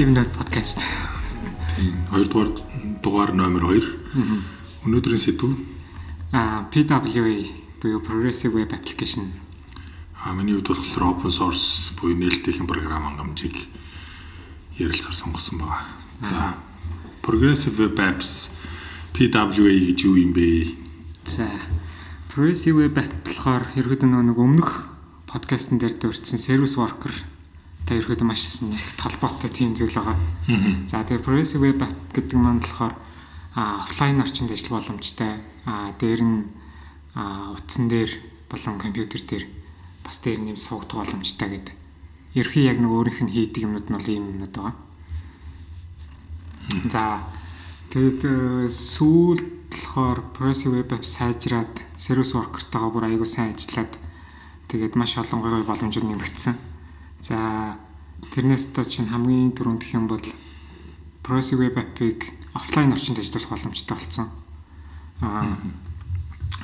Стивен подкаст. Тийм. Хоёрдугаар дугаар номер 2. Өнөөдрийн сэдв а PWA буюу Progressive Web Application. А миний хувьд болохоор open source буюу нээлттэйхэн програм хангамжийг ярилцахаар сонгосон байна. За Progressive Web Apps PWA гэж юу юм бэ? За Progressive Web App болохоор ерөөд нэг өмнөх подкастн дээр дурдсан service worker та ерөөд маш их толботой тийм зүйл байгаа. За тэгээ Progressive Web App гэдэг маань болохоор офлайн орчинд ажил боломжтой. А дээр нь утсан дээр болон компьютер дээр бас дээр нэм суугдах боломжтой гэдэг. Ерхий яг нэг өөрийнх нь хийдэг юмнууд нь бол ийм юмнууд байгаа. За тэгээд сүүлд болохоор Progressive Web App сайжраад service worker-тойгоо бүр аягүй сайн ажиллаад тэгээд маш олон гоё боломжууд нэмэгдсэн. За тэрнээс та чинь хамгийн түрүүнд гэх юм бол Progressive Web App-ыг офлайн орчинд ажиллах боломжтой болсон. Аа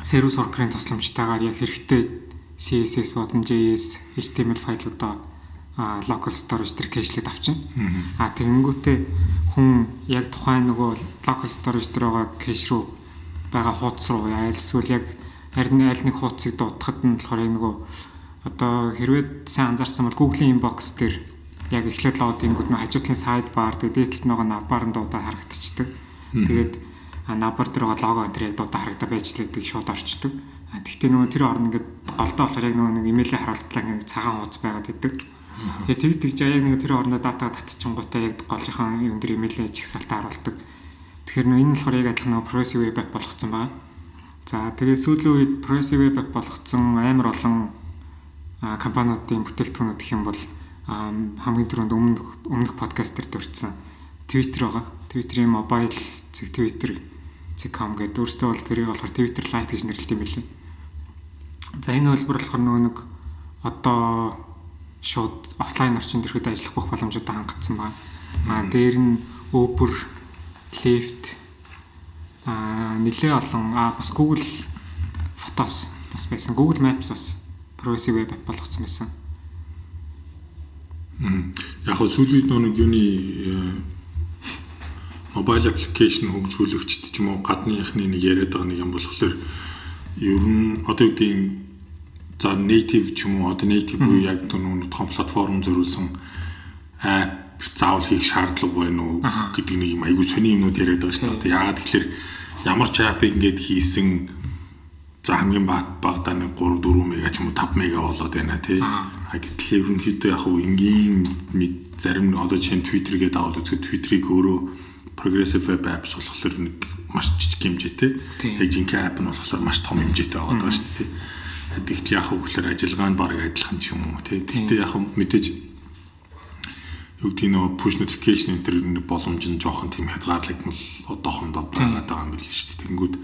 сервис worker-ын тусламжтайгаар яг хэрэгтэй CSS болон JS, HTML файлуудаа local storage дээр кэшлээд авчина. Аа тэгэнгүүтээ хүн яг тухайн нөгөө local storage дээр байгаа кэш рүү байгаа хуудас руу айлсвал яг харин аль нэг хуудсыг дуудахад нь болохоор нөгөө одоо хэрвээ сайн анзаарсан бол Google-ийн inbox дээр яг эхлээд лоод ингүүд нөө хажуудлын бар тэгээд дээдлэлт нөгөө навбар нь дуудаа харагдчихдаг. Тэгээд навбар дээр байгаа лого энэ яг дуудаа харагдаа байж лээдэг шууд орчдөг. Тэгтээ нөгөө тэр орно ингээд голдоо болохоор яг нөгөө нэг имэйлээ харуултлаа ингээд цагаан хуудас байгаад идэг. Тэгээд тэг тэгж яг нэг тэр орно дата татчихгонгуудаа яг голынхаа юм дээр имэйлээ жигсаалтаа харуулдаг. Тэгэхээр нөгөө энэ болохоор яг адилхан нөгөө progressive web app болгоцсон байгаа. За тэгээд сүүлийн үед progressive web app болгоцсон амар олон компаниудын бүтээгдэхүүнүүд гэх юм бол хамгийн түрүүнд өмнөх өмнөх подкаст дээр дурдсан Twitter байгаа. Twitter-ийн mobile зэг Twitter зэг.com гэдэг өөртөө бол тэрийг болохоор Twitter Lite гэж нэрлэдэг юм билий. За энэ хөлбөр болохоор нөгөө нэг одоо шууд офлайн орчинд ирэхэд ажиллах бүх боломжуудаа хангацсан байна. Аа дээр нь Uber, Lyft аа нэлээ олон аа бас Google Photos бас байсан. Google Maps бас progressive web app болгоцсон байсан. Яг хөө сүүлийн нэг юуны мобайл аппликейшн хөгжүүлэгчд ч юм уу гадныхны нэг яриад байгаа нэг юм болохоор ер нь одоо юу гэдэг за native ч юм уу одоо native буюу яг түрүүн том платформ зориулсан app заавал хийх шаардлага байна уу гэдэг нэг юм айгүй сони юмнууд яриад байгаа шүү дээ. Яагаад тэгэхээр ямар ч app-ыг ингээд хийсэн За хамгийн багадаа нэг 3 4 мега ч юм уу 5 мега болоод байна тий. А гэтэл ерөнхийдөө яг хуу энгийн зарим одоо жишээ нь Twitter гэдэг аваад үзэхэд Twitter-ийг өөрөө progressive web apps болохоор нэг маш жижиг хэмжээтэй. Яг жинхэнэ app нь болохоор маш том хэмжээтэй байгаа даа шүү дээ. Тэгэхдээ яг хөө болохоор ажиллагаа нь баг адилхан ч юм уу тий. Тэгэхдээ яг мэдээж юу гэдэг нь push notification энэ төр боломж нь жоохон тийм хязгаарлагдмал одоохондоо байгаа юм биш шүү дээ. Тэнгүүд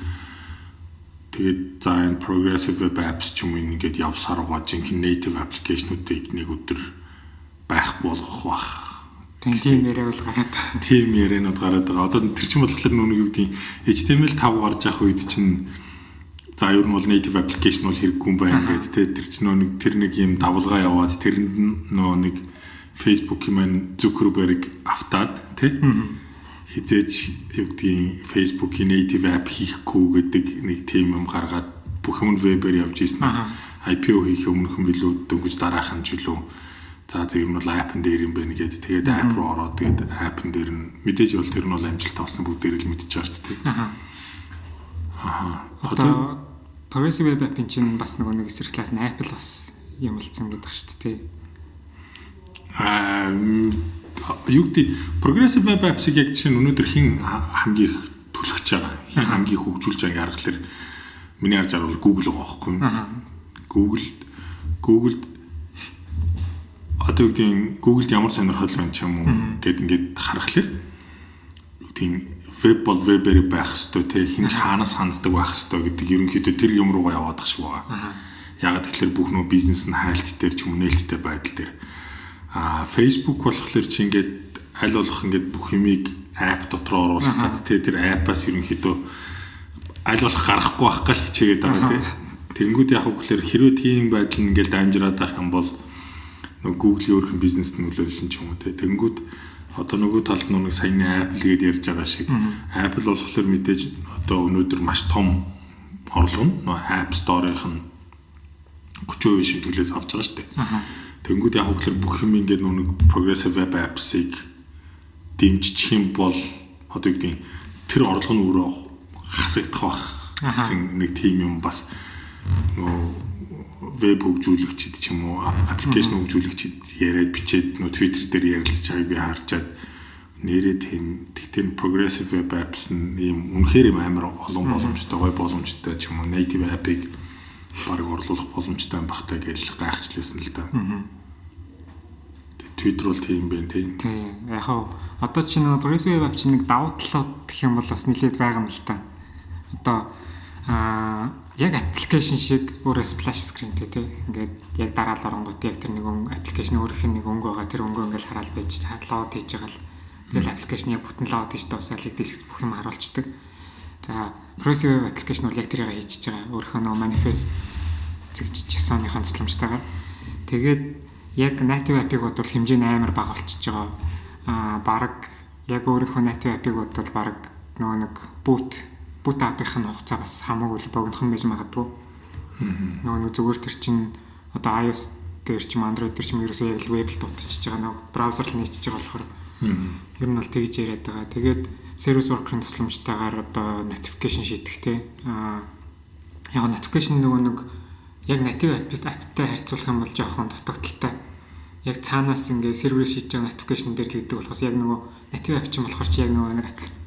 Тэгээд за энэ progressive web apps ч юм уу ингээд явсаар байгаа жинхэнэ native application-уудыг нэг өдөр байхгүй болгох бах. Тийм яриа бол гараад. Тийм ярианууд гараад байгаа. Одоо тэр чинь болохоор нүг юу гэдэг HTML5 гарч явах үед чинь за ер нь бол native application бол хэрэггүй юм байна гэдэг те тэр чинь нэг тэр нэг юм давлгаа яваад тэрэнд нөө нэг Facebook-ийн маань Zuckerberg автаад те хизээч юу гэдгийг Facebook-ийн native app хийхгүй гэдэг нэг тийм юм гаргаад бүх юм вебээр явж ийсэн. IPO хийх өмнөх юм билүү дөнгөж дараах нь ч үлээ. За зөв юм бол app-н дээр юм байна гэдэг. Тэгээд app руу ороод тэгээд app-н дээр нь мэдээж бол тэр нь бол амжилттай болсон бүгдээр л мэдчихэж байгаа шүү дээ. Аа. Одоо Progressive Web App-ын чинь бас нөгөө нэг эсрэг талаас нь Apple бас юмлцсан гэдэг шүү дээ. Аа юу гэдэг progressive web apps-ыг яг жишээ нь өнөөдөр хин хамгийн их түлхэж байгаа. Хин хамгийн хөгжүүлж байгааг харахаар миний харж байгаа бол Google байгаа байхгүй юу? Google Google одоо юу гэдэг Google-д ямар сонирхол байна ч юм уу гэд ингээд юу гэдэг веб бол вебээр байх хэвээр те хинч хаанаас ханддаг байх хэвээр гэдэг ерөнхийдөө тэр юм руугаа яваад тах шиг байгаа. Ягаад тэгэхээр бүх нөө бизнес нь хайлт дээр ч юм нээлттэй байдал дээр А Facebook болохоор чи ингээд аль болох ингээд бүх юмыг app дотор оруулах гэдэг те тэр app-аас ерөнхийдөө аль болох гарахгүй байх гал хичээгээд байгаа те. Тэнгүүд яг хөглөр хэрвээ тийм байдал нь ингээд дамжираад байх юм бол нөгөө Google-ийн өөрхөн бизнест нөлөөлөл нь ч юм уу те. Тэнгүүд одоо нөгөө талд нэг саяны Apple гээд ярьж байгаа шиг Apple болохоор мэдээж одоо өнөөдөр маш том орлого нь нөгөө App Store-ийнх нь 30% шимтгэлээс авч байгаа шүү дээ. Тэнгүүд яг хөглөр бүх юм ингээд нүг progressive web apps-ыг дэмжих юм бол одоо юу гэдэг тэр орлого нь өөрөө хасагдах байх гэсэн нэг тийм юм бас нөө веб хөгжүүлэгчид ч юм уу аппликейшн хөгжүүлэгчид яриад бичээд нөө Twitter дээр ярилцж байгааг би харчаад нэрээ тийм тэгтээ progressive web apps нь ийм үнэхээр юм амар олон боломжтой гой боломжтой ч юм уу native app-ыг баг орлуулах боломжтой юм бахтай гэж гайхчлээсэн л да. Twitter бол тийм байх тийм. Тийм. Яг хаа одоо чи нэг progressive web чи нэг давуу талууд гэх юм бол бас нэлээд байгаа юм л та. Одоо аа яг аппликейшн шиг өөрөө splash screen тий тий ингээд яг дараал оронгууд яг тэр нэг аппликейшн өөрийнх нь нэг өнгө байгаа тэр өнгө ингээл хараад байж лоод хийж байгаа л тэгэл аппликейшн яг бүтэн лоод хийж дуусаалыг дэлгэц бүх юм харуулцдаг. За progressive application бол яг тэрийг хийж байгаа. Өөрийнхөө нөө manifest зэгж JSON-ийн тусламжтайгаар. Тэгээд яг native app-ыг бодвол хэмжээ нь амар бага болчихж байгаа. Аа баг яг өөрийнхөө native app-ыг бодвол баг нөгөө нэг boot boot app-ийнх нь хугацаа бас хамаагүй богинохон байж магадгүй. Нөгөө нэг зүгээр тэр чинь одоо iOS дээр ч юм Android дээр ч юм ерөөсөө яг web л дутчихж байгаа нөгөө браузер л нийцж байгаа болохоор ер нь бол тэгж яриад байгаа. Тэгээд service worker-ын тусламжтайгаар одоо notification шийдэх те. Аа яг notification нөгөө нэг яг native app-тай харьцуулах юм бол жоохон дутагдaltaй. Яг цаанаас ингээ сервер шийдэж байгаа notification дээр тэгдэг болохоос яг нөгөө native app ч юм болохоор чи яг нөгөө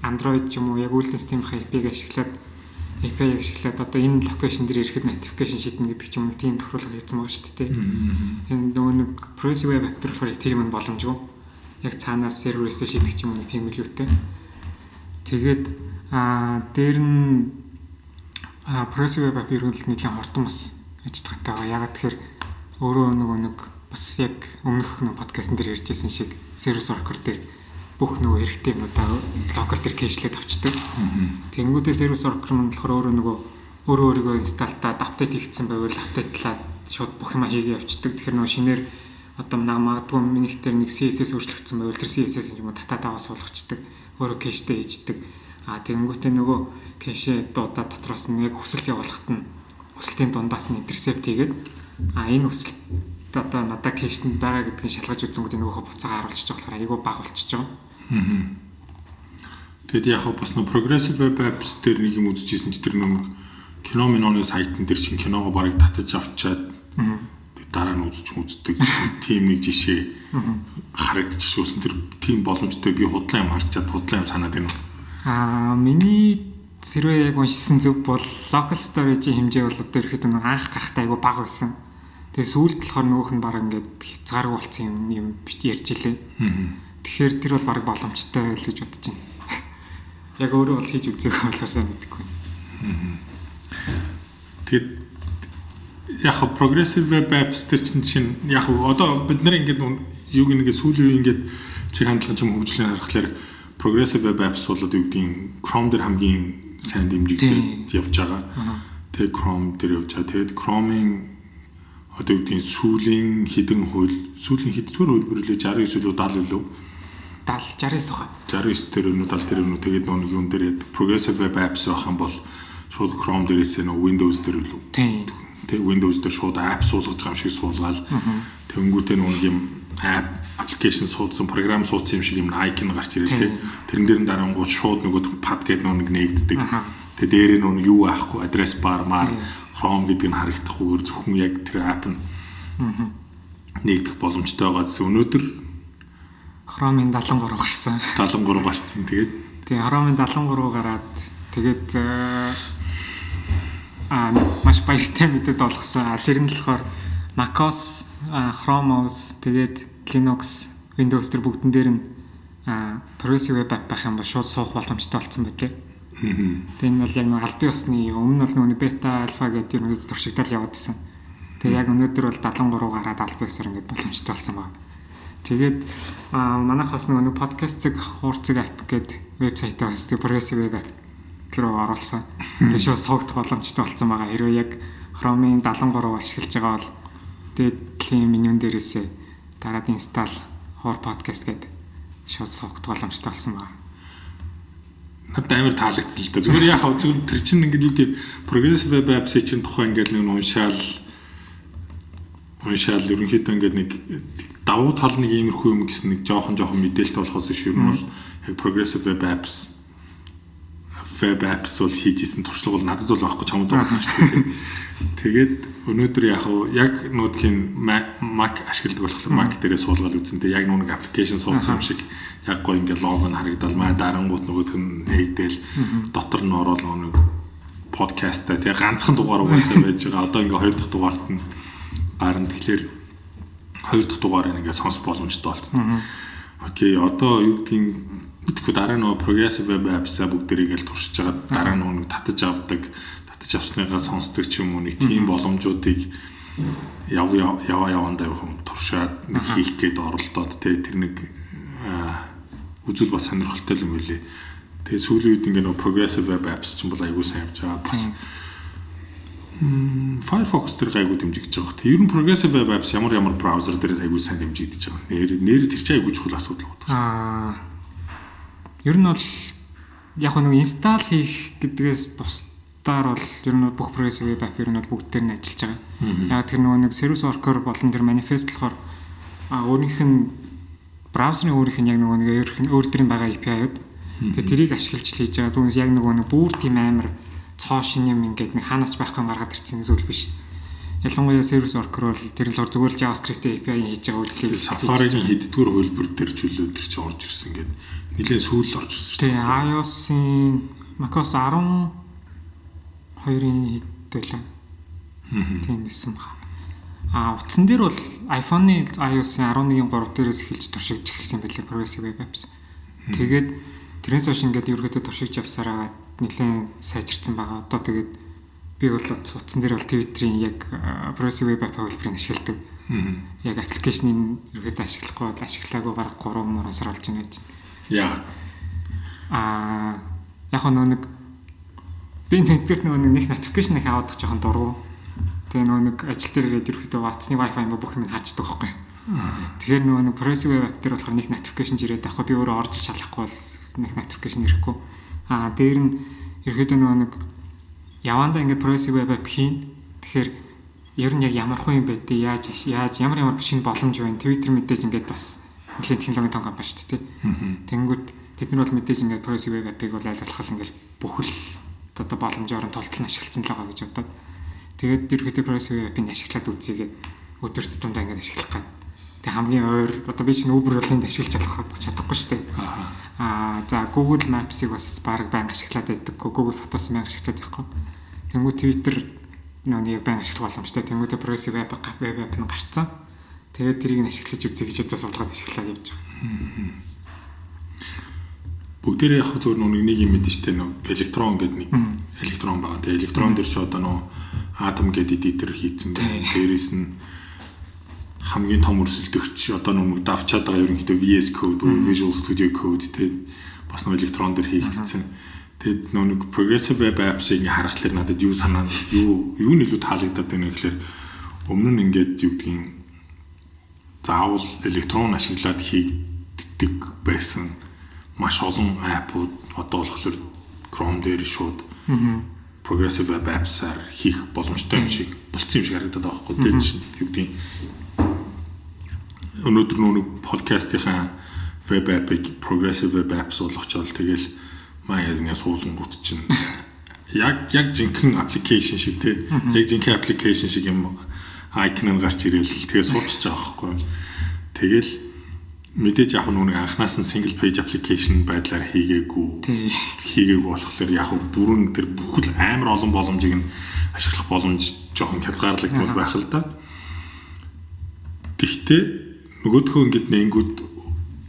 Android ч юм уу яг Google System-ийн API-г ашиглаад API-г ашиглаад одоо энэ location дээр ирэхэд notification шийднэ гэдэг ч юм уу тийм тохиолдол хийсэн байгаа шүү дээ. Энэ нөгөө нэг progressive web app дээр болохоор тэр юм боломжгүй. Яг цаанаас серверээс шийдэх ч юм уу тийм илүүтэй. Тэгээд аа дээр нь а progressive web app ерөнхийдөө нэлээд хурдан бас ажиллагаатай байгаа. Ягаад тэгэхээр өөрөө нөгөө нэг бас яг өмнөх нэг подкастн дээр ярьжсэн шиг service worker дээр бүх нөгөө хэрэгтэй юмудаа локал дээр кэшлээд авчдаг. Тэнгүүдээ сервис worker мань болохоор өөрөө нөгөө өөрөө өөрийгөө инсталтаад апдейт хийгдсэн байвал апдейтлаад шууд бүх юма хийгээ явцдаг. Тэгэхээр нөгөө шинээр одоо магадгүй минийх дээр нэг CSS өөрчлөгдсөн байвал тэр CSS юм уу татаад аваа суулгачдаг. Өөрөө кэштэй хийждэг. А тэнгүүтээ нөгөө кэшээ дуудаа дотроос нь яг хүсэлт явуулахад нь хүсэлтийн дундаас нь интерсепт хийгээд а энэ хүсэлт одоо надад кэштэнд байгаа гэдгийг шалгаж үзэнгүүт нөгөөхө буцаага харуулчих болохоор айгүй баг болчихж байгаа. Тэгэд яг бас нөө progressive web apps дээр нэг юм үзчихсэн чи тэр нэг кино миноны сайтн дээр чинь киногоо барыг татаж авчаад дараа нь үзчих үздэг тийм нэг жишээ харагдчихсан тэр тийм боломжтой би худлаа юм харчаад худлаа юм санаад байна. Аа миний Сэрвээ яг уншсан зөв бол local storage-ийн хэмжээ бол одоо ирэхэд нэг анх гарахтаа айгу бага байсан. Тэгээ сүүлд болохоор нөгөөх нь баг ингээд хязгааргүй болсон юм юм ярьж илээ. Тэгэхээр тэр бол баг боломжтой л гэж бодож байна. Яг өөрөө бол хийж үзээх болохоор сайн мэдэхгүй. Тэгээд яг progressive web apps төр чинь чинь яг одоо бид нар ингээд юуг нэгэ сүүлийн ингээд чиг хандлага юм хөгжлөөр харахаар progressive web apps бол одоо юу гэдгийг Chrome дээр хамгийн сайн дэмжигдээд явж байгаа. Тэгээ Chrome дээр явж байгаа. Тэгээд Chrome-ийн одоо юу гэдгийг сүүлийн хідэн хууль сүүлийн хэддгээр хөлбөрлөө 69 илүү 70 илүү 70 69 хаа. 69 дээр өнөө 70 дээр өнөө тэгээд нэг юм дээр progressive web apps байх юм бол шууд Chrome дээрээс нөө Windows дээр илүү. Тийм. Тэг Windows дээр шууд app суулгаж байгаа юм шиг суулгаал. Тэнгүүтээ нэг юм app application суудсан програм суудсан юм шиг юм icon гарч ирээ тий. Тэрэн дээр дарангууд шууд нөгөө pad гэдэг нэг нэгддэг. Тэгээ дээрээ нөгөө юу аахгүй address bar мар Chrome гэдэг нь харагдахгүйгээр зөвхөн яг тэр app нь нэгдэх боломжтой байгаа гэсэн. Өнөөдөр Chrome-ийн 73 гарсан. 73 гарсан. Тэгээд тий Chrome-ийн 73 гараад тэгээд аа маш баяртай мэдээд олгосон. Тэр нь болохоор macOS, Chrome OS, тэгээд Linux, Windows төр бүгдэн дээр нь progressive web app байх юм бол шууд суух боломжтой болсон байлээ. Тэгээд энэ бол яг нэг албан ёсны өмнө бол нөгөө бета, альфа гэдэг юм уу туршигдал яваад байсан. Тэгээд яг өнөөдөр бол 73 гараад албан ёсоор ингээд боломжтой болсон байна. Тэгээд манайх бас нөгөө подкастыг хуурцэг app гэдэг вебсайтаа бас progressive web app руу оруулсан. Тэгээд шууд суугдах боломжтой болсон байгаа. Хэрвээ яг Chrome-ийн 73 ашиглаж байгаа бол тэгээд клим менюн дээрээсээ дараад install хоор подкаст гэдэг шууд суугд боломжтой болсон байна. Надад амар таалагдсан л да. Зүгээр яг зүгээр тэр чинь ингээд юу гэдэг progressive web apps-ийн чинь тухайн ингээд нэг уншаал уншаал ерөнхийдөө ингээд нэг давуу тал нэг иймэрхүү юм гэсэн нэг жоохон жоохон мэдээлэлт болохоос ш ер нь бол яг progressive web apps web apps бол хийжсэн туршлага бол надад бол байхгүй чамд байна шүү дээ. Тэгээд өнөөдөр яг яг нүүдхийн Mac ашигладаг болохоор Mac дээрээ суулгаад үзсэнтэй яг нүг аппликейшн суудсан юм шиг яг гоо ингээ лого нь харагдал маа дарангууд нөгөөх нь нэгдэл дотор нь ороод нэг подкасттай тэгээ ганцхан дугаар угаасаа байж байгаа. Одоо ингээ хоёр дахь дугаарт нь гарна. Тэгэхээр хоёр дахь дугаарыг ингээ сонсох боломжтой болсон. Окей, одоо юу гэдгийг мэдхгүй дараа нөгөө progressive web apps-а бүгдэрийг л туршиж байгаа дараа нөгөө татаж авдаг татаж авсныгаа сонсдог ч юм уу нэг тийм боломжуудыг яв ява явандаа юм туршаад хийх гээд оролдоод тэ тэр нэг үзүүл бас сонирхолтой юм билий. Тэгээ сүүлийн үед ингээ нөгөө progressive web apps ч юм бол аягүй сайн явж байгаа бас Firefox дээр гайгүй дэмжигдэж байгаа. Тэг ер нь progressive web apps ямар ямар браузер дээрээс аягүй сайн дэмжигдэж байгаа. Нэр нэр тэр чинь аягүй чухал асуудал байна. Аа ер нь бол яг нэг инсталл хийх гэдгээс бусдаар бол ер нь бүх progressive web app ер нь бүгд дээр нь ажиллаж байгаа. Яг тэр нөгөө нэг service worker болон тэр manifest болохоор а өөрийнх нь браузерын өөрийнх нь яг нөгөө нэг нь өөр төрлийн байгаа API-уд тэгээ тэрийг ашиглаж хийж байгаа. Түүнээс яг нөгөө нэг бүр тийм амар цоо шин юм ингээд нэг хаанаач байхгүй гаргаад ирсэн зүйл биш. Ялангуяа service worker бол тэр л зүгээр л JavaScript API хийж байгаа үйлчлэл Safari-ийн хэддүгээр хөлбөр төр чөлөө төр чи орж ирсэн гэдэг нэлээд сүүл орж ирсэн шүү дээ. IOS-ийн macOS 12-ын хэд байлаа. Тийм байсан баа. А утсан дээр бол iPhone-ы iOS-ийн 11-ийн 3 дээрээс эхэлж туршигдж эхэлсэн байлээ Progressive Web Apps. Тэгээд тэрнээс хойш ингээд ерөөдөө туршигдж явсараа нэлээд сайжирсан байгаа. Одоо тэгээд би бол утсан дээр бол Twitter-ийн яг Progressive Web App хөлбөрийг ашигладаг. Яг аппликейшнийг ерөөдөө ашиглахгүй ашиглаагүй бараг 3 мөр сар болж байна гэж. Яа. Аа яг нөө нэг би тэнтгэх нөө нэг notification их аваад жоохон дургу. Тэгээ нөө нэг ажил дээр ирээд ерөөхдөө WhatsApp-ны Wi-Fi бүх юм хаачдаг байхгүй. Тэгэхээр нөө нэг progressive web дээр болохоор нэг notification ирээд байхгүй би өөрөө орж шалахгүй бол нэг notification ирэхгүй. Аа дээр нь ерөөхдөө нөө нэг явандаа ингээд progressive web app хийн. Тэгэхээр ер нь яг ямар хүн юм бэ яаж яаж ямар ямар шинэ боломж байна. Twitter мэдээж ингээд бас нэлээд технологийн том компани шүү дээ. Тэнгүүд тэд нар бол мэдээж ингээд progressive web app-ыг бол аль болох ингээд бүхэл одоо боломжоор нь толтол нь ашигласан л байгаа гэж бодоод тэгээд ерөөдөө progressive app-ыг ашиглаад үзье гэдэг өдөрт тундаа ингээд ашиглах гад. Тэг хамгийн ойр одоо би чинь Uber болонд ашиглаж чадах чадахгүй шүү дээ. Аа за Google Maps-ыг бас баг байнга ашиглаад байдаг. Google Photos байнга ашиглаад байхгүй. Тэнгүү Twitter нүг байнга ашиглах боломжтой. Тэнгүүдээ progressive app web app нь гарцсан. Тэгээд тэрийг нь ашиглаж үзье гэж одоо судалгаад ашиглаад явж байгаа. Бүгдээрээ яг зөвөр нүг нэг юм мэдэн штэ нөө электрон гэдэг нэг электрон байгаа. Тэгээд электрон дээр ч одоо нөө атом гэдэг эдитер хийцэн байна. Дээрээс нь хамгийн том өрсөлдөгч одоо нүг давчаад байгаа ерөнхийдөө VS Code, Visual Studio Code тэгээд бас нэг электрон дээр хийгдсэн. Тэгэд нэг progressive web apps-ыг харахад надад юу санаа юу юу нэлээд таалагдаад байна гэхээр өмнө нь ингээд юу гэдгийг заавал электрон ашиглаад хийгддэг байсан маш олон аппууд одоо болохоор Chrome дээр шууд progressive web apps-аар хийх боломжтой юм шиг болцсон юм шиг харагдаад байгаа байхгүй тийм юу гэдэг өнөөдөр нэг подкастынхаа web app-ыг progressive web apps болгочоод тэгэл маяг ингэ суулган гут чинь яг яг жинхэнэ аппликейшн шиг тий яг жинхэнэ аппликейшн шиг юм айкон нь гарч ирээл тэгээ суулчих байгаа байхгүй. Тэгэл мэдээж яг нүг анханаас нь single page application байдлаар хийгээгүй. Хийгээгүй болохоор яг бүрэн тэр бүхэл амар олон боломжийг нь ашиглах боломж жоохон хязгаарлагдмал байх л да. Тэгтээ нөгөөдхөө ингэдэг нэнгүүд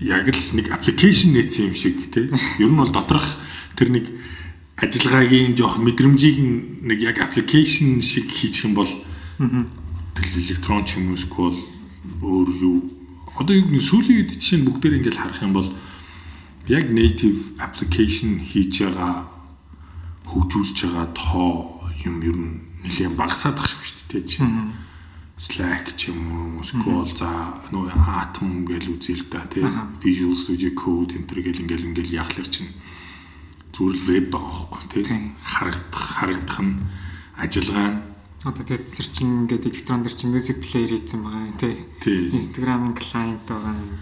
яг л нэг application нээсэн юм шиг тий. Ер нь бол доторх тэр нэг ажиллагаагийн жоох мэдрэмжийг нэг яг application шиг хийчих юм бол тэгэл электрон ч юм уу эсвэл өөр юу? Одоо юу сүүлийн үед жишээ нь бүгдээр ингээд харах юм бол яг native application хийж байгаа хөгжүүлж байгаа тоо юм ер нь нэлээд багасаад ах шүү дээ чинь Slack ч юм уу, Scroll за нөө Atom гэж үзье л да тий. Visual Studio Code энэ төр гэл ингээл ингээл яхалэр чинь зүгээр л веб байгаа хөөхгүй тий. Харагдах харагдах нь ажиллагаа нь Одоо тэгээд тэр чинь ингээд электрон дээр чинь music player хийсэн байгаа юм тий. Instagram-ын client байгаа юм.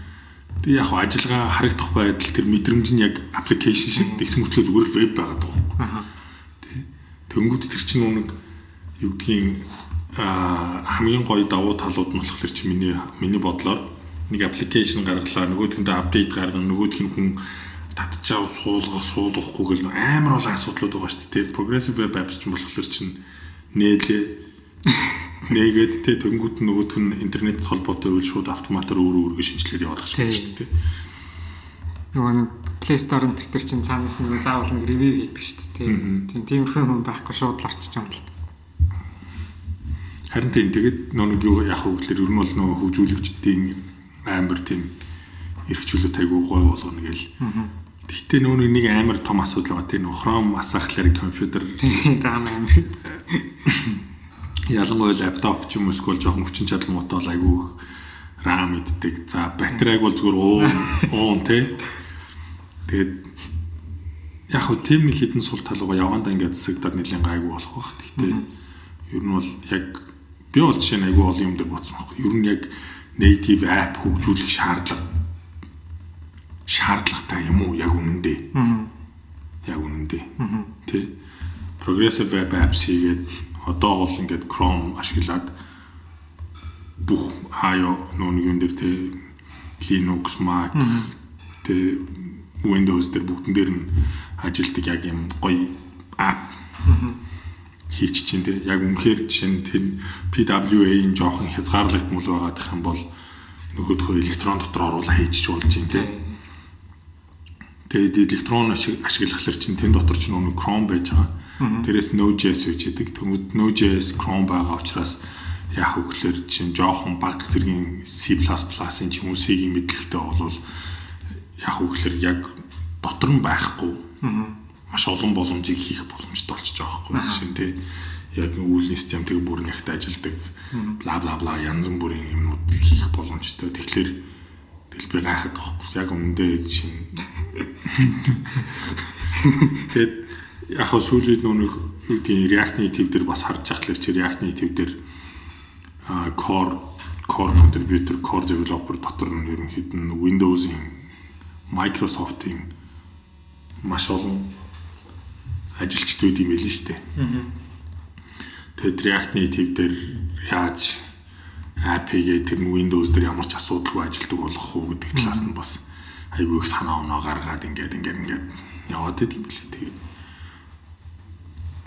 Тэг яг ажиллагаа харагдах байдал тэр мэдрэмж нь яг application шиг тэгсэн мөртлөө зүгээр л веб байгаа даа. Аа. Тий. Тэнгүүд тэр чинь нэг юу гэдгийг а хамгийн гоё давуу талууд нь болохоор чи миний миний бодлоор нэг аппликейшн гаргалаа нөгөөдгөндөө апдейт гаргана нөгөөдг нь хүн татчаав суулгах суулгахгүй гэл амар олон асуудлууд байгаа шүү дээ. Progressive web apps ч болохоор чинь нээлээ нээгээд те тэнгууд нь нөгөөдг нь интернет холбоотой үйл шууд автоматар өөр өөргөө шинжилгээд явуулах шүү дээ. Нөгөө нэг Play Store энэ төр чинь цаанаас нэг заавал нэг ревю хийдэг шүү дээ. Тийм тиймэрхүү юм байхгүй шууд л байгаа юм л. Харин тийм тэгээд нэг юу яах вэ гэхээр ер нь бол нөгөө хөгжүүлэгчдийн амар тийм эрхчлөлт айгуу гой болгоно гэл. Гэхдээ нөгөө нэг амар том асуудал байгаа тийм Chrome асаахлаар компьютер RAM амар. Ялангуяа лаптоп ч юм уу эсвэл жоохон хүчин чадал муутай бол айгүй их RAM иддэг. За батарейг бол зүгээр уун уун тий. Тэгээд яг хөө тийм нэг хідэн сул талгаа явандаа ингээд засагдаад нэлийн гайгүй болох байх. Гэхдээ ер нь бол яг би бол жишээ нь айгүй олон юм дээр бодсон байхгүй. Ер нь яг native app хөгжүүлэх шаардлага шаардлагатай юм уу? Яг үнэндээ. Яг үнэндээ. Тэ. Progressive web apps хийгээд одоо бол ингээд Chrome ашиглаад бүх iOS нүүн юм дээр тэ Linux, Mac тэ Windows дээр бүгдэн дээр нь ажилтдаг яг юм гоё app хийчих чинь те яг үнэхээр жишээ нь тэр PWA-ийн жоохон хязгаарлагдмал байгаад их юм бол нөгөөдхөө электрон дотор оруулаа хийчих болж чинь те тэгээд электрон ашиглахлаар чинь тэн дотор ч нөгөө Chrome байж байгаа. Дээрээс Node.js үж идэг тэмүүд Node.js Chrome байгаа учраас яг хөглөр чинь жоохон баг зэргийн C++-ын ч юм уу C-ийн мэдлэгтэй болвол яг хөглөр яг дотор нь байхгүй. Маш олон боломжийг хийх боломжтой болчихж байгаа байхгүй нь тий яг үүлний систем тэг бүр нэгт ажилдаг бла бла бла янз бүрийн юмнууд хийх боломжтой. Тэгэхээр би гайхаад байхгүй. Яг өмнөдөө жишээ тэгэд яг хөө сүүлийн нүг юу гэдэг React Native дээр бас харж ахлаар чи React Native дээр core core contributor core developer дотор нь ерөнхийд нь Windows-ийн Microsoft-ийн маш олон ажилчдууд юм байл шүү дээ. Тэгээд React Native дээр яаж API-гээ тэр нь Windows дээр ямар ч асуудалгүй ажилдаг болох уу гэдэг талаас нь бас айгүй их санаа оноо гаргаад ингээд ингээд ингээд яваад идэв юм билээ.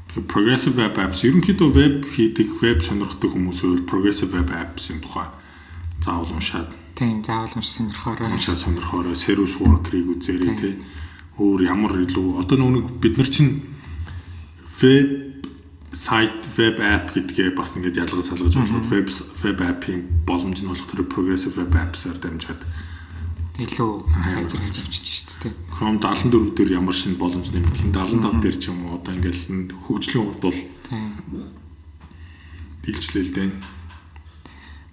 Тэгээд progressive web apps ерөнхийдөө веб хийдэг, веб сонирхдаг хүмүүсөө progressive web apps-ын тухай заавал уншаад тийм заавал унш сонирхоорой. Уншаад сонирхоорой. Service worker-ыг үзээрэй тий. Өөр ямар илүү одоо нэг бид нар чинь веб сайт веб app гэдгээ бас ингээд ялгаж салгаж болох веб веб app-ийн боломж нь болох тэр progressive web apps-аар дамжаад илүү сайжруулж хийж шүү дээ. Chrome 74 дээр ямар шин боломж нэмэгдэх 75 дээр ч юм уу одоо ингээд хөгжлийн хувьд бол биелжлээ л дээ.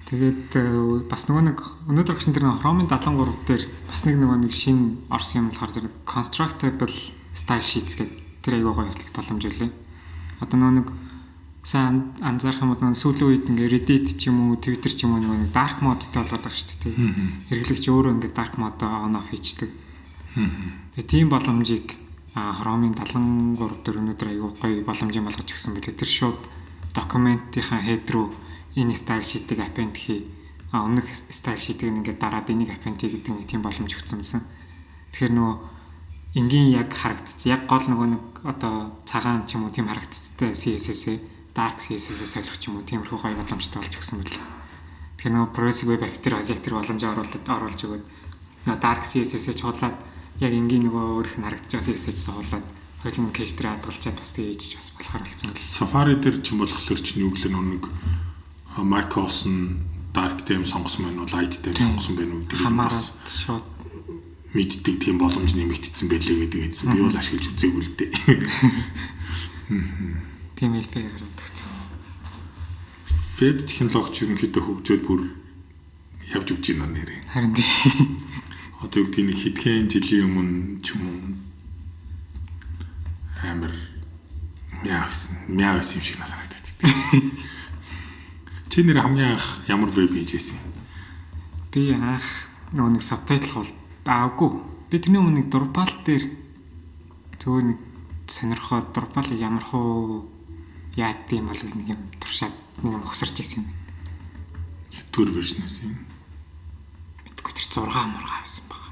Тэгээд э, бас нөгөө нэг өнөөдөр гэрсэн тэр Chrome-ын 73 дээр бас нэг нөгөө нэг шин орсон юм болохоор тэр constructible style sheets гэдэг тэр аягаа гоё хөтлөх боломж үлээ. Одоо нөгөө нэг сайн анзаарах юм бол сүүлийн үед ингээ Reddit ч юм уу Twitter ч юм уу нэг dark mode-тэй болоод байгаа шүү дээ. Хэрэглэгч өөрөө ингээ dark mode on off хийчихдэг. Тэгээ тийм боломжийг Chrome-ын 73 дээр өнөөдөр аягүй гоё боломжийн болгож өгсөн байлээ. Тэр шууд документийнхаа head руу энэ style sheet-ийг append хий. А өмнөх style sheet-ийг ингээ дараад энийг append хий гэдэг нэг тийм боломж өгсөнсэн. Тэгэхээр нөгөө энгийн яг харагдц. Яг гол нөгөө нэг одоо цагаан ч юм уу тийм харагдцтай CSS-ээ dark CSS-ээс солих ч юм уу тиймэрхүү гоё боломжтой болж өгсөн мэт л. Тэгэхээр нөгөө progressive web app дээр бас яг тэр боломжоо оруулаад оруулж өгөөд нөгөө dark CSS-ээ чуулаад яг энгийн нөгөө өөрөх нь харагдаж байгаа CSS-ээс суулаад хоёулын кэш дээр хадгалчаад бас ээж бас болохоор болсон. Safari дээр ч юм болохоор ч юу гэлээ нэг macOS нь dark theme сонгосон байна уу, light theme сонгосон байна уу гэдэг нь бас шууд мэддэг тийм боломж нэмэгдсэн байлээ гэдэг эзэн би бол ашиглаж үзээгүй л дээ. Тийм л дээ. Веб технологич ерөнхийдөө хөгжөөд бүр явж өгч байна нэрээ. Харин тий. Одоо юу гэдэг нэг хэдхэн жилийн өмнө ч юм уу амар мяавс мяавс юм шиг насагтдаг. Чи нэр хамгийн анх ямар веб хийжсэн? Би анх нөгөө нэг сабтайтл бол аагүй. Би тэрний өмнө нэг Drupal дээр зөвхөн нэг сонирхоод Drupal ямар хуу яат юм бол нэг юм туршаад нэг юм ухсарч ирсэн юм. Төр вершн байсан юм. Мэдгүй тэр 6 мургаа байсан баг.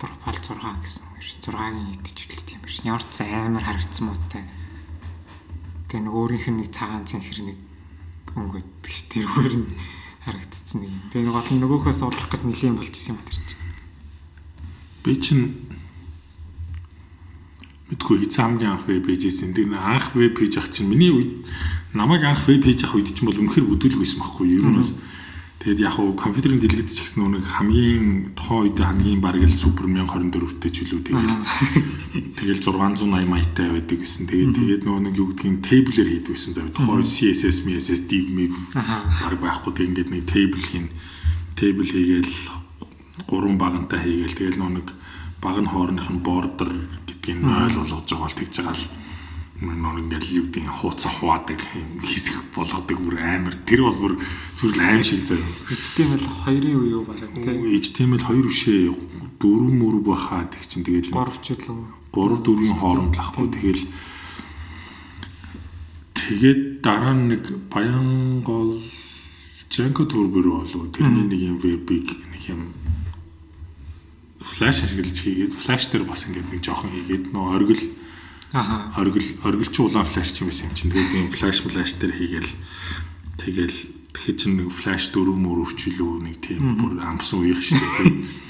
Drupal 6 гэсэн. 6-гийн идчихвэл тийм биш. Ямар ч амар харагдсан муутай. Тэгээ нэг өөрийнх нь нэг цагаан цэнхэр нэг өнгөд тэрвэр нь харагдчихсан нэг. Тэгээ нэг гол нь нөгөөхөө сурлах гэж нэлийн болчихсон юм тэр чинь. Би чинь мэдгүй хэзээ хамгийн анх веб пэйж хийсэн. Тэр анх веб пэйж ах чинь миний үед намайг анх веб пэйж ах үед чинь бол үнэхээр бүдүүлэг байсан байхгүй юу? Ер нь бол Тэгэд яг хуу компьютерийн дэлгэц ч гэсэн нэг хамгийн тухайн үед хамгийн бараг л супер 1024-тэй ч үлээ тэгээд тэгэл 680 маягтай байдаг гэсэн. Тэгээд тэгээд нөгөө нэг юу гэдгийг тейблэр хийдэг байсан зав. Тухайн үед CSS, MSS, div, miv бараг байхгүй тэгээд ингээд нэг тейбл хийн тейбл хийгээл гурван багантай хийгээл тэгэл нөгөө нэг баг нь хоорных нь бордер гэдгийг 0 болгож байгаа бол тэгж байгаа л. Нөр ингээл юу гэдэг хууцаа хуваадаг хэсэг болгодог бүр амар. Тэр бол бүр зүгээр аим шиг заяа. HTML 2-ын үе юу бараг тийм. HTML 2 үшээ. 4 мөр баха тэг чинь тэгэл 3 ч л 3 4-ийн хооронд л ахгүй. Тэгэл тэгээд дараа нэг Баянгол Жанко төрбөр болов тэрний нэг юм вебиг нэг юм флаш ашиглаж хийгээд флаш дээр бас ингээд нэг жоохон хийгээд нөө оргил Аха. Оргил оргилч улаан флаш ч юм байсан юм чинь. Тэгээд ийм флаш флаш дээр хийгээл тэгэл тэгэхээр чинь нэг флаш дөрөв мөр өвчлөө нэг тийм бүр амсан үеих шүү дээ.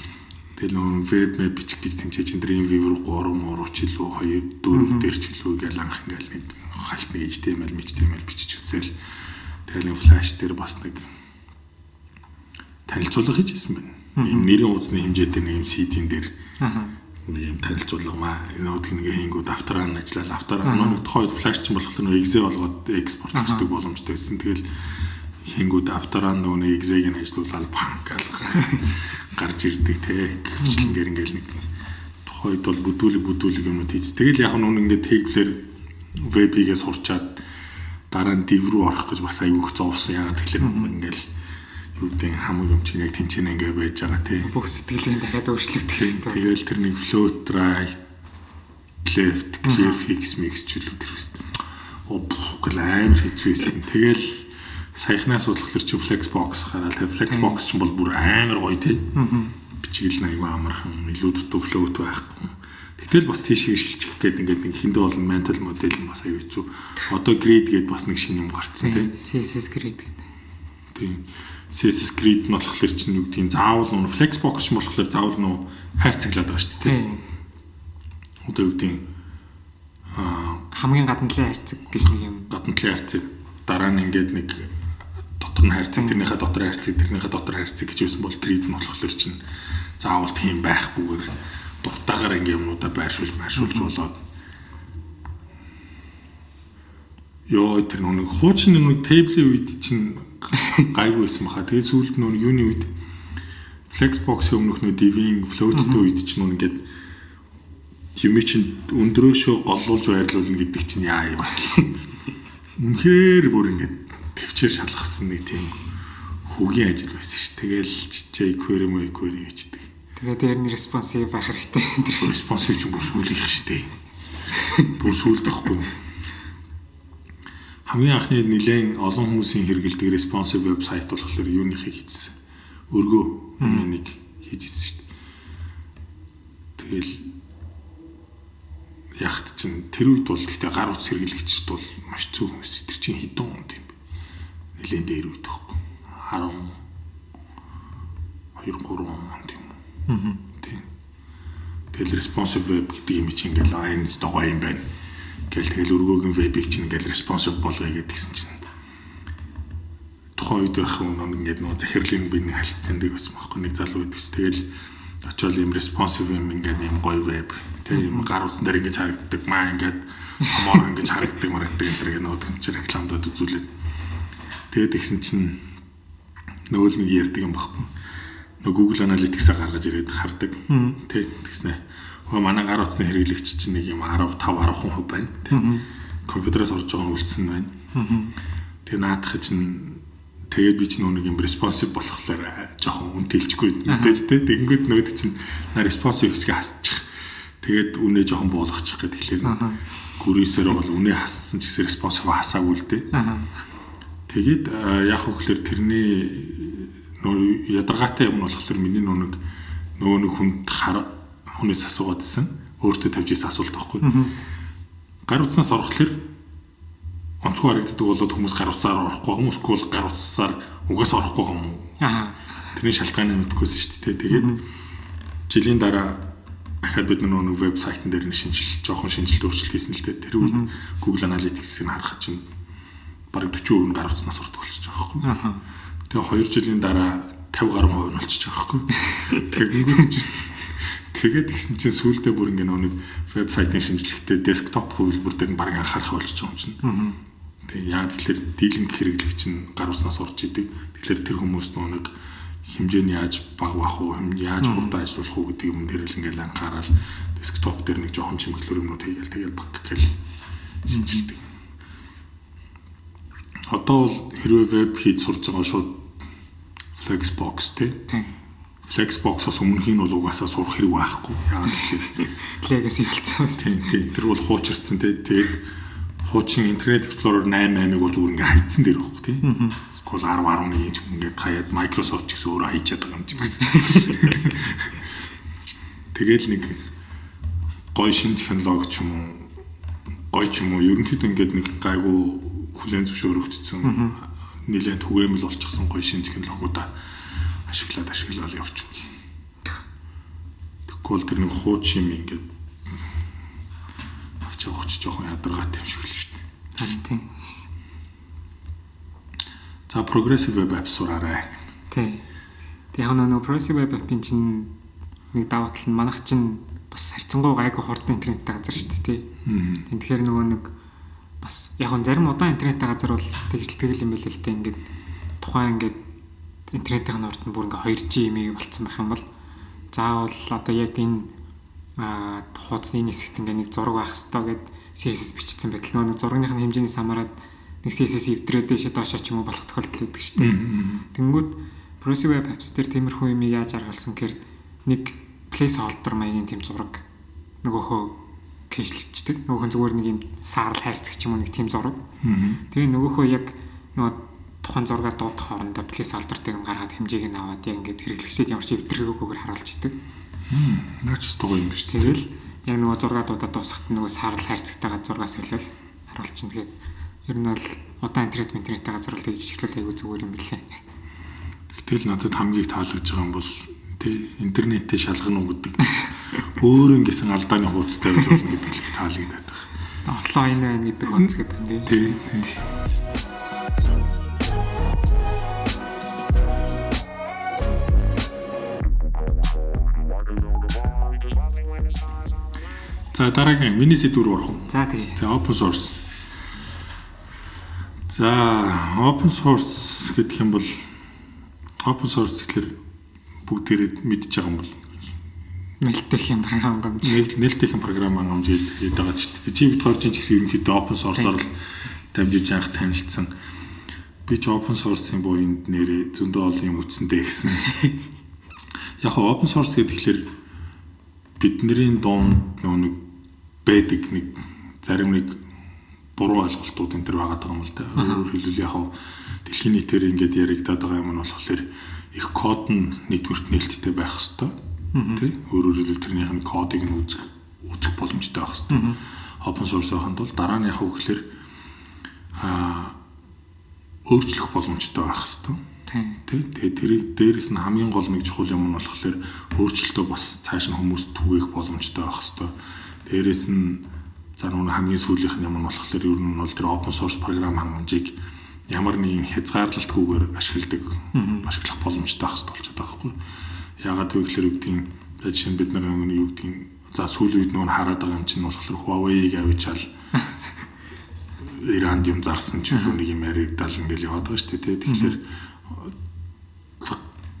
Тэгэл нөгөө веб мэп бичих гэж тэнцээ чинь Dreamweaver 3 мөр өвчлөө 2 4 дээр ч гэлөө гэл анх ингээл нэг халт нэг HTML HTML бичиж үзэл тэгэл нэг флаш дээр бас нэг танилцуулга хийжсэн байна. Ийм нэрийн ууцны хэмжээтэй нэг юм CD-н дээр. Нэг юм танилцуулга маа нөт нэг хийнгүүд автораа нь ажиллаад автораа нэг тухайд флаш ч болохоор нөө exe болгоод экспорт хийдэг боломжтой байсан. Тэгэл хийнгүүд автораа нөгөө exe-г нь ажиллуулаад банк гарч ирдэг те. Гэвчлэнгээр ингээл нэг тухайд бол бүдүүлэг бүдүүлэг юмнууд хийц. Тэгэл яг нүн ингээд теглэр веб-ийгээ сурчаад дараа нь div руу орох гэж бас аягүй их зовсон. Ягаад тэгэхээр ингээл гэдэг хамаг юм чинь яг тэнцэнэ ингээ байж байгаа тий. Бүх сэтгэлийн дахиад өөрчлөгдөх хэрэгтэй. Тэгэл тэр нэг float right left clear fix mix ч үлээ тэр үст. Оо гэл амар хэцүү байсан. Тэгэл саяхнаас болохоор чи flexbox гараад тэр flexbox ч бол бүр амар гоё тий. Бичигэл аягүй амархан илүү дутуу float байхгүй. Тэгтэл бас тийшээ шилжих гээд ингээд нэг хиндэ болон mental модель нь бас аюу хэцүү. Одоо grade гээд бас нэг шинэ юм гарцсан тий. CSS grade гэдэг. Тийм CSS grid нь болохоор чинь юу гэдгийг заавал нөө flexbox ч болохоор заавал нөө хайрцаглаад байгаа шүү дээ. Одоо юу гэдгийг аа хамгийн гадналын хайрцаг гэж нэг юм. гадналын хайрцаг. Дараа нь ингээд нэг дотор нь хайрцаг тэрнийхээ дотор хайрцаг тэрнийхээ дотор хайрцаг гэж юусэн бол grid нь болохоор чинь заавал тийм байхгүйгээр дуртаагаар ингээд юмудаа байршуул байршуулж болоод. Йоо тэр нэг хуучин нэг тейблийн үед чинь гайгүй байсан баха. Тэгээд сүүлд нөр юуны үед Flexbox-ийн өмнөх нөө Div-ийн float-тэй үед чинь нөр ингээд юм чинь өндрөөшөө голлуулж байрлуулна гэдэг чинь яа юм бас. Үнэхээр бүр ингээд төвчээр шалгасан нэг тийм хөгийн ажил байсан ш. Тэгэл чичээ query mo query гэждэг. Тэгээд дээр нь responsive байх хэрэгтэй. Responsive ч бүр сүүлийнх ш. Бүр сүүлд ахгүй хамгийн анхны нэлээд олон хүмүүсийн хэрэгэлдэг responsive вебсайт болохоор юуныхыг хийсэн. Өргөө нэг хийжсэн шүү дээ. Тэгэл ягт чинь тэр үед бол гэхдээ гар утас хэрэглэгчд бол маш цөөх хүмүүс. Тэр чинь хэдэн онд юм бэ? Нэлээд дээр үед тахгүй. 10 2 3 онд юм. Аа. Тийм. Тэгэл responsive web гэдэг юм чинь ингээл lines догоо юм байна Гэл тэгэл өргөөгийн вебийг чинь ингээл responsive болгоё гэдгийгсэн чинь тухайн үед байх юм ингээд нөгөө захирлын биений хальт таньдаг байсан байхгүй нэг залуу байдаг. Тэгэл очиод юм responsive юм ингээд юм гоё веб тэг юм гар утсан дээр ингэж харагддаг маа ингээд хамаар ингэж харагддаг марагддаг энэ нэг нөгөө чинь рекламадад үзүүлээд Тэгээд тэгсэн чинь нөгөө л нэг ярьдаг юм баггүй. Нөгөө Google Analytics-а гаргаж ирээд хардаг. Тэ тэгснэ. Манай гар утасны хэрэглэгч чинь нэг юм 15 10% байна. Тэ. Компьютероос орж байгаа нь үлдсэн байна. Тэгээ наадах чинь тэгээд би ч нэг юм responsive болохоор жоохон үнтэлжгүй мэдээж тэ. Тэгэнгүүт нөгөө чинь на responsive хэсгээ хасчих. Тэгээд үнэ жоохон буулгачих гэдэг тэгэхээр гүрээсээр бол үнэ хассан ч гэсэн responsive хасаагүй л дээ. Тэгээд яг хөглөр тэрний ядаргаатай юм болохоор миний нэг нөгөө нэг хүнд хар хүнээс асуугаад исэн. Өөртөө тавьж исэн асуулт байхгүй. Гар утснаас орохлоор онцгой харагддаг болоод хүмүүс гар утсаар орохгүй юм эсвэл гар утсаар угаас орохгүй юм? Аа. Тэрний шалтгааны мэдгүйсэн шүү дээ. Тэгээд жилийн дараа ахад бид нөгөө вебсайтн дээр нь шинжил жоохон шинжилт өөрчлөлт хийсэн л дээ. Тэр үед Google Analytics-ийг харахад чинь бараг 40% нь гар утснаас ордог болчихж байгаа байхгүй. Тэгээ 2 жилийн дараа 50 гаруй хувь нь болчихж байгаа байхгүй. Тэгэнгүүт чинь тэгээд гисэн чинь сүүлдээ бүр ингээ нэг вебсайтын шинжилгээтэй десктоп хөвлбөр дээр нь баг анхаарах болж байгаа юм чинь. Тэгээ яа тэгэхээр дийлэнх хэрэглэгч нь гар уснаас орж идэг. Тэгэхээр тэр хүмүүс нэг хэмжээний яаж баг бах уу, яаж хурдан ажиллах уу гэдэг юм дээр л ингээл анхаарал десктоп дээр нэг жоохон чимэглэр юмнууд хийгээл тэгэл баг гэл шинжилдэг. Одоо бол хэрвээ веб хийж сурж байгаа шууд Flexbox тий. Flexbox-оос өмнөх нь бол угаасаа сурах хэрэг байхгүй. Яагаад гэвэл Legacy хэлцсэн. Тийм тийм. Тэр бол хуучирсан тий. Тэгээд хуучин Internet Explorer 8.8-ыг бол зүгээр ингээ хайцсан дээр байхгүй тий. Эсвэл 10 11 ч ингээд хаяад Microsoft ч гэсэн өөрөө хайчаад байгаа юм чи гэсэн. Тэгэл нэг гой шин технологи ч юм уу гой ч юм уу ерөнхийдөө ингээд нэг гайгүй хүлэн зөвшөөрөгдсөн нэлээд түгээмэл болчихсон гой шин технологиудаа ашиглаад ашиглаад явчихвал. Тэгвэл тэр нэг хууч юм ингээд авч явах ч жоохон ядаргаатай юм шиг л Харин тийм. За progressive web app сураарай. Тий. Тэг яг нөгөө progressive web app-ын чинь нэг даваа тал нь манайх чинь бас харьцангуй гайгүй хурдан интернеттэй газар шүү дээ тий. Тэгэхээр нөгөө нэг бас яг нь зарим удаан интернеттэй газар бол тэгжэлтгэл юм байл л дээ ингээд тухайн ингээд интернетийн урд нь бүр ингээ 2G имийг болцсон байх юм бол заавал одоо яг энэ хуудасны хэсэгт ингээ нэг зураг байх хэвээр гэдэг CSS бичсэн байтал нөгөө зургийнхын хэмжээний самараад нэг CSS эвдрээд дэше доошоо ч юм уу болох тохиолдол үүдэг шүү дээ. Тэнгүүд Progressive Web Apps дээр тиймэрхүү юм яаж аргалсан гэхээр нэг placeholder маягийн тийм зураг нөгөөхөө кэшлэгчдэг. Нөгөөх нь зүгээр нэг юм саарл хайрцаг ч юм уу нэг тийм зураг. Тэгээ нөгөөхөө яг нөгөө тухайн зургаа дуудах хоорондоо placeholder-ыг гаргаад хэмжээг нь аваад яг ингээд хэрэглэгчдэд ямар ч эвдрэгөөгөөр харуулж идэг. Наач ч гоё юм дээ. Тэгэл яг нөгөө зургаадуудаа дуусахт нөгөө саарл хайрцагтайгаа зургаа солиол харуулчин тэгээд ер нь бол удаан интернет интернеттэй газар л тэгж шиглэл айгу зүгээр юм билээ. Гэтэл надад хамгийн таалагдж байгаа юм бол тий интернетээ шалгана уу гэдэг өөр ингэсэн алдааны хуудастай болно гэдэг их таалагдаад байна. Офлайн байна гэдэг онц гэдэг тий. Тий. За дараагийн миний сэдв рүү орох уу? За тий. За open source. За open source гэдэг юм бол open source гэхэлэр бүгдээрээ мэдж байгаа юм бол нээлттэйхэн програм хангамж нээлттэйхэн програм хангамж гэдэг байгаа ч гэдэг. Чи бид горжин ч гэсэн ерөнхийдөө open source-оор л дамжиж анх танилцсан. Би ч open source-ийн буйнд нэрээ зөндөө олон юм үтсэндээ гэсэн. Яг open source гэхэлэр бидний дунд нэг байдаг нэг зарим нэг буруу ойлголтууд энэ төр байгаа юм л да. Өөрөөр хэлбэл яг дэлхийн нийтээр ингээд яригадаад байгаа юм нь болохоор их код нь нэгдүгürt нээлттэй байх хэвээр тий. Өөрөөр хэлбэл тэрнийх нь кодыг нь үзэх үзэх боломжтой байх хэвээр. Open source байханд бол дараа нь яг үгээр аа өөрчлөх боломжтой байх хэвээр. Тий. Тэгээ тэрийг дээрэс нь хамгийн гол нэг чухал юм нь болохоор өөрчлөлтөө бас цааш нь хүмүүс түгээх боломжтой байх хэвээр Дээрээс нь за нүг хамгийн сүүлийнх нь юм нь болохоор ер нь бол тэр open source програм хангамжийг ямар нэгэн хязгаарлалтгүйгээр ашигладаг ашиглах боломжтой байх хэрэгтэй болчиход байгаа хгүй. Ягаад гэвэл үгдийн жишээ нь бид нар нэг юу гэдгийг за сүүлийн үед нөгөө хараад байгаа юм чинь болохоор Huawei-г авчаал Иранд юм зарсан ч юу нэг юм яригдал ингээл яваад байгаа шүү дээ. Тэгэхээр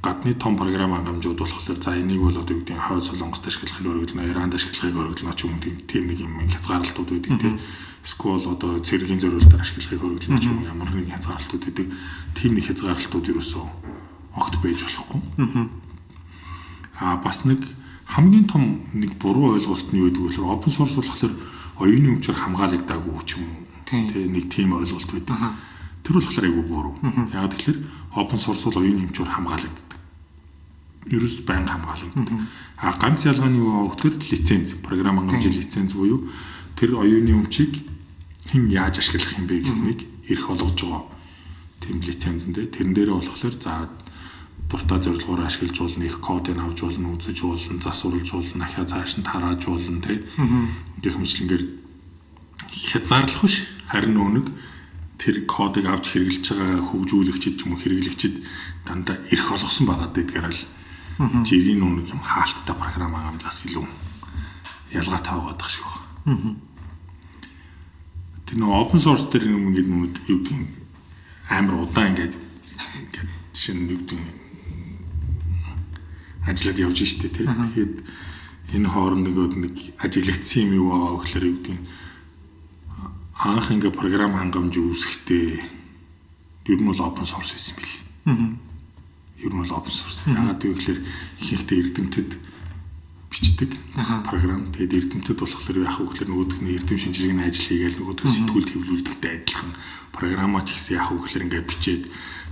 гадны том програм хангамжууд болохоор за энийг бол одоо юу гэдэг нь хойд солонгост ашиглахыг өргөлнө, Иранд ашиглахыг өргөлнө ч юм уу тийм нэг юм хязгаарлалтууд байдаг тийм. Эсвэл одоо цэргийн зориулалтаар ашиглахыг өргөлнө ч юм ямар нэг хязгаарлалтууд байдаг. Тийм нэг хязгаарлалтууд юусоо огт байж болохгүй. Аа бас нэг хамгийн том нэг буруу ойлголт нь юу гэдэг вэ? Open source болохоор оюуны өмчөөр хамгаалагдаагүй ч юм уу. Тийм нэг тийм ойлголт байдаг. Тэр болохоор айгүй буруу. Яг тэгэхээр open source бол оюуны өмчөөр хамгаалагддаг ерөөс байн хамгаалагддаг. А ганц ялгаа нь юу гэхээр лиценз, програм хангамжийн лиценз буюу тэр оюуны өмчийг хэн яаж ашиглах юм бэ гэснийг эрх олгож байгаа. Тийм лицензэндээ тэрэн дээрээ болохоор за дуртай зорилгоор ашиглаж болно, их кодыг авч болно, үзэж болно, засварлаж болно, ахаа цааш нь тарааж болно тий. Гэх мэтлэнгээр хязгаарлах биш харин нүг тэр кодыг авч хэрэглэж байгаа хөгжүүлэгчид ч юм уу хэрэглэгчид дандаа эрх олгосон байгаа гэдгээр л жирийн нүг юм хаалттай програм хангамжаас илүү ялгаатай байгаад байгаа шүү. Тэр нөө open source дээр юм ингээд нүг юу гэдэг амар удаан ингээд ингээд шинэ юу гэдэг ажиллаад явж штэ тий. Тэгэхээр энэ хооронд нэг ажиглагдсан юм юу байгаа гэхээр юу гэдэг анх ингээ програм хангамж үүсэхдээ ер нь бол open source байсан бил. Аа ер нь бол open source. Ягаад гэвэл ихэнхдээ эрдэмтэд бичдэг програм. Тэгээд эрдэмтэд болохоор яг хөглөр нөгөөдөх нь эрдэм шинжилгээний ажил хийгээл нөгөөдөх сэтгүүл төвлөрүүлдэгтэй адилхан програмаа ч гэсэн яг хөглөр ингээд бичээд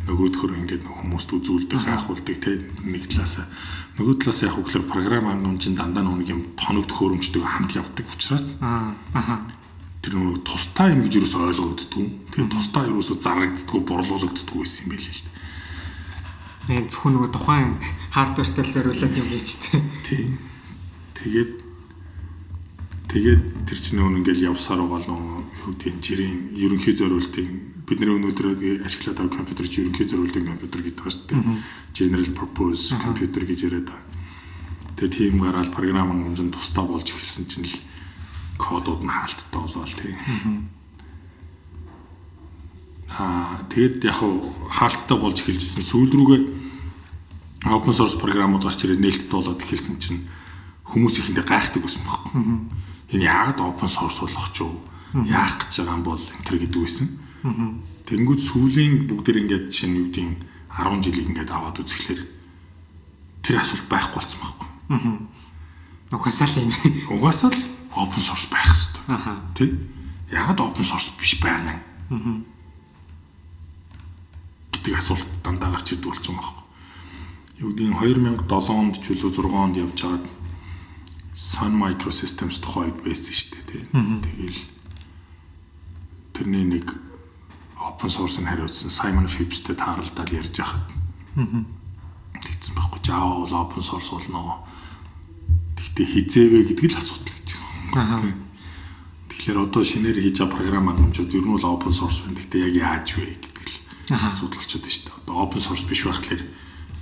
нөгөөдхөр ингээд хүмүүст үзүүлдэг хаахуулдаг те нэг талаас нөгөө талаас яг хөглөр програм хангамжийн дандаа нэг юм тоног төхөөрөмжтэй хамт явдаг учраас аа тэр нөгөө тустай юм гэж юу ч ойлгогддгүй. Тэгээд тустай юу ч зарагддгүй, борлуулагддгүй байсан юм байл л дээ. Яг зөвхөн нөгөө тухайн хардвертэй зориулаад юм хийж тээ. Тийм. Тэгээд тэгээд тэр чинь нөгөө ингээл явсаар байгаа л юу гэдэг жирийн ерөнхий зориултын бидний өнөөдөр ашиглаад байгаа компьютер чинь ерөнхий зориултын компьютер гэдэг байгаа шүү дээ. General purpose computer гэж яриад байгаа. Тэгээд тийм гараад програм хангамжинд тусдаа болж эхэлсэн чинь л кодууд нь хаалттай болвол тийм Аа тэгэд яг хаалттай болж эхэлжсэн. Сүүл рүүгээ open source програмууд гарч ирээд нээлттэй болоод эхэлсэн чинь хүмүүс ихэндээ гайхдаг байсан байхгүй. Энэ яагаад open source болох ч юу? Яах гэж байгаа юм бол энэ төр гэдэг байсан. Тэнгүүд сүүлийн бүгдэр ингээд чинь юу гэдэг 10 жилийг ингээд аваад үзэхлээр тэр асуулт байхгүй болсон байхгүй. Угаасаа л юм. Угаасаа л open source байх хэрэгтэй. Тэ? Ягаад open source биш байгаа юм? Гэдэг асуулт дандаа гарч ирдэг болсон байхгүй. Юу гэдэг нь 2007 онд ч үлээ 6 онд явж хагаад Sun Microsystems тухай байсан шүү дээ тий. Тэгэл тэрний нэг open source-ын хариуцсан Simon Phipps-тэй тааралдаад ярьж байхад тэгсэн байхгүй Java бол open source болно. Тэгтээ хизээвэ гэдэг л асуудал гэж байна. Тэгэхээр одоо шинээр хийж байгаа програм хангамжууд ер нь бол open source байна. Тэгтээ яг яаж вэ асуудал болчиход байна шүү дээ. Одоо open source биш байхлаар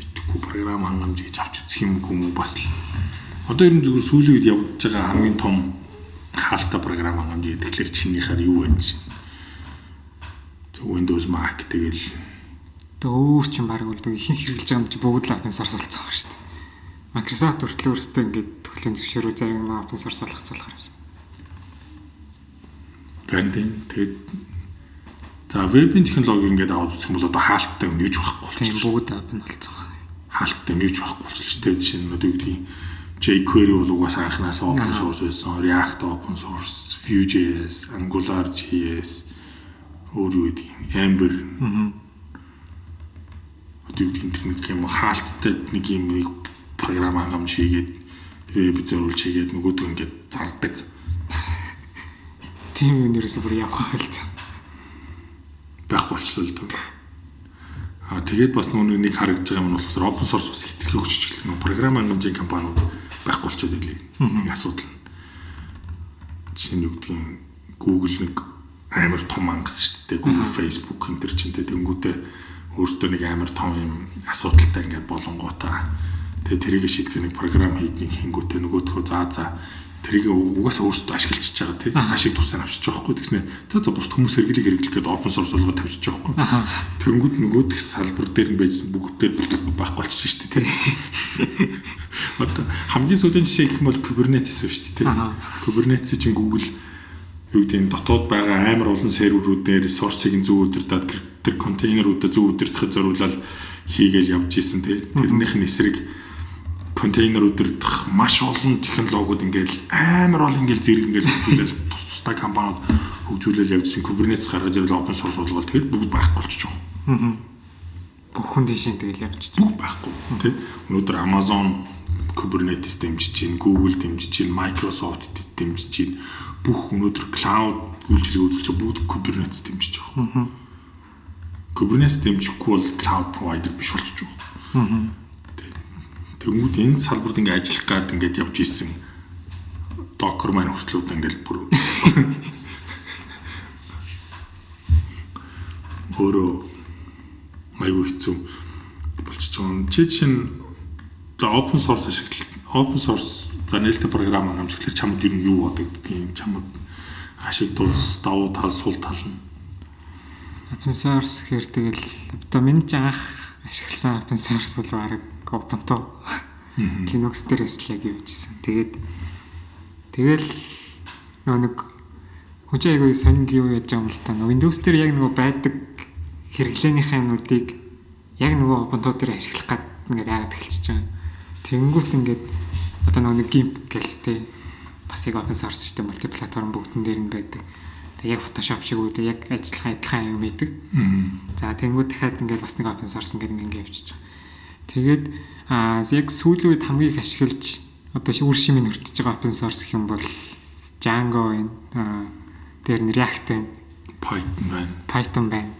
битггүй програм хангамж гэж авч үзэх юм уу бас л. Одоо ер нь зүгээр сүүлийн үед явж байгаа хамгийн том хаалттай програм хангамж гэхэлэр чинийхээр юу вэ? Windows Mac тэгэл Тэгээ өөр чинь баг бол ихэнх хэрэглэж байгаа юм чи бүгд л open source болсон байгаа шүү дээ. Microsoft хүртэл өөрсдөө ингээд төглийн зөвшөөрөө зарим open source болгоцсон болохоор. Гэнтэн тэгээд За вебийн технологи ингээд аваад үзэх юм бол одоо хаалттай юм юуж байхгүй болчихсон. Тийм бүгд open болцсон. Хаалттай юм юуж байхгүй болчихсон шүү дээ. Жишээ нь одоо юу гэдгийг jQuery бол угаасаа анханаас open source байсан. React open source, Vue.js, Angular.js өөр юу гэдэг Ember. Аа. Одоо юу гэдэг нэг юм хаалттай нэг юм нэг програм хангамж хийгээд веб зориулж хийгээд нөгөөдөө ингээд зардаг. Тийм юм нэрээс бүр явах хэлцээ байхгүй болчихлоо л дээ. Аа тэгээд бас нөгөө нэг харагдаж байгаа юм нь болохоор open source бас хэтэрхий эхлэх нөгөө програм хангамжийн компаниуд байхгүй болчиход байлээ. Нэг асуудал. Жишээ нь юу гэдгийг Google нэг амар том ангас шүү дээ. Google, Facebook энэ төр чинтэй тэнгүүтээ өөртөө нэг амар том юм асуудалтай ингээд болонгуудаа тэгээ тэрийг шийдэх нэг програм хийдэг хингүүтээ нөгөөдхөө заа заа тэрийг угаасаа өөрсдөө ашиглаж байгаа тийм ашиг тусаар авчиж байгаа хгүй. Тэгснэ за за бусд хүмүүс хэрэглэг хэрэглэх гэдэг open source болгоод тавьчих байгаа хгүй тэнгүүд нөгөөдх салбар дээр нь байжсан бүгдээр байхгүй болчих шүү дээ тийм одоо хамгийн сүүлийн жишээ гэх юм бол Kubernetes шүү дээ тийм Kubernetes чинь Google юу гэдэг нь дотоод байгаа амар олон серверүүдээр ресурсыг зөв удирдаад тэр контейнеруудаа зөв удирдахад зориулаад хийгээл явж исэн тийм тэрнийх нь эсрэг контейнер өдөрдох маш олон технологиуд ингээл амар бол ингээл зэрэг ингээл хөгжүүлэл тус тустай компаниуд хөгжүүлэл явжсэн Kubernetes гаргаж ирэл open source болгоод тэгээд бүгд байхгүй болчихж байгаа. Бүх хүн дэшин тэгэл явчих. Бүх байхгүй тий. Өнөөдөр Amazon Kubernetes дэмжиж чинь, Google дэмжиж чинь, Microsoft дэмжиж чинь бүх өнөөдөр cloud үйлчлэг үзүүлж бүгд Kubernetes дэмжиж байгаа. Kubernetes дэмжихгүй бол cloud provider биш болчихж байгаа. Тэнгүүд энэ салбарт ингээ ажиллах гад ингээд явж исэн докер маань хүртлүүд ингээд бүр өөрөө маягүй хэцүү болчихж байгаа. Чи жишээ нь за open source ашигласан. Open source за нээлттэй програм хамжиглах чамд ер нь юу бодогдгийг чамд ашиг тулс давуу тал сул тал нь open source гэхээр тэгэл одоо миний анх ашигласан open source бол баг Ubuntu Linux дээрээс л яг явжсэн. Тэгээд тэгэл нөө нэг чинь айгүй сонин юу яаж юм л та. Windows дээр яг нөгөө байдаг хэрэглээнийхээ юмнуудыг яг нөгөө Ubuntu дээр ашиглах гад ингээд яагаад эхэлчихэж байгаа. Тэнгүүт ингээд одоо нөгөө нэг GIMP гэл тээ бас яг open source шүү дээ мультиплатформ бүгдэн дээр нь байдаг. Тэг яг Photoshop шиг үү яг ажиллах адилхан юм байдаг. За тэнгүүт дахиад ингээд бас нэг open source ингээд ингээд явчихж байгаа. Тэгээд аа яг сүүлийн үед хамгийн их ашиглаж одоо үр шимийг өртөж байгаа open source гэх юм бол Django байна. Аа дээр нь React байна. Python байна. Python байна.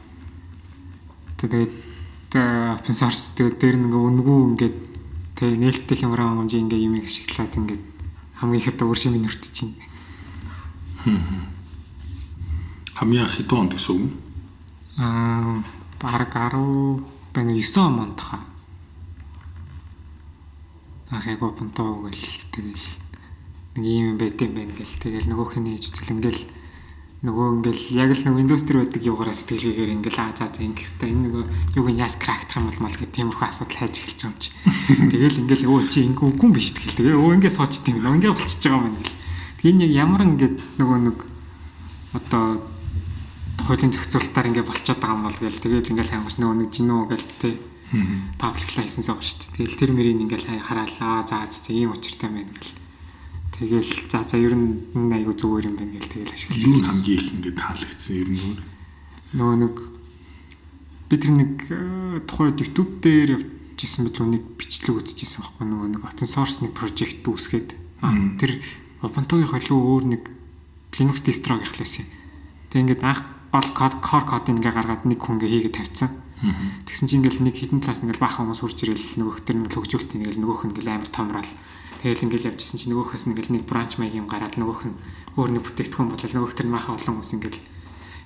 Тэгээд open source тэгээд дээр нэг өнгөө ингээд тэг нээлттэй хямраа хэмжээ ингээд юм ашиглаад ингээд хамгийн их одоо үр шимийг өртөж байна. Хамгийн хэдэн онд гэсэн үг? Аа бараг 10 байна 9 онд хаа ах яг бонтоо гэл тэгэл нэг юм байт юм байна гэл тэгэл нөгөөх нь хийж үзэл ингээл нөгөө ингээл яг л нэг Windows дээр байдаг юугаараа сэтгэлгээгээр ингээл аа за за ингэх хэвээр энэ нөгөө юуг нь яаж крактах юм бол мал гэх тиймэрхүү асуудал хайж эхэлж байгаа юм чи. Тэгэл ингээл өө чи ингээ үгүй юм биш тэгэл тэгээ өө ингээ сууч тийм нөө ингээ болчихж байгаа юм ингээл. Тэгээ яг ямар ингээд нөгөө нэг одоо хуулийн зохицуулалтаар ингээ болчиход байгаа юм бол гээл тэгэл ингээл хангаж нөгөө нэг жинөө гээл тээ Public license байгаа шүү дээ. Тэгэл тэр мөрийг ингээл хараалаа. За за ийм учиртай байна гэл. Тэгэл за за ер нь айгу зүгээр юм байна гэл тэгэл ашиглаж. Юу хамгийн их ингээд таалагдсан ер нь нөгөө нэг би тэр нэг э, тухайд YouTube дээр явжсэн мэт нэг бичлэг үзчихсэн байхгүй нөгөө нэг open source нэг project үүсгээд тэр Ubuntu-гийн холио өөр нэг Linux distro гэх л байсан. Тэг ингээд анх бол код core код ингээ гаргаад нэг хүн ингээ хийгээд тавьсан. Тэгсэн чинь ингээл нэг хідэн талаас ингээл баахан хүмүүс хурж ирэл нөгөөх төр нь хөгжүүлт ингээл нөгөөх нь ингээл амар томрол. Тэгэл ингээл явжсэн чинь нөгөөхөөс ингээл нэг бранч маяг юм гараад нөгөөх нь өөр нэг бүтээгдэхүүн бодлоо нөгөөх төр нь баахан олон хүмүүс ингээл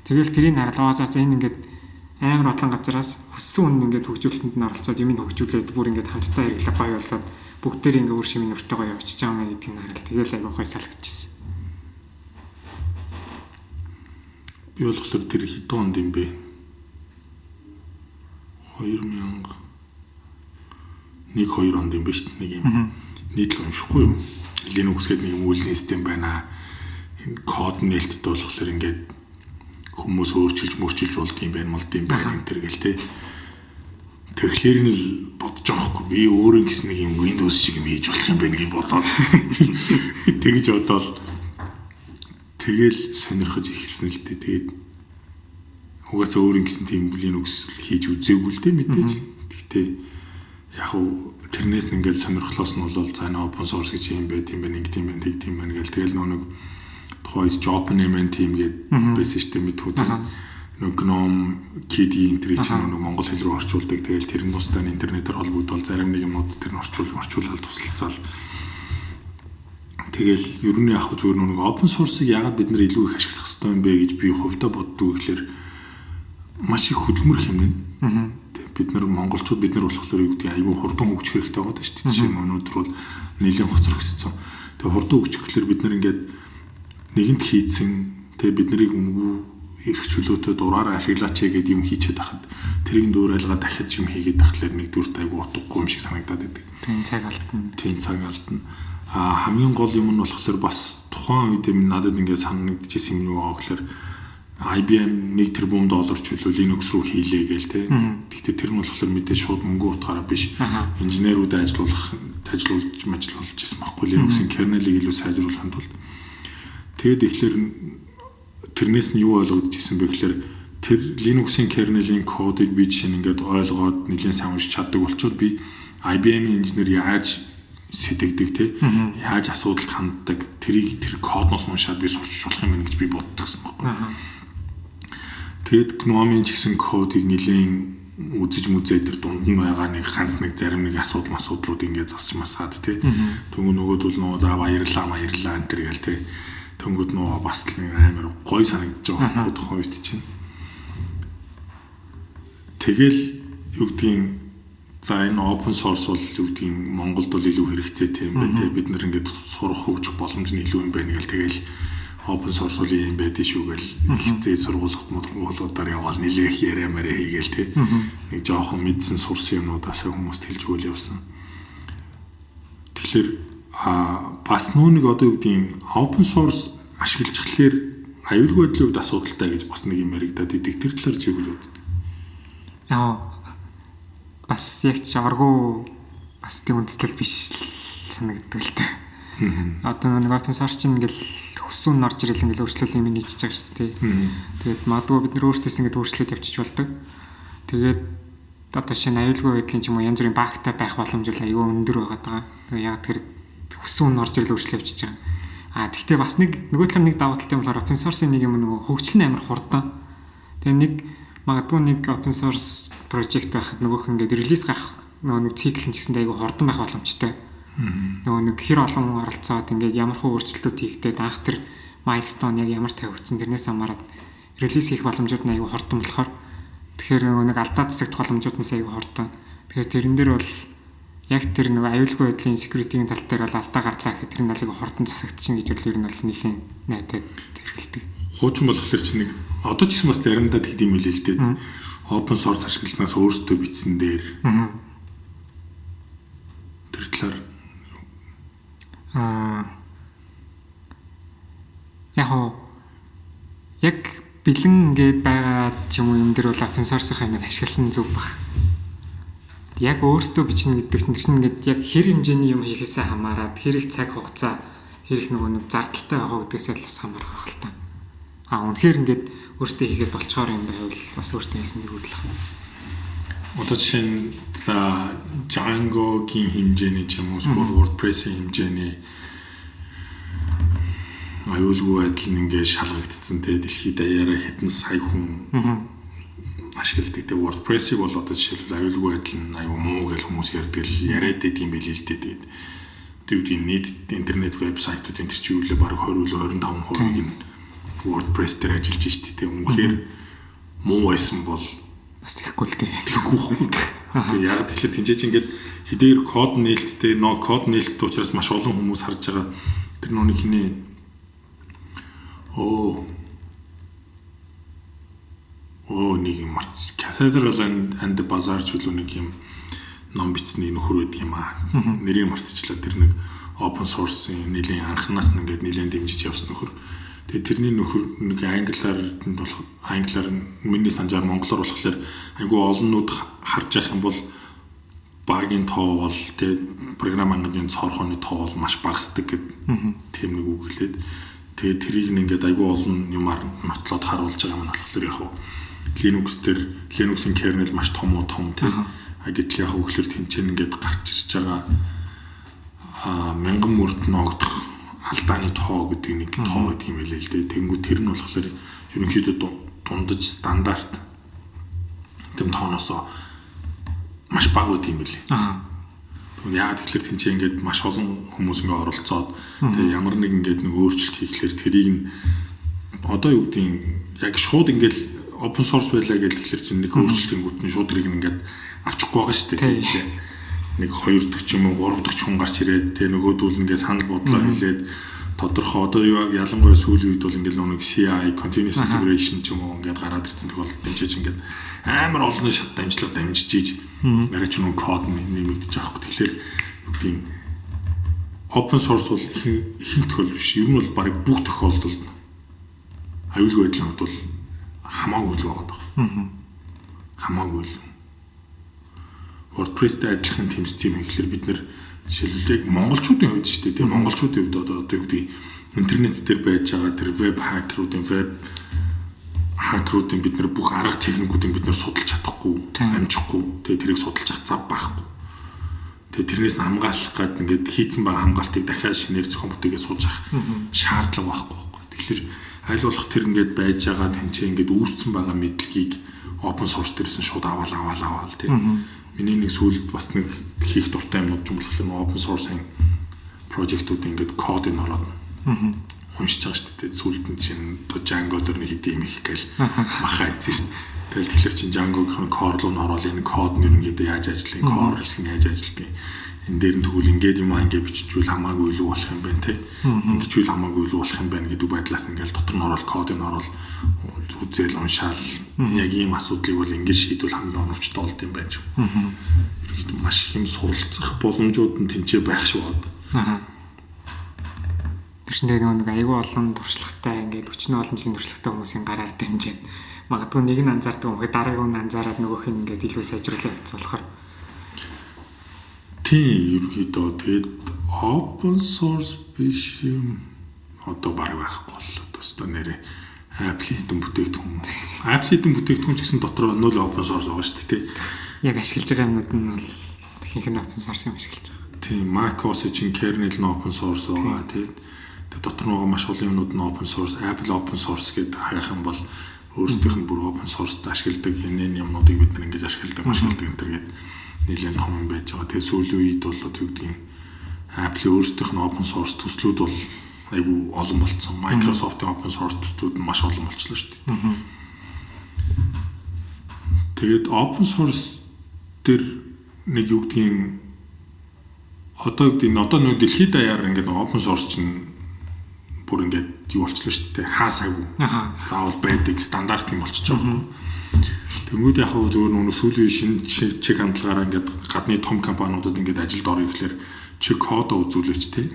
тэгэл тэрийг хараад оо за энэ ингээд амар олон газараас хүссэн үн ингээд хөгжүүлэлтэнд нь оролцоод юм ин хөгжүүлээд бүр ингээд хамтдаа хэрэглэх гоё болоод бүгдээр ингээд өөр шимийн өртөөгөө явчихж байгаа мэй гэдгийг хараад тэгэл айгуу гой салгажсэн. Би болохоор тэр хэдэн онд юм бэ? 2000 нэг 2 онд юм ба шүү дээ нэг юм нийтлэл уншихгүй юу? Linux гэдэг нэг юм үйлний систем байна. Код нээлттэй болохоор ингээд хүмүүс өөрчилж мөрчилж болд юм байна молд юм байна энэ төр гэл те. Тэгэхээр нь л бодож байгаа хгүй би өөрөө гэсэн нэг юм Windows шиг юм хийж болох юм байна гэж бодоод. Тэгж бодоод. Тэгэл сонирхож ихсэн л дээ тэгээд угаасаа өөр ингэсэн тийм Linux хийж үзээгүй л дээ мэдээж. Гэхдээ яг уу тэрнээс нь ингээд сонирхлоос нь бол за нөө open source гэж юм байт юм байна, ингэдэм байна, тэгдэм байна гэл тэгэл нэг тухайд Open MN team гэдэг байсан дээ мэдхүүд. Нэг GNOME KDE энтри чинь нэг монгол хэл рүү орчуулдаг. Тэгэл тэр нь тусдаа интернетээр холбогдвол зарим нэг юмнууд тэр нь орчуулж орчуулаад тусалцаал. Тэгэл ер нь яг зүгээр нэг open source-ыг яагаад бид нар илүү их ашиглах хэрэгтэй юм бэ гэж би хувьдаа боддог гэхэлэр маш их хөдөлмөр хэмнэн. Бид нар монголчууд бид нар болохоор юу гэдэг айгүй хурдан хөгжих хэрэгтэй байгаа шүү дээ. Жишээ нь өнөөдөр бол нэлээд хоцрогдсон. Тэгээ хурдан өгчих гэхэлэр бид нар ингээд нэгэнт хийцэн тэгээ бид нарыг өнгөө их чөлөөтэй дураараа ашиглаач гэдэг юм хийчихэд хахад тэрийг дөөрэлгээ дахиад юм хийгээд тахлаар нэгдүгürt айгу утгагүй юм шиг санагдаад байдаг. Тийм цаг алдна. Тийм цаг алдна. А хамгийн гол юм нь болохоор бас тухайн үед минь надад ингээд санагдчихсэн юм юу аа гэхээр IBM 1 тэрбум доллар чөлөө Linux руу хийлээ гээл те. Гэхдээ тэр нь болохоор мэдээ шууд мөнгө утгаараа биш. Инженерүүд ажиллуулах ажиллуулж ажиллуулж ирсэн баггүй Linux-ийн kernel-ийг илүү сайжруулахын тулд. Тэгэд ихлээр тэрнээс нь юу ойлгогдож ирсэн бэ гэхээр тэр Linux-ийн kernel-ийн кодыг би жишээ нь ингээд ойлгоод нэгэн сайн уншиж чаддаг болчоод би IBM-ийн инженер яаж сэтгэдэг те яаж асуудалд ханддаг тэрийг тэр кодноос уншаад би сурчиж болох юм гэж би боддог гэсэн байна. Тэгэд GNOME-ийн ч гэсэн кодыг нэлийн үзэж мүзээ тэр дунд нь байгаа нэг ганц нэг зарим нэг асуудал асуудлууд ингээд засч масаад тий. Төнгө нөгөөд бол нөгөө за баярлаа баярлаа энэ төр гээл тий. Төнгөд нөгөө бас нэг амар гой санагдаж байгаа байхгүй тухайн үед чинь. Тэгэл юу гэдгийг за энэ open source бол юу гэдгийг Монголд бол илүү хэрэгцээтэй юм байна тий. Бид нар ингээд сурах хөгжих боломж нь илүү юм байна гэл тэгэл open source бол юм байдэн шүү гэл ихтэй сургуулиуд модруулуудаар яваал нилээх яриа мэрэ хийгээл те нэг жоохон мэдсэн сурсан юмнуудаас хүмүүст хэлж өгөл явсан. Тэгэхээр а бас нүуник одоо юу гэдгийг open source ашиглажхлаар аюулгүй байдлын үед асуудалтай гэж бас нэг юм яригадаад идэг тэр талаар чи юу гэж боддог? Яа бас яг ч аргу бас тийм үндэслэл биш санагддаг л та. Одоо нэг open source чинь ингээл хүссэн нь орж ирэл ингээл өөрчлөлт юм нийцэж байгаа шүү дээ. Тэгээд магадгүй бид нөр өөрсдөөс ингээд өөрчлөлт явчих болдог. Тэгээд одоо шинэ аюулгүй байдлын ч юм уу янз бүрийн багтай байх боломж бол аюу өндөр байгаа даа. Тэгээд яг тэр хүссэн нь орж ирэл өөрчлөлт явчих байгаа. А тэгтээ бас нэг нөгөө талаар нэг давуу талтай болохоор open source-ийн нэг юм нөгөө хөгжил нь амар хурдан. Тэгээ нэг магадгүй нэг open source project байхад нөгөөх ингээд релиз гарах нөгөө нэг цикл нь ч гэсэн айгүй хурдан байх боломжтой нөгөө нэг хэр олон оролцоод ингээд ямар хөө өөрчлөлтүүд хийгдээд анх тэр milestone яг ямар тавигдсан тэрнээс хамаарат релиз хийх боломжууд нь аюу хурдан болохоор тэгэхээр нөгөө нэг алдаа засагдах боломжууд нь аюу хурдан. Тэгэхээр тэрэн дээр бол яг тэр нөгөө аюулгүй байдлын security-ийн тал дээр бол алдаа гарлаа гэхэд тэр нь аюу хурдан засагдчихна гэж бол ер нь бол нэлийн найдаад тэрхэлдэг. Хуучин болохоор чи нэг одоо ч гэсэн бас заримдаа тэгдэм билээ л дээ. Open source ашигласнаас өөрсдөө бичсэн дээр. Тэр талаар аа яг яг бэлэн ингээд байгаа ч юм уу энэ дэр бол open source-ын амиг ашигласан зүг баг. Яг өөртөө бичнэ гэдэг чинь чинь ингээд яг хэр хэмжээний юм хийхээсээ хамаарат хэр их цаг хугацаа хэр их нөгөө нэг зардалтай байгаа гэдгээсээ л бас хамаарх байх л та. А үнэхээр ингээд өөртөө хийгээд болцохоор юм байвал бас өөртөө хийсэн нэг хөдлөх юм. Одоо жишээ нь за Django-гийн хэмжээний ч юм уу эсвэл WordPress-ийн хэмжээний аюулгүй байдал нь ингээд шалгагдсан те дэлхийд даяараа хэдэн сая хүн ашигладаг те. WordPress-ийг бол одоо жишээлбэл аюулгүй байдал нь аюу муу гэж хүмүүс ярьдаг л яриад юм билээ л дээ тэгээд тэгвэл нийт интернет вебсайтууд энэ чинь юу лээ баг 20 25% нь WordPress дээр ажиллаж штий те. Үнэхээр муу байсан бол бас тэгэхгүй л дээ. Тэгэхгүй хөө. Тэгээ яг тэгэхээр тэнцээч ингээд хэдээр код нээлттэй, но код нээлттэй учраас маш олон хүмүүс харж байгаа. Тэр нүуний хинээ оо оо нэг юм марч cathedral and and the bazaar ч үлээ нэг юм ном бичсний нөхөр байдаг юм аа. Нэрийг мартчихлаа. Тэр нэг open source-ийн нэлийн анханаас нь ингээд нэлээд дэмжиж явсан нөхөр. Тэгээ тэрний нөхөр нэг англиар болох англиар миний санджаар монголоор болохоор айгүй олоннууд харж явах юм бол багийн тоо бол тэгээ програм хангамжийн цорхооны тоо бол маш багасдаг гэд тийм нэг үг хэлээд. Тэгээ тэрийг ингээд айгүй олон юмар нотлоод харуулж байгаа юм болохоор яг Linux дээр Linux-ийн kernel маш том уу том тийм а гэтэл яг үгээр тэнцэн ингээд гарч ирж байгаа а мянган мөрд ногдох алдааны тоо гэдэг нэг тоо гэдэг юм хэлээ л дээ. Тэнгүү тэр нь болохоор ерөнхийдөө дундаж стандарт тэм тооноос маш бага үт юм билээ. Аа. Яагаад тэгэхээр тэнцээ ингээд маш олон хүмүүс ингээд оролцоод тэгээ ямар нэг ингээд нэг өөрчлөлт хийхлээр тэрийг нь одоо юу гэдгийг яг шууд ингээд open source байлаа гэж тэгэхээр чинь нэг өөрчлөлтийн гүтний шууд тэрийг ингээд авчихгүй байгаа шүү дээ. Нэг хоёр дахь ч юм уу гурав дахь хүн гарч ирээд тэгээ нөгөөдүүл ингээд санал бодлоо хэлээд тодорхой одоо ялангуяа сүүлийн үед бол ингээд нэг CI continuous integration ч юм уу ингээд гараад ирсэн тохиол дэмжиж ингээд амар олон шат дамжлага дамжиж ийж яриач нүн код нэмэгдэж байгаа хөөх. Тэгэхээр бүгдийн open source бол ихэнх тохиолдол биш. Ер нь бол барыг бүх тохиолдолд аюулгүй байдлын хувьд бол хамаагүй л байгаа. Хамаагүй л. WordPress-тэй адилхан тэмцсэн юм ихлээр бид нэр жишээлбэл яг монголчуудын хувьд шүү дээ. Тэгээ монголчуудын хувьд одоо одоо юу гэдэг интернет дээр байж байгаа тэр веб хакеруудын веб хакеруудын бид нар бүх арга техникүүдийг бид нар судалж чадахгүй, амжихгүй. Тэгээ тэрийг судалж авах цав байхгүй. Тэгээ тэрнээс нь хамгаалах гад ингээд хийцэн байгаа хамгаалтыг дахиад шинээр зохион бүтээгээ сууж авах шаардлага байхгүй. Тэгэхээр аль болох тэр ингээд байж байгаа тэнцээ ингээд үүссэн байгаа мэдлэгийг open source дээрээс нь шууд аваад аваад аваад тийм миний нэг сүүлд бас нэг хийх дуртай юмнууд ч юм болохоор open source-ын project-ууд ингээд код ин ороод уншиж байгаа шүү дээ. Сүүлд нь чинь Django дээр нэг хэдийн юм их гээл махаа ийсэн шүү дээ. Тэгэл тэгэхээр чинь Django-гийн core руу н ороод энэ код нь ерөнхийдөө яаж ажиллах, core хэсэг нь яаж ажиллах энэ дээр нь тэгвэл ингээд юм ингээд биччихвэл хамаагүй илүү болох юм байна те. Ингэчвэл хамаагүй илүү болох юм байна гэдэг байдлаас ингээд дотор нь ороод кодыг нь ороод үзэл уншаал яг ийм асуудлыг бол ингээд шийдвэл хамгийн оновчтой болд юм байна ч. Ерөнхийдөө маш их юм суралцах боломжууд нь тэнцээ байх шиг байна. Тэр чинь нэг айгүй олон туршлагатай ингээд өчнө олон жилийн туршлагатай хүмүүсийн гараар дамжаад магадгүй нэг нь анзаардаг юм хэрэг дараагийн нь анзаараад нөгөөх нь ингээд илүү сайжруулах гэсэн болохоор Тийм ерөөдөө тэгээд open source биш юм одоо баг байхгүй боллоо. Одоо нэрээ Apple хэдэн бүтээгдэхүүн. Apple хэдэн бүтээгдэхүүн ч гэсэн дотор нөл open source байгаа шүү дээ. Яг ашиглаж байгаа юмнууд нь бол ихэнх нь open source юм ашиглаж байгаа. Тийм macOS чинь kernel нь open source байгаа тийм. Тэгээд дотор нь байгаа маш олон юмнууд нь open source, Apple open source гэдээ хаях юм бол өөрсдийнх нь бүр open source ашигладаг хинэн юмнуудыг бид нэг ингэж ашигладаг, ашигладаг энэ төр гэдэг нэлээд том юм байж байгаа. Тэгээ сүүлийн үед бол одоо юу гэдгийг Apple өөрсдийнх нь open source төслүүд бол айгүй олон болцсон. Microsoft-ийн open source төслүүд нь маш олон болчихлоо шүү дээ. Тэгээд open source дээр нэг юу гэдгийг одоо юу гэдгийг одоо нөө дэлхийд даяар ингээд open source чинь бүр ингээд юу болчихлоо шүү дээ. Хаасаагүй. Заавал байдаг стандарт юм болчихж байгаа юм. Тэнгүүд яг хөө зөвөр нүг сүүлийн шинэ чек хандлагаараа ингээд гадны том компаниудад ингээд ажилд орё гэхлээр чи код үзүүлээч тий.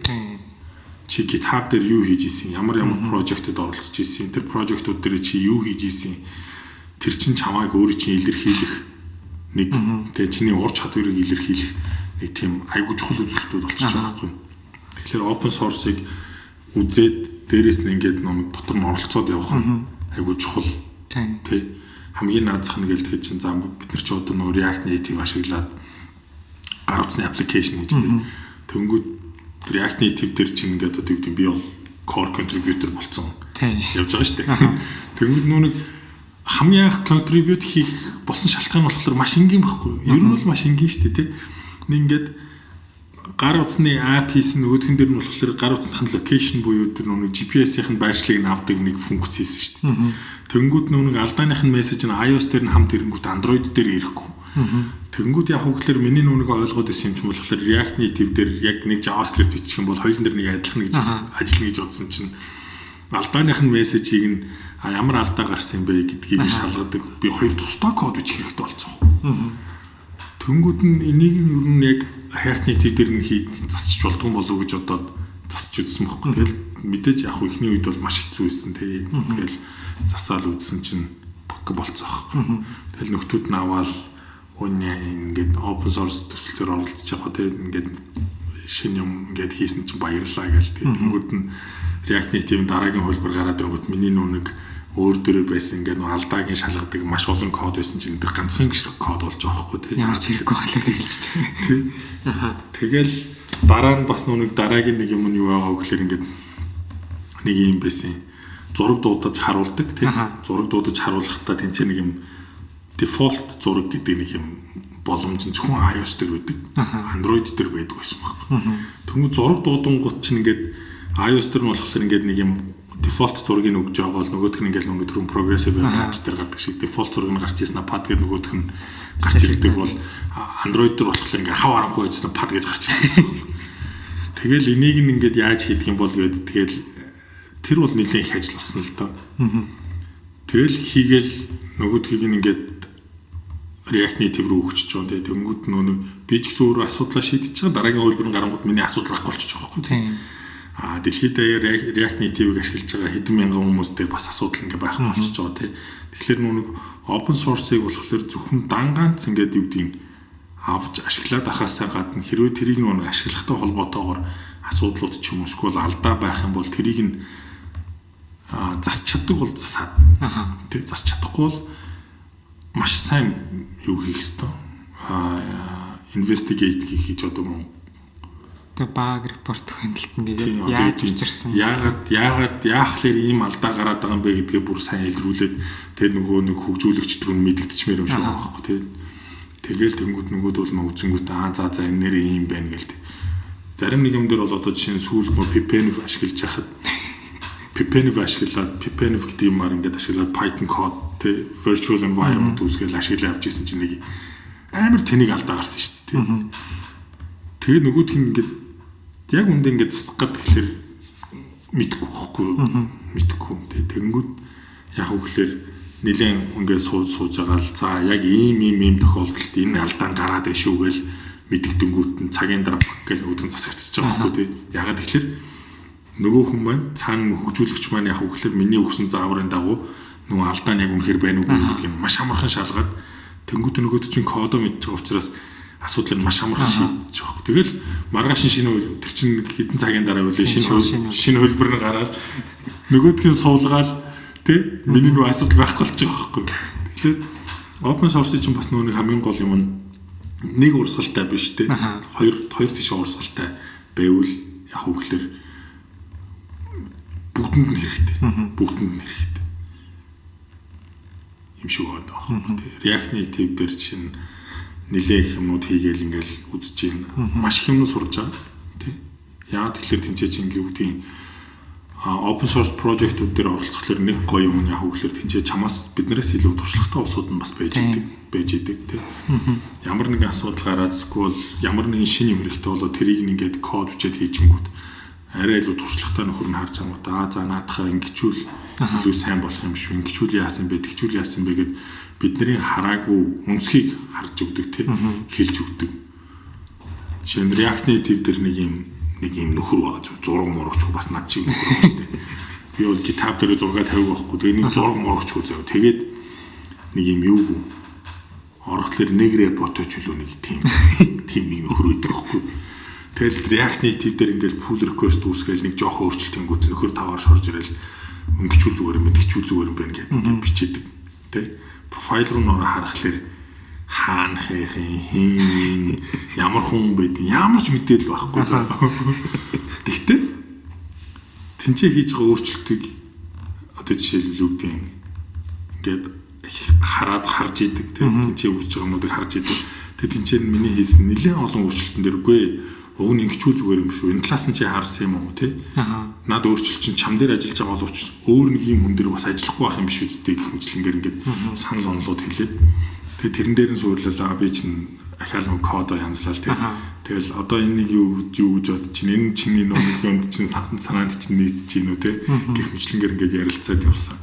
Чи GitHub дээр юу хийж исэн, ямар ямар прожектэд оролцож исэн, тэр прожектууд дээр чи юу хийж исэн. Тэр чин чамайг өөрөө чи илэрхийлэх нэг тэгээ чиний ур чадварыг илэрхийлэх нэг тийм айгуу чухал үзүүлэлтүүд болчихж байгаа байхгүй. Тэгэхээр open source-ыг үзээд дээрэс нь ингээд нэг дотор нь оролцоод явах айгуу чухал. Тий хамгийн наазах нь гэлдэхэд чинь зам бид нар ч одоо нөө React Native ашиглаад гар утасны аппликейшн хийж байгаа. Тэнгүүд React Native дээр чинь ингээд одоо юу гэдэг би бол core contributor болцсон. Явж байгаа шүү дээ. Тэнгүүд нөө нэг хамгийн анх contribute хийх болсон шалтгаан болохоор маш энгийн байхгүй. Ер нь бол маш энгийн шүү дээ, тий. Нэг ингээд гар утасны app хийсэн нөгөөхөн дээр нь болохоор гар утасны локейшн буюу тэр нэг GPS-ийн байршлыг нь авдаг нэг функц хийсэн шүү дээ. Тэнгүүд нүг алдааных нь мессеж нь iOS дээр нь хамт ирэнгүүт Android дээр ирэхгүй. Тэнгүүд яг хөглөр миний нүг ойлгоод исэн юм чинь болохоор React Native дээр яг нэг JavaScript бичих юм бол хоёулын дээр нэг адилхан гэж ажиллана гэж бодсон чинь алдааных нь мессежийг нь ямар алдаа гарсан юм бэ гэдгийг шалгадаг. Би хоёр тусдаа код бичих хэрэгтэй болцсон. Тэнгүүд нь энийг нь ер нь яг React Native дээр нь хий засчих болдгоо болов гэж бодоод засч үзсэн байхгүй. Тэгэл мэдээж яг ихний үед бол маш хэцүү байсан. Тэгэл засаал үзсэн чинь бок болцоох. Тэгэл нөхдүүд нь аваад өнөө ингээд open source төсөл төр оролцож байгаа тийм ингээд шинэ юм ингээд хийсэн чинь баярлалаа гэл тэгэнгүүт нь React Native-ийн дараагийн хөлбөр гараад ирэнгүүт миний нүг өөр дөрөө байсан ингээд нөө алдаагийн шалгадаг маш олон код байсан чинь энэ ганцхан гişрэг код болж байгаа хгүй тийм ямар ч хэрэггүй халаа тэгэлж тийм тэгэл дараа нь бас нүг дараагийн нэг юм нь юу байгаа вэ гэхээр ингээд нэг юм байсан. Зураг дуудаж харуулдаг тийм зураг дуудаж харуулахдаа тэнцээ нэг юм дефолт зураг гэдэг нэг юм боломж нь зөвхөн iOS дээр байдаг. Android дээр байдаг байсан баг. Тэнгүү зураг дуудангууд чинь ингээд iOS дээр нь болохоор ингээд нэг юм дефолт зургийг өгж байгаа бол нөгөөх нь ингээл нөгөө түрүүн progressive apps дээр гардаг шиг дефолт зураг нь гарч ирсэн пад гэдэг нөгөөх нь гарч ирдэг бол Android дээр болохоор ингээ хав аранхуй байжсан пад гэж гарч ирсэн. Тэгэл энийг нь ингээд яаж хийдэг юм бол гээд тэгэл тэр бол нэлээд их ажил болсон л доо. Тэгэл хийгээл нөгөөдхийг нь ингээд React Native руу өгчөж байгаа. Тэгээ тэнгууд нөө би ч гэсэн өөрөө асуудлаа байгаа. Дараагийн хөлбөр гарангууд миний асуудал байхгүй болчихж байгаа байхгүй. Тийм. А дэлхийд даяар React Native-ийг ашиглаж байгаа хэдэн мянган хүмүүстэй бас асуудал ингээ байхгүй болчихж байгаа тийм. Тэгэхээр нүг open source-ыг болохоор зөвхөн дангаанц ингээд юу гэдгийг авч ашиглаад ахаасаа гадна хэрвээ тэрийг нүг ашиглахтай холбоотойгоор асуудлууд ч юм уу эсвэл алдаа байх юм бол тэрийг нь засч чаддаг бол засаад. Тэг засч чадахгүй бол маш сайн юу хийх ёстой. Аа investigate хийх гэж одоо тэг баг репорт хөндлөлт ингээд яаж учирсан? Яагаад яагаад яахлаар ийм алдаа гараад байгаа юм бэ гэдгээ бүр сайн илрүүлээд тэр нөгөө нэг хөгжүүлэгч рүү мэдэгдчихмээр юм шиг байгаа байхгүй тий Тэгэл тэнгууд нөгөөд бол мө үзэнгүүт аа за за энэ нэр ийм байна гэлтэй зарим нэг юм дээр бол одоо жишээ нь сүүл мө PPN ашиглаж яхад. PPN ашиглаад PPN гэдэг юмар ингээд ашиглаад Python код тий virtual environment үүсгээл ашиглаа авч ирсэн чинь нэг амар тэнийг алдаа гарсан шүү дээ тий Тэгээ нөгөөдх нь ингээд яг үндэ ингээд засах гад тэгэхээр мэдхгүй байхгүй мэдхгүй тэгээ тэгэнгүүт яг үгээр нилээн ингээд сууж сууж байгаа л за яг ийм ийм ийм тохиолдолд энэ алдаан гараад байна шүү гээл мэддэнгүүт нь цагийн дараа гэл үүдэн засагдчихж байгаа байхгүй тий ягаад тэгэхээр нөгөө хүн маань цаана хөгжүүлэгч маань яг үгээр миний өгсөн зааврын дагуу нөгөө алдаан яг үнэхээр байна уу гэдгийг маш амархан шалгаад тэнгуүт нөгөөд чинь кодо мэдчих учраас асуудлыг маш амархан шийдэж байгаа. Тэгэл маргааш шинэ тэр чинь хэдэн цагийн дараа үлээ шинэ шинэ хөлбөр нь гараад нөгөөдхийг суулгаад тий миний нөө асуудал байхгүй болж байгаа байхгүй. Тэгэхээр open source чинь бас нөө нэг хамгийн гол юм нь нэг урсгалтай биш тий. Хоёр хоёр тийш урсгалтай байвал яг үгээр бүгдэнд нь хэрэгтэй. Бүгдэнд нь хэрэгтэй. Юм шиг даа. React Native дээр чинь нилээ их юмнууд хийгээл ингээл үзэж байна. Маш их юмнууд сурж байгаа. Тэ. Яа тэгэхээр тэнцээ чинь гівдгийн open source project-ууд дээр оролцохлоор нэг гоё юм яг хөглөр тэнцээ чамаас биднээс илүү туршлагатай улсууд нь бас байж идэг байж идэг тий. Ямар нэгэн асуудал гараад эсвэл ямар нэгэн шинэ юм хэрэгтэй болоо тэрийг ингээд код бичээд хийчихэнгүүт арай илүү туршлагатай нөхөр нь харж байгаа. Аа за наадахаа ингэчүүл илүү сайн болох юм шүү. Ингэчүүл яасан бэ? Тэгчүүл яасан бэ гэд бидний хараагүй үнсхийг харж өгдөг тий хэлж өгдөг. Жишээ нь React Native дээр нэг юм нэг юм нөхөр байгаа зураг мурагч бас над шиг нөхөр байна шүү дээ. Би бол GitHub дээр зураг тавих байхгүй. Тэгээ нэг зураг мурагч хөө зав. Тэгээд нэг юм юу орохлоор нэг репото ч үлээ нэг тийм тийм нэг нөхөр өгдөг. Тэгэл React Native дээр ингээл pull request үүсгээл нэг жоох өөрчлөлтөнгүүд нөхөр таваар шорж ирэл өнгөчүүл зүгээр юм, тэгчүүл зүгээр юм байна гэдэг бичээдэг. Тэ профайл руу нөрө харахаар хаана хийхин хин ямар хүн байд ямар ч мэдээлэл байхгүй заа. Гэхдээ тэнцээ хийж байгаа өөрчлөлтийг одоо жишээлбэл юу гэдэг юм ингээд хараад харж идэг тийм тэнцээ үүсэж байгаа юмнуудыг харж идэг. Тэгээ тэнцээ нь миний хийсэн нэлээд олон өөрчлөлтөн дэргүй уг нь ингэчүү зүгээр юм шүү. Энэ талаас нь чи харсан юм уу те? Аа. Над өөрчлөлт чинь чам дээр ажиллаж байгаа боловч өөр нэг юм хүн дээр бас ажиллахгүй байх юм биш үсттэй гэх мэтлэнгээр ингээд санал онолууд хэлээд тэгээ тэрэн дээр нь суурлалаа би чинь ахаал нэг кодо янзлал те. Тэгэл одоо энэ нэг юу юу гэж бод чинь энэ чиний нэг юмд чинь санаанд чинь нийцж гин үү те. Гэх мэтлэнгээр ингээд ярилцаад явсан.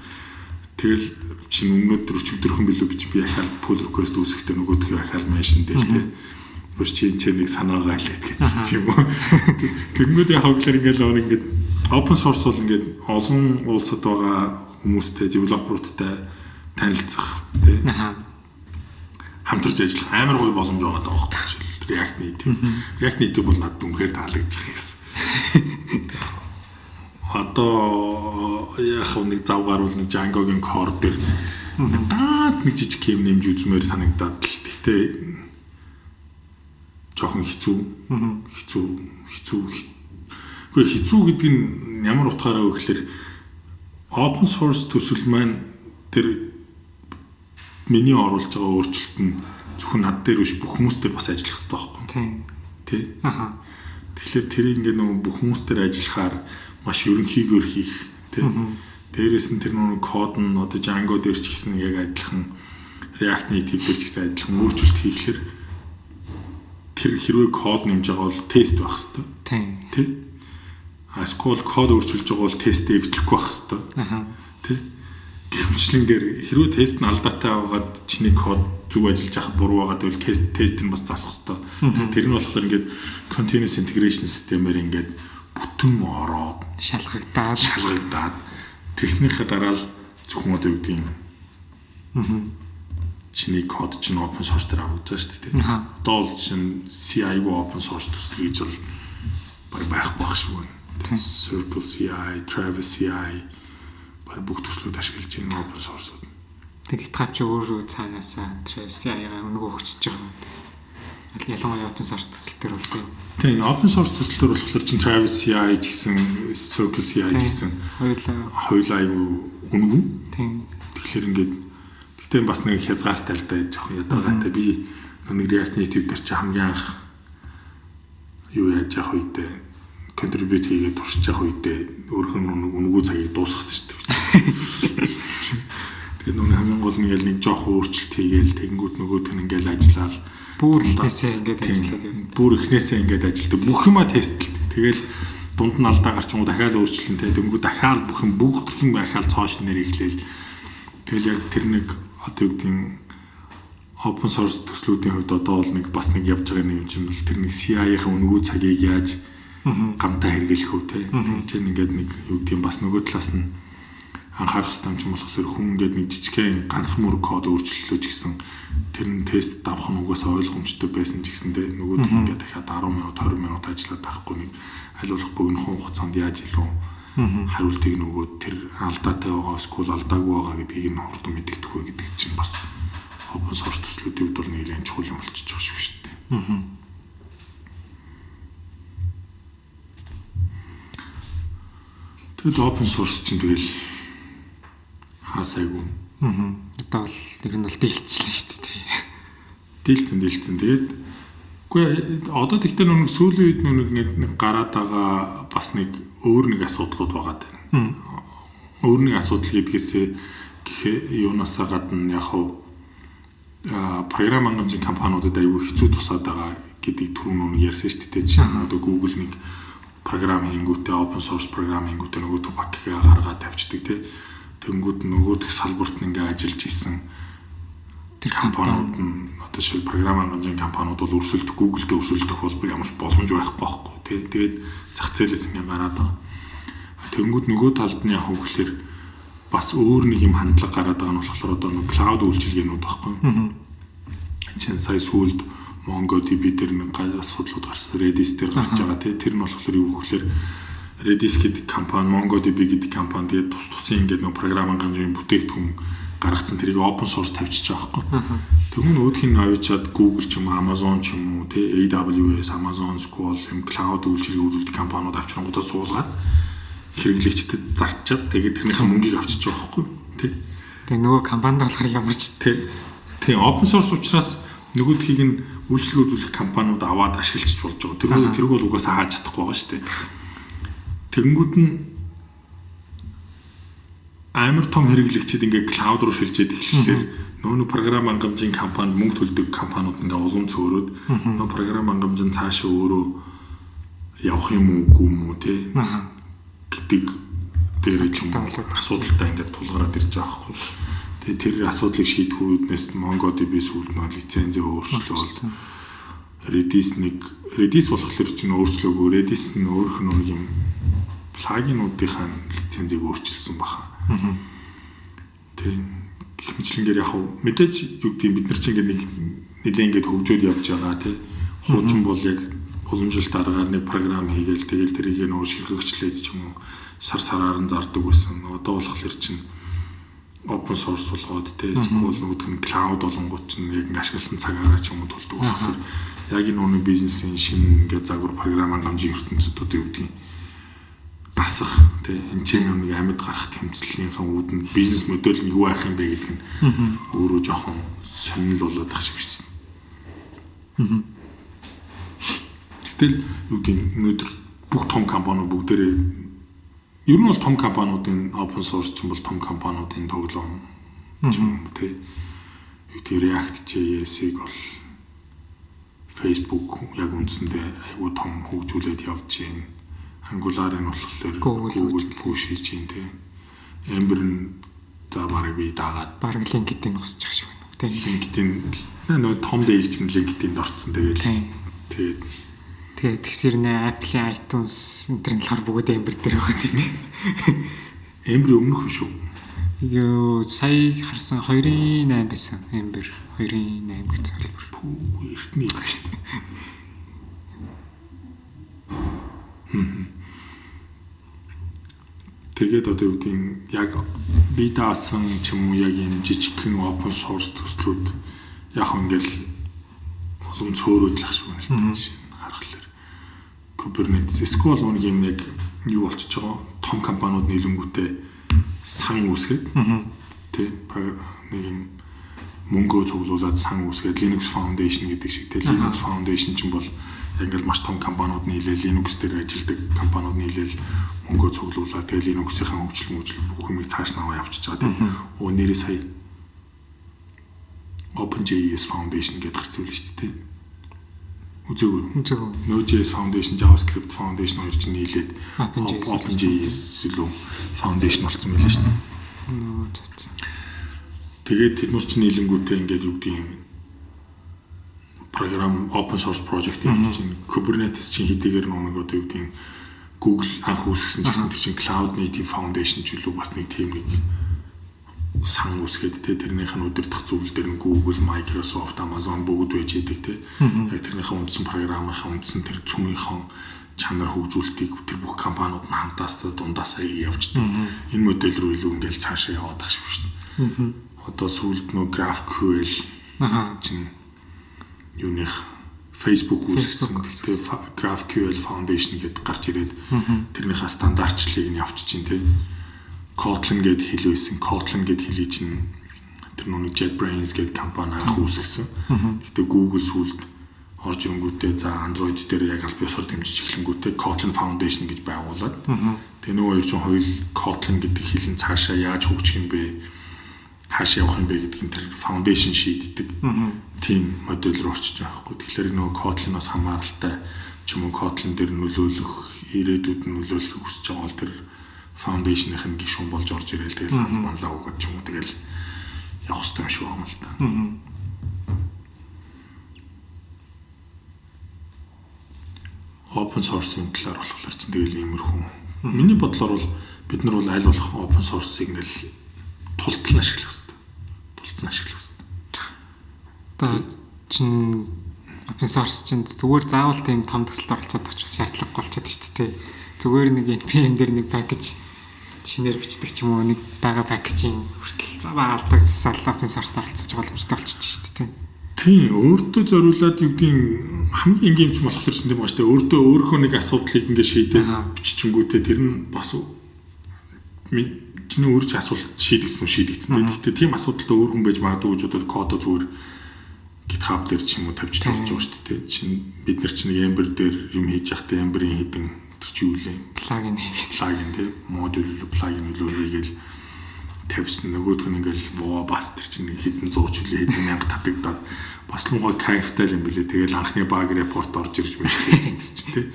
Тэгэл чинь өмнөдөр өчигдөрхөн билүү бич би ахаал pull request үүсэхдээ нөгөөдхөө ахаал меншн дээр те бүр чи энэ нэг санаагаа хэлээд гэж юм уу. Тэгмүүд яг хавглаар ингээл өөр ингээд open source бол ингээд олон улсад байгаа хүмүүстэй девелоперуудтай танилцах тий. Хамтарч ажиллах амар гоё боломж байгаа даа байхгүй. React Native. React Native бол надад үнэхээр таалагдчих гэсэн. Одоо яг нэг зав гарвал нэг Django-гийн core дээр даад нэг жижиг юм нэмж үзмээр санагдаад л. Гэхдээ жоохон хэцүү. Хэцүү хэцүү. Гэхдээ хэцүү гэдэг нь ямар утгаараа вэ гэхээр open source төсөл маань тэр миний оруулж байгаа өөрчлөлт нь зөвхөн над дээр биш бүх хүмүүс дээр бас ажиллах хэрэгтэй байхгүй. Тийм. Тэ? Аха. Тэгэхээр тэрийг ингээ нөгөө бүх хүмүүс дээр ажиллахаар маш ерөнхийгөөр хийх тий. Дээрээс нь тэр нэг код нь одоо Django дээр ч гэсэн яг адилхан React Native дээр ч гэсэн адилхан өөрчлөлт хийхлээр тэр хэрвээ код нэмж байгаа бол тест байх хэвээр. Тийм. Тий. А SQL код өөрчилж байгаа бол тест дэвтлэхгүй байх хэвээр. Аха. Тий. Гэмчлэнгээр хэрвээ тест нь алдаатай байгаад чиний код зүг ажиллаж байхад буруу байгаад байвал тест тест нь бас засах хэвээр. Тэр нь болохоор ингээд continuous integration системээр ингээд бүтэн ороод Шалгагдаад. шалгагдаад тэгснийхээ дараа л зөвхөн одоо юу гэдэг юм чиний код чинь open source дээр авагдаж шүү дээ. Одоо бол чинь CI-г open source төсөл гэж бол баг байхгүй байх шүү. Circle CI, Travis CI баг бүх төслүүд ашиглаж байгаа open source-ууд. Тэг GitHub ч өөрөө цаанаасаа Travis аяга өнгө өгчөж байгаа ялангуяа open source төсөл төр бол тийм. Open source төслөөр болохоор чинь Travis CI гэсэн Circle CI гэсэн Хоёулаа хоёулаа аюу өнгө. тийм. Тэгэхээр ингээд гэтээ бас нэг хязгаартай л да жоох ядаргаатай би нэг React Native дээр чи хамгийн анх юу яаж явах үедээ contribute хийгээд туршиж явах үедээ өөрхөн үнгүү цагийг дуусгасан шүү дээ. Тэгээд нүг хамгийн гол нь ял нэг жоох өөрчлөлт хийгээл тэгэнгүүт нөгөөдг нь ингээл ажиллаад Бүр ихнээсээ ингээд ажиллаад юм. Бүр ихнээсээ ингээд ажилтдаг. Бүх юма тестлдэг. Тэгэл дунд нь алдаа гарч юм уу дахиад өөрчлөн тэ дөнгөө дахиад бүх юм бүгдхэн байхаал цоо шинээр ихлээл. Тэгэл яг тэр нэг одоо юу гэдэг нь open source төслүүдийн хувьд одоо бол нэг бас нэг явж байгаа нэг юм чинь бол тэр нэг CI-ийн өнгөө цагийг яаж гамтаа хэрэглэх үү те. Тэр ингээд нэг юу гэдэг нь бас нөгөө талаас нь анхаарах хэрэгтэй юм болохоор хүн ингээд нэг жижигхэн ганцхан мөр код өөрчлөлөө ч гэсэн тэр нь тест давах нь угаасаа ойлгомжтой байсан ч гэсэн те? Нөгөөд нь ингээд дахиад 10 минут 20 минут ажиллаад байхгүй нэг аль болох богинохон хугацаанд яаж илүү хариултыг нөгөө тэр алдаатай байгаа эсвэл алдаагүй байгаа гэдгийг нь хурдан мэдэгдэх вэ гэдэг чинь бас open source төслүүдийн хувьд бол нэлээд чухал юм болчихж байгаа шүү дээ. Тэгэл open source чинь тэгэл хаасайгүй Аа. Одоо бол нэг нь бол дэлтчлээ шүү дээ. дийлцэн дийлцэн тэгээд үгүй одоо тэгтээ нэг сүүлийн үед нэг нэг гараад байгаа бас нэг өөр нэг асуудлууд байгаа байна. Өөр нэг асуудал гэдгээсээ гэхээ юунасаа гадна яг хав а програм хангамжийн компаниудад аюу хэцүү тусаад байгаа гэдгийг түрүүн нэг ярьсан шүү дээ. Жишээ нь одоо Google нэг програм хийнгүүтээ open source програм хийнгүүтээ нөгөө пакетгээ гаргаад тавьчихдаг тий. Тэнгүүд нөгөөх салбарт ингээ ажиллаж исэн Тэр компаниуд нь одоо шил програм хангамжийн компаниуд бол өрсөлдөх Google-д өрсөлдөх бол ямар ч боломж байхгүй байхгүй тий. Тэгээд зах зээлээс ингээ гараад байгаа. Тэнгүүд нөгөө талд нь яг хөглөхөр бас өөр нэг юм хандлага гараад байгаа нь болохоор одоо нэг cloud үйлчилгээнүүд байхгүй. Чин сая сүлд MongoDB дээр нэг асуудлууд гарсан Redis дээр гарч байгаа тий. Тэр нь болохоор юу гэхээр Redis гэдэг компани, MongoDB гэдэг компани тэгээд тус тусын ингээд нэг програм хангамжийн бүтээгдэхүүн гаргацсан тэрийг open source тавьчихж байгаа байхгүй. Тэгвэл өөдх нь авчиад Google ч юм уу, Amazon ч юм уу, тий AWS, Amazon SQL юм cloud үйлчилгээ үзүүлдэг компаниуд авчрангуудаа суулгаад хэрэглэгчдэд зарчаад тэгээд тэрнийхээ мөнгийг авчиж байгаа байхгүй. Тий. Тэгээ нөгөө компанид болохоор ямар ч Тий. Тийм open source учраас нөгөөдхийг нь үйлчлэг үзүүлэх компаниуд аваад ашиглаж болж байгаа. Тэр тэрг бол угаасаа хааж чадахгүй байгаа шүү дээ. Тэгэнгүүт нь амар том хэрэглэгчид ингээ клауд руу шилжээд эхлэхээр нөө програм хангамжийн компанид мөнгө төлдөг компаниуд ингээ улам цөөрөөд нөө програм хангамжийн цаашаа өөрөө явах юм уугүй юм уу те гэдэг дээр ч юм уу Асуудалтай ингээд тулгараад ирж байгаа хгүй. Тэгээ тэр асуудлыг шийдэх үүднээс MongoDB сүүлд нөө лицензээ өөрчлөөл. Redis нэг Redis болохоор чинь өөрчлөөгүй Redis нь өөрөх нь нэг юм плагинуудынхаа лицензийг өөрчилсөн баха. Тийм гэх мэтлэнгээр яг хав мэдээж юу гэдэг бид нар чинь ингээд нэг нэлээ ингээд хөгжөөд явж байгаа тий. Хуучин бол яг уламжлалт аргаар нэг програм хийгээл тэгэл тэрийг нөө ширхэгчлээд ч юм уу сар сараар нь зардаг байсан. Одоо болохоор чинь open source болгоод тий SQL нөгөөх нь cloud болонгууд чинь яг ашигласан цагаараа ч юм уу тулдаг. Болохоор яг энэ нүг бизнесийн шинэ ингээд загвар програм хангамжийн ертөнцид одоо юу гэдэг юм дасах тий энэ чинь нэг амьд гарах тэмцлийнхаа үүдэн бизнес модель нь юу байх юм бэ гэдэг нь өөрөө жоохон сонирхол болоод ах шиг шүү дээ. Гэтэл юу гэдэг өнөөдөр бүх том компаниуд бүгдээрээ ер нь бол том компаниудын open source ч юм бол том компаниудын тоглоом тий. Тэр React JS-ийг бол Facebook яг үндсэндээ айгүй том хөгжүүлээд явж байна. Angular-ыг болохоор Google push хийж байна тий. Ember нь за барыг би дагаад бараг LinkedIn госч ах шиг байна. Тий. LinkedIn нөө том дэйлж нь LinkedIn-д орцсон тэгээд. Тэгээд тэгээд тэгсэрнэ Apple iTunes энэ төр нь болохоор бүгд Ember дээр байгаа тий. Ember өмнөх шүү. Йоо сая харсан 2.8 байсан. Эмбер 2.8 гэж залбар. Пүү эртний юм шүү дээ. Тэгээд одоо юу гэдгийг яг би даасан ч юм уу яг юм жижигхэн open source төслүүд яг ингээл олон цөөрөөдлөх шиг байна л та харахаар. Kubernetes. SQL нэг юм яг юу болчихж байгаа? Том компаниуд нийлэнгүүтээ сан үүсгээд тий нэг юм мөнгөө цуглуулад сан үүсгээд Linux Foundation гэдэг шиг тий Linux Foundation ч юм бол ингээл маш том компаниуд нийлээл Linux дээр ажилладаг компаниуд нийлээл мөнгөө цуглуулад тэгээ Linux-ийн хөгжил мөжл бүх юмыг цааш наваа явчихж байгаа тий оо нэрээ сая OpenJS Foundation гэдэг гарцсан л шүү дээ Үзээгүй. Үзээгүй. Node.js Foundation, JavaScript Foundation хоёр чинь нийлээд OpenJS илүү Foundation болсон байлаа шүү дээ. Тэгээд тэднээс чинь нийлэнгүүтээ ингээд юу гэдэг юм програм open source project юм чинь Kubernetes чинь хэдийгээр нэг одоо юу гэдэг Google анх үүсгэсэн гэсэн тэр чинь Cloud Native Foundation ч илүү бас нэг тийм нэг сан үсгээд те тэрнийх нь өдөртөх зүйл дээр нь Google, Microsoft, Amazon бүгд байж идэг те. Яг тэрнийхээ үндсэн програмынхаа үндсэн тэр цөмийнхөө чанар хөгжүүлэлтийг тэр бүх компаниуд нь хамтаас дундаасаа явждаг. Энэ модель рүү илүү ингээл цаашаа яваад ах шүү дээ. Одоо сүүлд нөө GraphQL чинь юуных Facebook үүсгэсэн тэгээ GraphQL Foundation гэдэг гарч ирээд тэрнийхээ стандартчлалыг нь явуулчихин тий Kotlin гэд хэлвэсэн. Kotlin гэд хэлий чинь тэр нүг JetBrains гэд компани анх үүсгэсэн. Гэтэ Google сүлд орж ирэнгүүтээ за Android дээр яг аль биесээр дэмжиж эхлэнгүүтээ Kotlin Foundation гэж байгуулад тэгээ нөгөө хоёр чинь хоёул Kotlin гэдэг хэлэн цаашаа яаж хөгжих юм бэ? Хаашаа явах юм бэ гэдгийг тэр foundation шийддэг. Тийм модель руу орчиж байгаа хгүй. Тэгэхээр нөгөө Kotlin-оос хамааралтай ч юм уу Kotlin дээр нөлөөлөх, ирээдүйд нөлөөлөх хүсэж байгаа бол тэр фаундейшных нь гişүн болж орж ирэл тэгэл санал манлаа өгöd ч юм уу тэгэл явах хэрэгтэй юм шиг байна л та. Open source-ын талаар болохоор ч тэгэл иймэрхүү. Миний бодлоор бол бид нар бол аль болох open source-ыг ингээл тултал. Тултал ашиглах хэрэгтэй. Одоо чин open source чинь зүгээр заавал тийм том төсөлд оролцоод очих шаардлагагүй болчиход шүү дээ. Зүгээр нэг npm дээр нэг package шинээр бичдэг ч юм уу нэг байгаа пакэжийн хүртэл алдагдсан open source оролцож боломжтой болчихж шүү дээ. Тийм, өөртөө зориулаад юу гэдгийг хамгийн энгийн юм болохоор ч тийм ба штэ өөртөө өөрийнхөө нэг асуудлыг ингээ шийдээд биччихэнгүүтээ тэр нь бас чиний өөрч асуулт шийдэгдсэн үү шийдэгдсэн. Гэхдээ тийм асуудалтай өөр хүн байж магадгүй гэж бодоод кодо зүгээр GitHub дээр ч юм уу болж байгаа шүү дээ. Чин бид нар чинь Ember дээр юм хийж явахдаа Ember-ийн хідэн тэр чи юу лээ плагин плагин тий модуль плагин үлөө хийгээл тавьсан. Нөгөөх нь ингээл воо бас тэр чинь хэдэн 100 ч үлээ хэдэн мянга татагдаад бас лугаа кайфтай юм билэ тэгэл анхны баг репорт орж ирж байж тэр чинь тий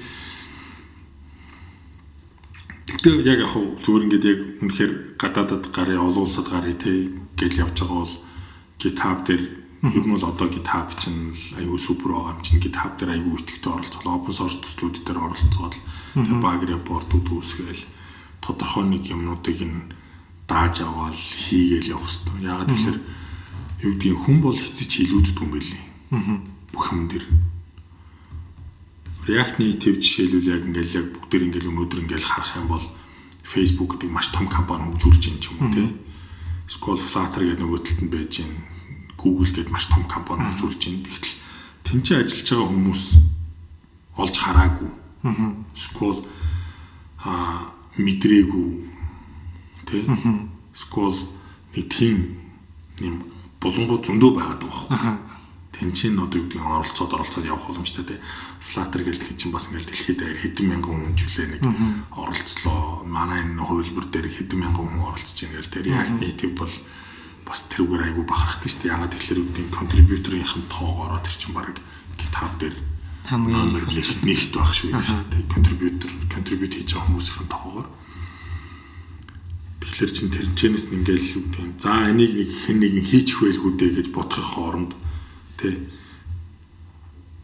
Тэгтээ яг яг зүгээр ингээд яг үнэхээр гадаадад гарыг олон улсад гарыг тий гэл явж байгаа бол GitHub дээр Ер нь бол одоо GitHub чинь аюу супер байгаа юм чинь GitHub дээр аюу итгэвтэй оролцоо open source төслүүд дээр оролцоод тэг баг репортууд үүсгээл тодорхой нэг юмнуудыг нь дааж аваад хийгээл явах хэрэгтэй. Ягаад тэгэхээр юу гэдгийг хүн бол хэцэж илүүддэг юм билий. Бүх юм дээр. React Native жишээлбэл яг ингээл яг бүгдээр ингээл өнөөдөр ингээл харах юм бол Facebook гэдэг маш том компани хөгжүүлж байгаа юм тий. Scroll Flutter гэдэг нөгөө талд нь байж байна Google гээд маш том компани хөгжүүлж байна. Тэгтэл тэнцээ ажиллаж байгаа хүмүүс олж хараагүй. Скол а мэдрээгүй тий. Скол нэг тийм юм булангууд зөндөө байгаад байгаа. Тэнцэн одоо юу гэдэг нь оролцоод оролцоод явах боломжтой те Flutter гэдэг чинь бас ингээл дэлхийд даяар хэдэн мянган хүн жилээ нэг оролцлоо. Манай энэ хувилбар дээр хэдэн мянган хүн оролцож байгаа ингээл тэр React Native бол бас тэрүүгээр айгүй бахархдаг шүү дээ. Ягаад тэгэхээр юу гэдэг нь контрибьюторын тоогоороо тэр чинь баг GitHub дээр хамгийн их нэгт байх шүү дээ. Контрибьютор контрибьют хийж байгаа хүмүүсийн тоогоор. Тэгэхээр чин тэр чэнэс ингээл юу гэдэг нь за энийг нэг хэн нэгэн хийчих байлгүй дээ гэж бодохын хооронд Тэ.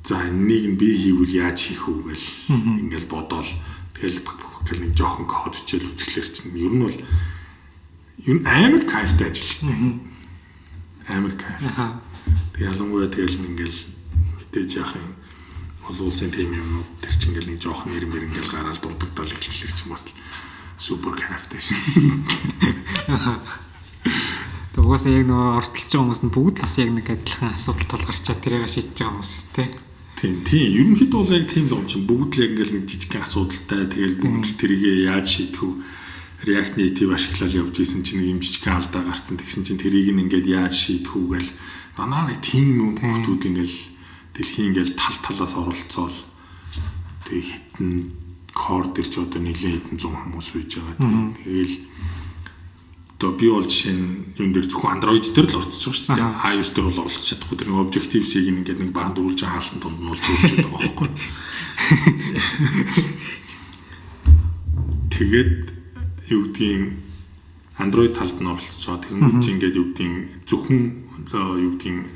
За энийг би хийвэл яаж хийх үү гэл ингээл бодоол тэгэл гэл нэг жоохон код хичээл үзэхлээр чинь ер нь бол ер нь амар кайфтай ажил шүү дээ. Амар кайф. Тэг ялангуяа тэгэл ингээл мэдээж яах юм олон улсын тим юм тэр чинь ингээл нэг жоохон нэр мэр ингээл гараал дурддагдал ихлэхлэр чинь бас супер кайфтай шүү. Тэгээ угаасаа яг нөгөө ортолж байгаа хүмүүс нь бүгд л бас яг нэг адилхан асуудал тулгарчаад тэрийг шийдэж байгаа хүмүүс тий. Тийм тийм. Ерөнхийдөө бол яг тийм л юм чинь бүгд л яг ингээл нэг жижиг асуудалтай тэгээд бүгд л тэрийг яаж шийдэх вэ? React Native ашиглаад явж исэн чинь нэг юм жижиг алдаа гарцсан тэгсэн чинь тэрийг ингээд яаж шийдэх үү гэл данаа нэг тийм хүмүүстүүд ингээл дэлхийн ингээл тал талаас оролцоол тэгээ хитэн кор дэр ч одоо нэлээд хитэн 100 хүмүүс үйж байгаа. Тэгээл Одоо би бол жишээ нь юм дээр зөвхөн Android дээр л орцож байгаа шүү дээ. iOS дээр бол оролцож чадахгүй. Тэр нэг Objective-C-ийг ингээд нэг баанд дөрүүлж хаалтан тунд нь бол төрж байгаа байхгүй. Тэгээд юу гэдгийг Android талд нь оролцож байгаа. Тэгмүүд ингээд юу гэдгийг зөвхөн юу гэдгийг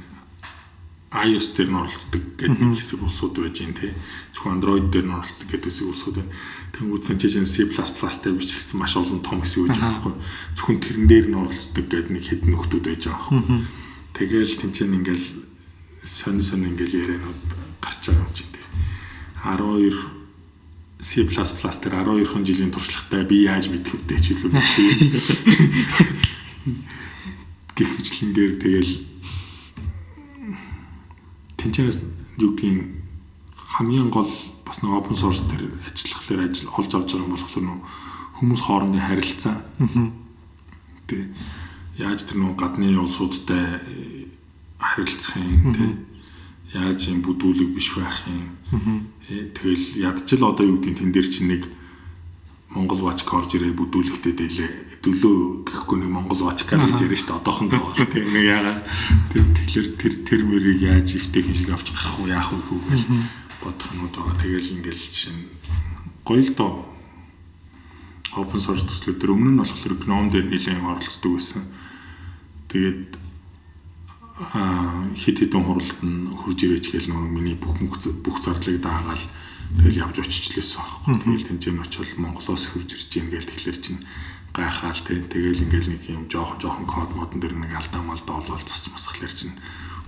iOS дээр нь оролцдог гэдэг нэг хэсэг улсууд байж гин тий. Зөвхөн Android дээр нь оролцдог гэдэг хэсэг улсууд байна. Тэнгүүд нь чинь C++ дээр бичигдсэн маш олон том хэсэг байж байгаа байхгүй. Зөвхөн тэрэн дээр нь оролцдог гэдэг нэг хэдэн нөхдүүд байж байгаа байхгүй. Тэгэл тэнцэн ингээл сонь сонь ингээл ярианууд гарч байгаа юм чинь тий. 12 C++ дээр 12хан жилийн туршлагатай би яаж мэдэх вдэ ч илүү гэх мэтлэн дээр тэгэл тэнцэнээс юу гэдгийг хамгийн гол бас нэг open source дээр ажиллахлаар ажил олж авч байгаа юм болохоор нөө хүмүүс хоорондын харилцаа. Тэ яаж тэр нөө гадны улсуудтай харилцах юм тэ яаж юм бүдүүлэг биш байх юм. Тэгэл ядчил одоо юу гэдгийг тэн дээр чинь нэг Монгол Watch орж ирээ бүдүүлэхтэй дээлээ. Дөлөө гэхгүй нэг Монгол Watch гэж ярьж дээ. Одоохон тоол тийм нэг ягаа тэр тэр тэр мөрийг яаж ивтэйхэн шиг авч гарах уу яах вэ гэж бодох юмуд байгаа. Тэгэл ингээл жишээ гоё л доо open source төслүүд төр өмнө нь болохоор GNOME дээр нэлээд оролцдог байсан. Тэгээд хит хитэн хуралд нь хурж ирээч гэл нөгөө миний бүх бүх зарлыг даагаал Тэгэл явж очичлээсэн аахгүй. Тэгэл тэнцэн очил Монголоос хурж ирж юм гээл тэгэхээр чинь гайхаал тий. Тэгэл ингээл нэг юм жоохон жоохон код модон дэр нэг алдаа малдаа ололцож масхлаар чинь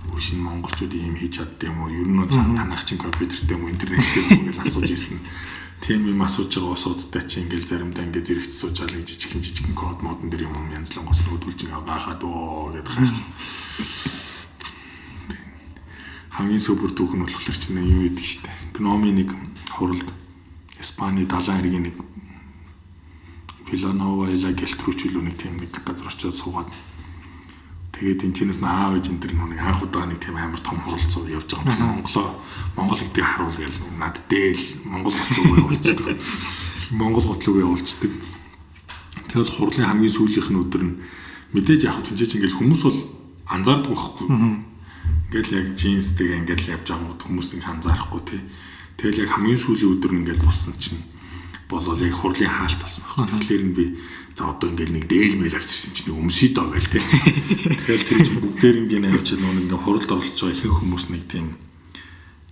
өө шинэ монголчууд ийм хийж чадд юм уу? Ер нь танах чинь компьютертэй юм уу, интернеттэй юм уу гэж асууж исэн. Тийм юм асууж байгаа усуудтай чи ингээл заримдаа ингээд зэрэгт суужаал гэж жижигхэн жижигхэн код модон дэр юм юм янзлан гос нүүдүүлж байгаа гахаад оо гэдэг хаа. Хамгийн супер түүх нь болохоор чинь юу гэдэг штэ. Гноми нэг хуралд Испани далайн хэргийн нэг Виланова эла гэлтрүүч илүү нэг тийм нэг газар очиод суугаад тэгээд энэчнээс аав ээж энэ төр нэг анх удаа нэг тийм амар том хуралцуу явж байгаа юм. Монголоо Монгол гэдгийг харуул гэл над дээл Монгол готлог явуулчихдаг. Монгол готлог явуулчихдаг. Тэгээс хурлын хамгийн сүүлийнх нь өдөр нь мэдээж яг тэнцээч ингээл хүмүүс бол анзаардаг байхгүй. Ингээл яг джинстэйг ингээл явж байгаа хүмүүс нэг анзаарахгүй тий. Тэгэл яг хамгийн сүүлийн өдөр нь ингээд болсон чинь болол яг хурлын хаалт болсон байна. Тэгэхээр нь би за одоо ингээд нэг дээлмэл авчирсан чинь өмсөй доо гээл те. Тэгэхээр тэр чинь бүгдээр ингээд авч нөө ингээд хуралд оролцож байгаа ихэнх хүмүүс нэг тийм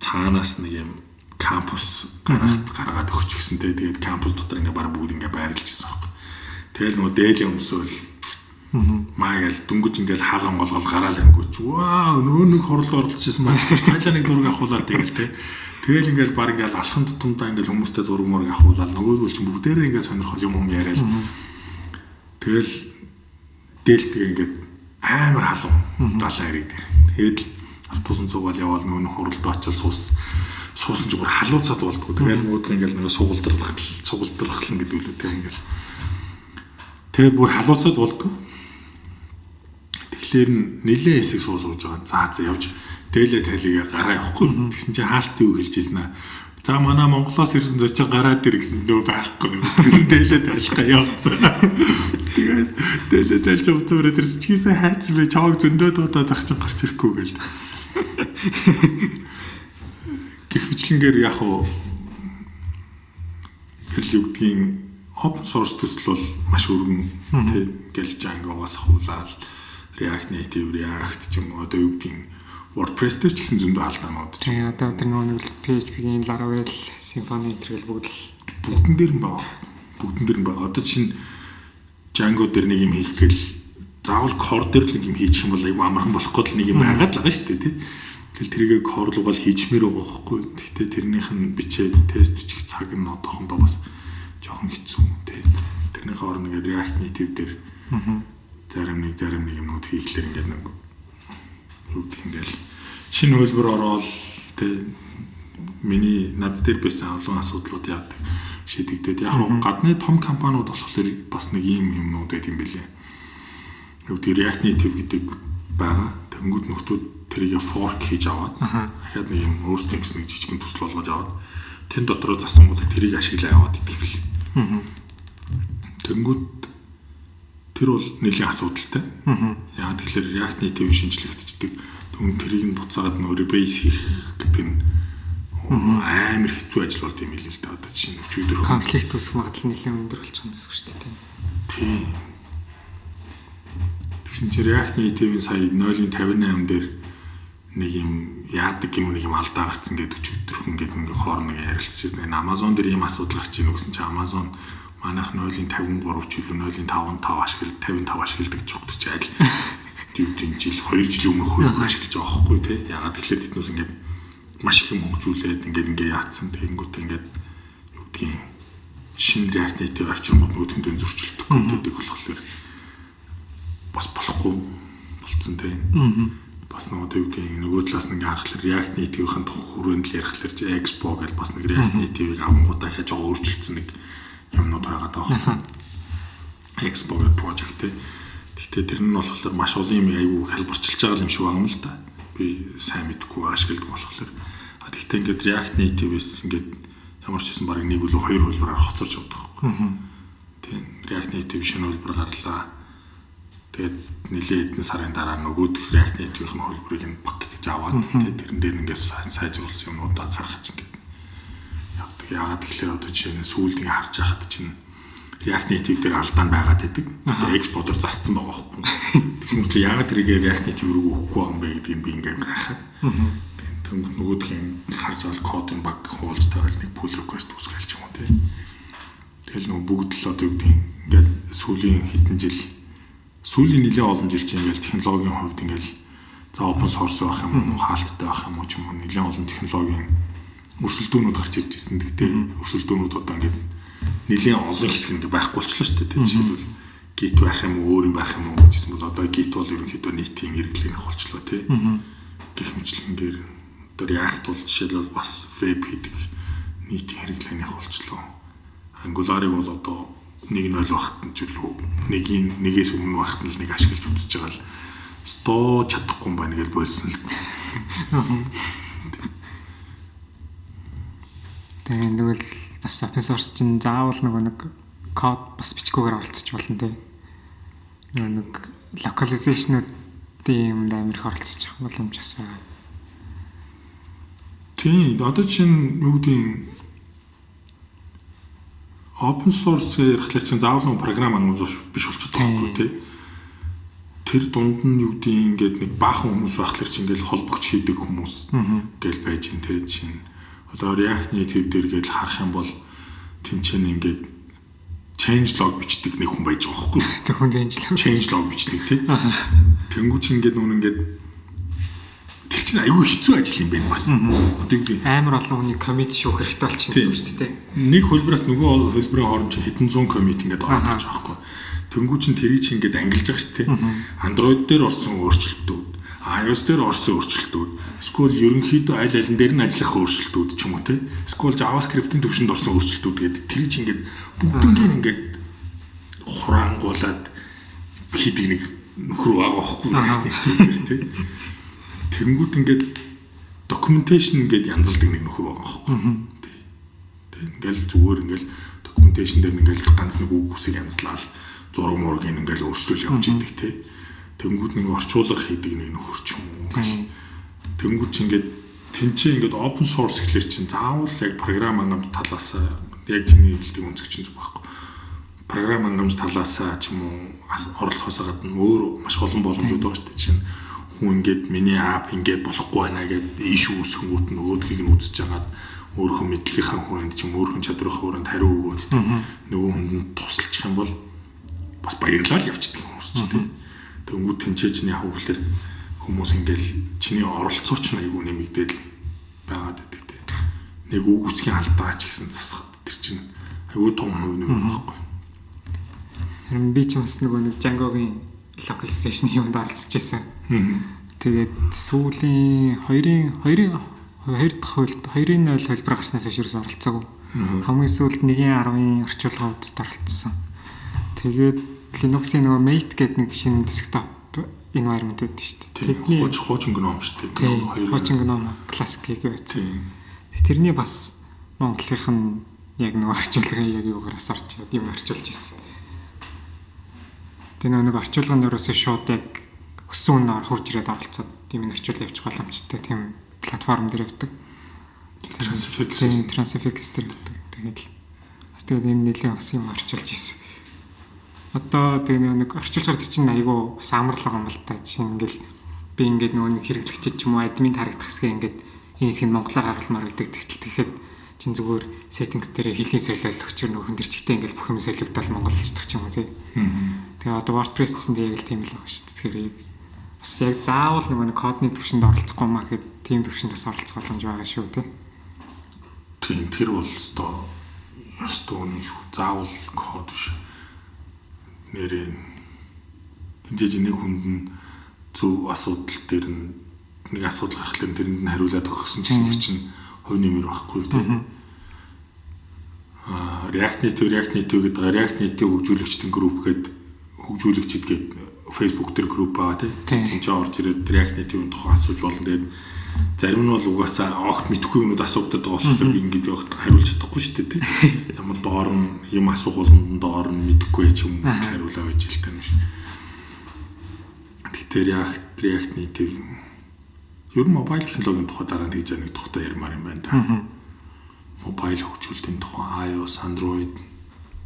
цаанаас нэг юм кампус гаргаад гаргаад өгч гисэн те. Тэгээд кампус дотор ингээд бараг бүгд ингээд байрлаж ирсэн байхгүй. Тэгэл нөгөө дээлийн өмсөөл Маагээл дүнгэж ингээл хаал онголгол гараал ангууч. Вау, нөө нэг хуралд оролцож ирсэн маань. Тайлаа нэг зураг авахуулаад тэгэл те. Тэгэл ингээл баг ингээл алхан тутамдаа ингээл хүмүүстэй зураг мураг авахуулаад нөгөөдөл чинь бүгдээрээ ингээд сонирхол юм юм яриад. Тэгэл дээлтгээ ингээд амар халуун далайн хэрэг дээр. Тэгэл автобусын цугаал яваал нөө хуралд очил суус суусан ч бүр халууцаад болдгоо. Тэгэл нөгөөдгөө ингээл нөгөө сугалдрах сугалдрахлан гэдэг үлээ тэг ингээл. Тэгээ бүр халууцаад болдгоо. Тэгэхээр нилээ хэсэг суу сууж байгаа. За за явж дээлээ талига гараа явахгүй. Тэгсэн чинь хаалт юу хэлж ийсэн аа. За манай Монголоос ирсэн зочин гараад ир гэсэн нөө байхгүй. Тэр дээлээ тайлхаа явцсан. Тэгээд дээлээ тайлж уцаараа тэрс чийсэн хайц бэ чааг зөндөө дуудаад ах чинь гарч ирэхгүй гэл. Гэвчлэнгээр яг уу гэл үгдгийн open source төсөл бол маш өргөн тий гэл Django-гоос хуулаад React Native, React ч юм уу одоо юу гэдгийг WordPress дээр ч гэсэн зөндөө алдаанууд ч. Тэгээ одоо тэр нэг PHP-ийн Laravel, Symfony зэрэг бүгд л бүгдэн дээр нь байгаа. Бүгдэн дээр нь байгаа. Одоо чинь Django дээр нэг юм хийх гээл заавал core дээр нэг юм хийчих юм бол айгүй амархан болохгүй л нэг юм байгаад л байгаа шүү дээ тий. Тэгэл тэрийг core руу бол хийчмээр байгаа байхгүй. Гэхдээ тэрнийх нь бичээд тест бичих цаг нь одоохондоо бас жоохон хэцүү тий. Тэрнийхээ оронд ингээд React Native дээр зарим нэг зарим нэг юмнууд хийхлээр ингээд нэг юу гэх юм гээл шинэ хөлбөр ороод тий миний над дээр байсан олон асуудлууд яадаг шийдэгдээд яг гадны том компаниуд болохоор бас нэг ийм юмнууд байт юм бэлээ. Юу гэдэг React Native гэдэг байгаа. Тэнгүүд нөхдүүд тэрийг fork хийж аваад дахиад нэг юм өөрсдөө гэсэн нэг жижигэн төсөл болгож аваад тэн дотроо засангууд тэрийг ашиглаа яваад идэх бэлээ. Тэнгүүд тэр бол нэлийн асуудалтай. Яг тэгэхээр React Native шинжлэгдчихдэг. Түн тэрийг нь буцаагаад нөр base хийх гэдэг нь амар хэцүү ажил болд юм хэлээ л да. Одоо чинь өчигдөр конфликт үүсэх магадлал нэлээд өндөр болчих юм гэсэн шүү дээ. Тийм. Тэгсэн чинь React Native-ийн сая 0.58 дээр нэг юм яадаг юм нэг юм алдаа гарцсан гэдэг өчигдөрхөн гэдэг нэг хооронд нэг ярилцчихсан. Amazon дээр ийм асуудал гарч ийн гэсэн чинь Amazon манайх 0.53 ч илүү 0.55 ашигла 55 ашигладаг ч өгдөг чи аль дивдийн жил 2 жилийн өмнөх хөрөг ашиглаж байгаа хөөхгүй те. Ягаад тэгэхээр тэднээс ингээд маш их юм хөгжүүлээд ингээд ингээд яатсан. Тэгэнгүүт ингээд юу гэдгийг шинэ React Native авчирмууд нөгөөдөндөө зөрчилдөг гэдэг болохоор бас болохгүй болцсон те. Бас нөгөө юу гэдгийг нөгөө талаас нь ингээд харахаар React Native-ийн хүрээнд л ярихлаар чи Expo гэж бас нэг React Native-ийг авангуудаа хийж байгаа өөрчлөлтсөн нэг юмнууд байгаа даа. Expo project те. Гэхдээ тэр нь болохоор маш олон юм аягүй хэлбэрчилж байгаа юм шиг байгаа юм л да. Би сайн мэдгүй ашигладаг болохоор. А тэгвэл ингээд React Native-с ингээд ямар ч хэсэн баг нэг үлээ хоёр хөлбөрөөр хоцорч явдаг байхгүй. Тийм. React Native шинэ хөлбөр гарлаа. Тэгээд нэлээд хэдэн сарын дараа нөгөөд React Native-ийн хөлбөрийг нь баг гэж аваад тэрэн дээр ингээд сайжруулсан юмудаа гаргаж ингээд. Яагаад тэгэхээр одоо жишээ нь сүүлд ингээ харж байхад чинь React Native дээр алдаан байгаад байдаг. Тэгээд экспортер засцсан байгаа байхгүй. Тэгмээс л яагаад тэрийг React Native рүү өгөхгүй юм бэ гэдгийг би ингээ гайхаад. Тэнгүүд нөгөөх юм харж байгаа кодын баг хуулж тавиал нэг pull request үсгээлч юм уу тий. Тэгэл нөгөө бүгд л одоо юу гэдэг ингээд сүүлийн хэдэн жил сүүлийн нэлээд олон жил чинь ингээл технологийн хувьд ингээл за open source байх юм уу хаалттай байх юм уу ч юм уу нэлээд олон технологийн өрсөлдөөнүүд гарч ирж ирсэн. Гэхдээ өрсөлдөөнүүд одоо ингээд нэлийн олон хэсэг ингээд байхгүй болчихлоо шүү дээ. Жишээлбэл гит байх юм уу, өөр юм байх юм уу гэжсэн бол одоо гит бол ерөнхийдөө нийтийн хэрэглээнийх болчихлоо тий. Гэх мэтлэнгээр одоо React бол жишээлбэл бас веб хийдэг нийтийн хэрэглээнийх болчихлоо. Angular-ыг бол одоо 1.0 багт нь үлээ нэг нэгээс өмнө багт нь л нэг ашиглаж үзэж байгаа л 100 чадахгүй юм байна гэж болсон л. Тэгээ нөгөө бас open source чинь заавал нөгөө нэг код бас бичгүүгээр оролцож болно те. Нөгөө нэг localization-уудын юмд амар их оролцож байгаа боломж бас байгаа. Тийм, одоо чинь юу гэдэг open source ярихлаар чинь заавал нэг програм ангууд биш болчиход байгаа байхгүй тий. Тэр дунд нь юу гэдэг ингээд нэг баахан хүмүүс байхлаар чинь ингээд холбогч хийдэг хүмүүс гэл байж ин тий чинь одоо React Native дээр гээд харах юм бол тэнцэн ингээд change log бичдэг нэг хүн байж байгаа байхгүй зөвхөн change log change log бичдэг тий. Тэнгүүч ингээд нүн ингээд тэр чинь айгүй хэцүү ажил юм байна бас. Одоо юу амар олон хүний commit шүүх хэрэгтэй болчихсон юм шүү дээ нэг хөлбөрөөс нөгөө хөлбөрийн хооронд чи хэдэн зуун commit ингээд ороод байгаа байхгүй Тэнгүүч нь тэрийг чи ингээд ангилж байгаа шүү дээ Android дээр орсон өөрчлөлтүүд iOS дээр орсон өөрчлөлтүүд эсвэл ерөнхийдөө аль алин дээр нь ажиллах өөрчлөлтүүд ч юм уу те эсвэл JavaScript-ийн төвшөнд орсон өөрчлөлтүүд гэдэг тэр чинь ингээд бүгднийг ингээд хураангуулад хийдэг нэг нөхөр байгаа байхгүй те тэнгууд ингээд documentation гэдэг янзалдаг нэг нөхөр байгаа байхгүй. Тий. Тэг ингээл зүгээр ингээл documentation дээр ингээл ганц нэг үг хүсэл янзлал зураг мургийг ингээл өөрчлөл явж идэг тий. Тэнгүүд нэг орчуулга хийдэг нэг нөхөр ч юм уу. Тэнгүүд чи ингээд тэнцээ ингээд open source гэхэлэр чинь заавал яг програм ангамж талаас яг чиний хэлдэг өнцөг чинь зүг байхгүй. Програм ангамж талаас ч юм уу оролцохоос гадна өөр маш олон боломжууд байгаа шүү дээ. Чинь хүн ингээд миний ап ингээд болохгүй байна гэд иш үүсгэнгүүт нь нөгөөдгийг нь үзэж хагаад өөрийнхөө мэдлэгийнхаа хүрээнд ч юм өөрийнхөө чадрынхаа хүрээнд хариу өгөөд нөгөө хүнд тусалчих юм бол бас баярлал явчихдаг хүмүүс ч тийм. Тэнгүүд яг хөглөр хүмүүс ингээд чиний оролцооч нь айгүй нэмэгдээд байгаад байдаг тийм. Нэг үг үсгийн алдаа ч гэсэн засахад тэр чинь айгүй том хувь нэг байхгүй. Харин би ч бас нөгөө нэг Django-гийн localization юмд оролцож байсан. Тэгээд сүүлийн 2-ын 2-ын 2 дахь хөл 2-ын 0 хэлбэр гарснаас хойш ерөөс оролцоогүй. Хамгийн сүүлд 1.10-ын орчуулгуудад оролцсон. Тэгээд Linux-ийн нөгөө Mate гэдэг нэг шинэ десктоп environment байдаг шүү дээ. Тэдний хууч хуучин гном шүү дээ. Хуучин гном классик гэсэн. Тэрний бас Монголынх нь яг нэг орчуулгын яг юугаар бас орч юм орчуулж ирсэн. Тэгээ нэг орчуулгын өрөөсөө шууд яг өссөн үнээр хурж ирээд оролцоод тийм нэг орчуул явчих боломжтой тийм платформ дээр явдаг. Transifix дээр явдаг. Тэгээд бас тэгээд энэ нэлээд бас юм орчуулж ирсэн. Одоо тэгээ нэг орчуулгаар чинь айгүй бас амарлаг юм л та. Жишээ ингээл би ингээд нөгөө нэг хэрэглэгчд ч юм уу админ харагдах хэсгээ ингээд энэ хэсгийг монголоор харуулмаар гэдэг тэгтэл тэгэхэд чин зүгээр settings дээр хэлний солиологч нөхөн төр чигтээ ингээл бүх юм солигдол монголчдах ч юм уу тий. Тэгээ одоо WordPress гэсэн дээр яг л тийм л байгаа шүү дээ. Тэгэхээр бас яг заавал нөгөө нэг кодны төвшөнд оролцохгүй маа гэхэд тийм төвшөнд бас оролцох боломж байгаа шүү тий. Тийм тэр бол өстой өстой үнэн шүү. Заавал код биш. Нэрээ тэнцэж нэг хүнд нь зөв асуудал дээр нь нэг асуудал гарахлаа тэрэнд нь хариулаад өгсөн чинь тэр чинь хувь нэмэр байхгүй тийм. Аа React Native React Native гэдэг React Native хөгжүүлэгчдийн групп гэдэг хөгжүүлэгчд гээд Facebook дээр групп байгаа тийм. Энд ч орж ирээд React Native-ийн тухай асууж болно. Тэгээд зарим нь бол угаасаа огт мэдхгүй юмуд асуудаг байгаа болохоор би ингэж явахад хариулж чадахгүй шүү дээ тийм. Ямар доор нь юм асуух болгонд доор нь мэдхгүй ч юм хариулаа байж л тань биш. Гэтэ React React Native Ер нь мобайл технологийн тухай дараа нь тэгж нэг тухтай ярмаар юм байна да. Мобайл хөгжүүлэлтийн тухай iOS, Android,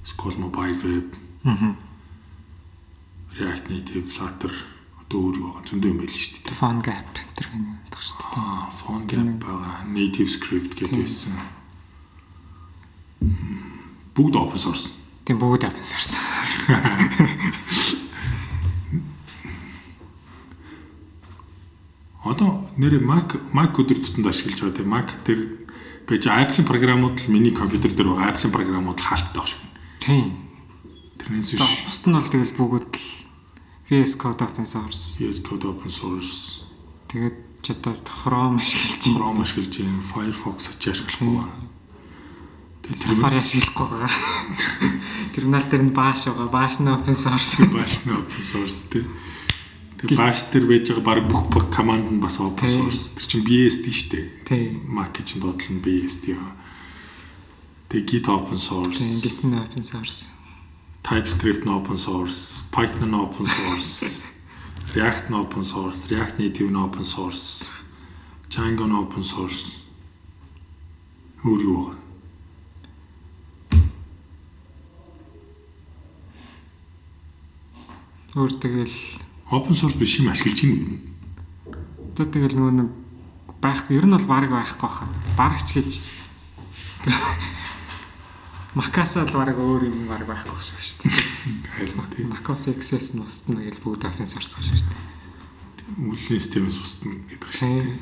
Scroll Mobile Web. React Native, Flutter өөр юу байгаа зөндөө юм байл шүү дээ. Phone Gap тэр гэнэ байдаг шүү дээ. Аа, Phone Gap байгаа. Native Script гэдэг байсан. Бүгд open source. Тийм бүгд open source. Одоо нэр Mac Mac өдөр тутамд ашиглаж байгаа тийм Mac дээр байж Apple-ийн програмууд л миний компьютер дээр байгаа Apple-ийн програмууд л хаалттай шүү. Тийм. Тэрнээс биш. Бусд нь бол тэгэл бүгд л VS Code open source. VS Code open source. Тэгээд ч одоо Chrome ашиглаж байна. Chrome ашиглаж байна. Firefox ч ашиглахгүй байна. Тэгээд Safari ашиглахгүй байгаа. Терминал дээр нь Bash байгаа. Bash нь open source. Bash нь open source тийм. Тэгээ бааш дээр байж байгаа баг бүх команд нь бас open source. Тэр чинь BSD шүү дээ. Тийм. Mac чинь нь BSD аа. Тэгээ Git open source. Git нь open source. TypeScript нь open source, Python нь open source, React нь open source, React Native нь open source, Django нь open source. Өөр юу вэ? Өөр тэгэл open source биш юм ашиглаж юм. Одоо тэгэл нөгөө нэг байхгүй ер нь бол баг байхгүй хаа. Барагч гэж Макасаа л баг өөр юм баг байхгүй шүү дээ. Харин тийм. Макос XS нь устна гэж бүгд open source шүү дээ. Үлний системээс устна гэдэг шүү дээ.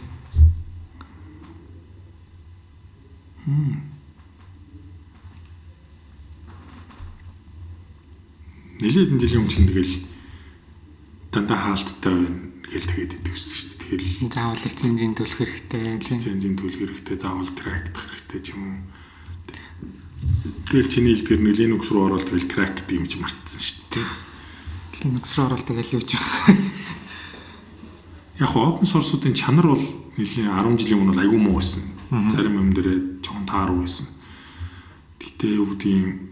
Хм. Нилээд жилийн өмнө тэгэл дандаа хаалттай байна гэж тэгээд идэв шүү дээ. Тэгэхээр заавал лицензийн төлөх хэрэгтэй, лицензийн төлөх хэрэгтэй, заавал трактах хэрэгтэй ч юм уу. Тэгэл чиний хэлдгэр нэг Linux руу ороод тэгэл crack гэдэг юм чи мартсан шүү дээ. Linux руу ороод тэгэл юу ч яах. яг open source-уудын чанар бол нэлийн 10 жилийн өмнө айгүй муу байсан. Зарим юм дээрээ жоохон тааруу байсан. Гэтэ юу гэдгийг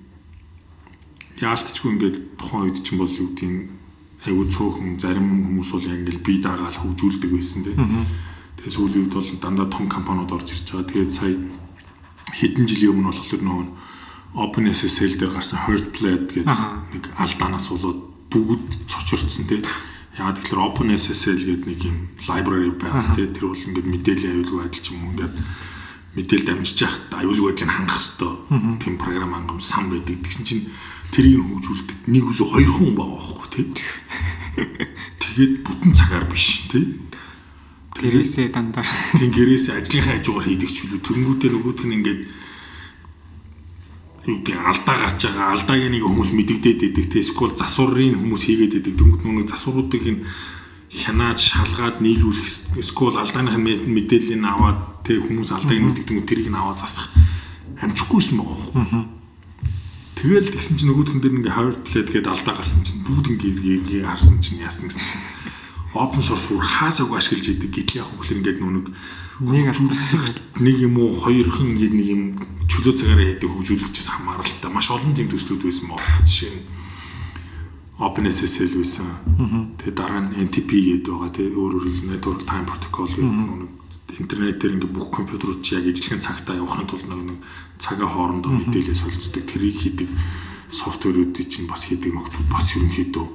яалтчгүй ингээд тухайн үед чинь бол юу гэдгийг айгүй цөөхөн зарим хүмүүс бол яг ингээд бие даагаал хөгжүүлдэг байсан те. Тэгээ сүүлийн үед бол дандаа том компаниуд орж ирж байгаа. Тэгээд сая хэдэн жилийн өмнө болохоор нөгөө OpenSSL дээр гарсан Heartblade гэдэг нэг алдаанаас болоод бүгд цочордсон те. Яагаад тэгэхээр OpenSSL гэдэг нэг юм library байна те. Тэр бол ингээд мэдээллийн аюулгүй байдал ч юм уу ингээд мэдээл дамжиж яхад аюулгүй байдлыг хангах хэвээр тийм програм ангам сан байдаг. Тэгсэн чинь тэрийг хөгжүүлдэг нэг үлээ хоёр хүн байгаа байхгүй тий. Тэгээд бүтэн цагаар биш тий. Гэрээсээ дандаа. Тийм гэрээсээ ажлынхаа хажуугаар хийдэг ч билүү. Төрөнгүүтээ нөгөөт нь ингээд гэх алдаа гарч байгаа алдааг нэг хүмүүс мэдэгдээд идэг тий. Эсвэл засварыг хүмүүс хийгээд идэг. Дөнгөж нүг засваруудыг нь хянааж шалгаад нийлүүлэх эсвэл алдааных нь мэдээллийг аваад тий хүмүүс алдааг мэддэг тэрийг нь аваад засах амжихгүйсэн байгаа байхгүй. Тэгэл тэгсэн чинь нөгөөх нь дэр ингээ hard plate гэдэг алдаа гарсан чинь бүгд ингээ харсан чинь яасан гэсэн чинь open source бүр хаасааг ашиглаж идэг гítл яг хөглөр ингээд нүг нэг нэг юм уу хоёрхан яг нэг юм чөлөө цагаараа хийдэг хөгжүүлэгчээс хамааралтай маш олон тийм төслүүд байсан боо жишээ нь OpenSSL байсан. Тэгээ дараа нь NTP гэдэг байгаа. Тэгээ өөр өөр network time protocol гэдэг нэг интернетээр ингээ бүх компьютерууд чи яг ижлэхэн цагтаа явахын тулд нэг цагаа хоорондоо мэдээлэл солилцдог тэрийг хийдэг софтверуудыг чинь бас хийдэг нөхцөл бас ерөнхийдөө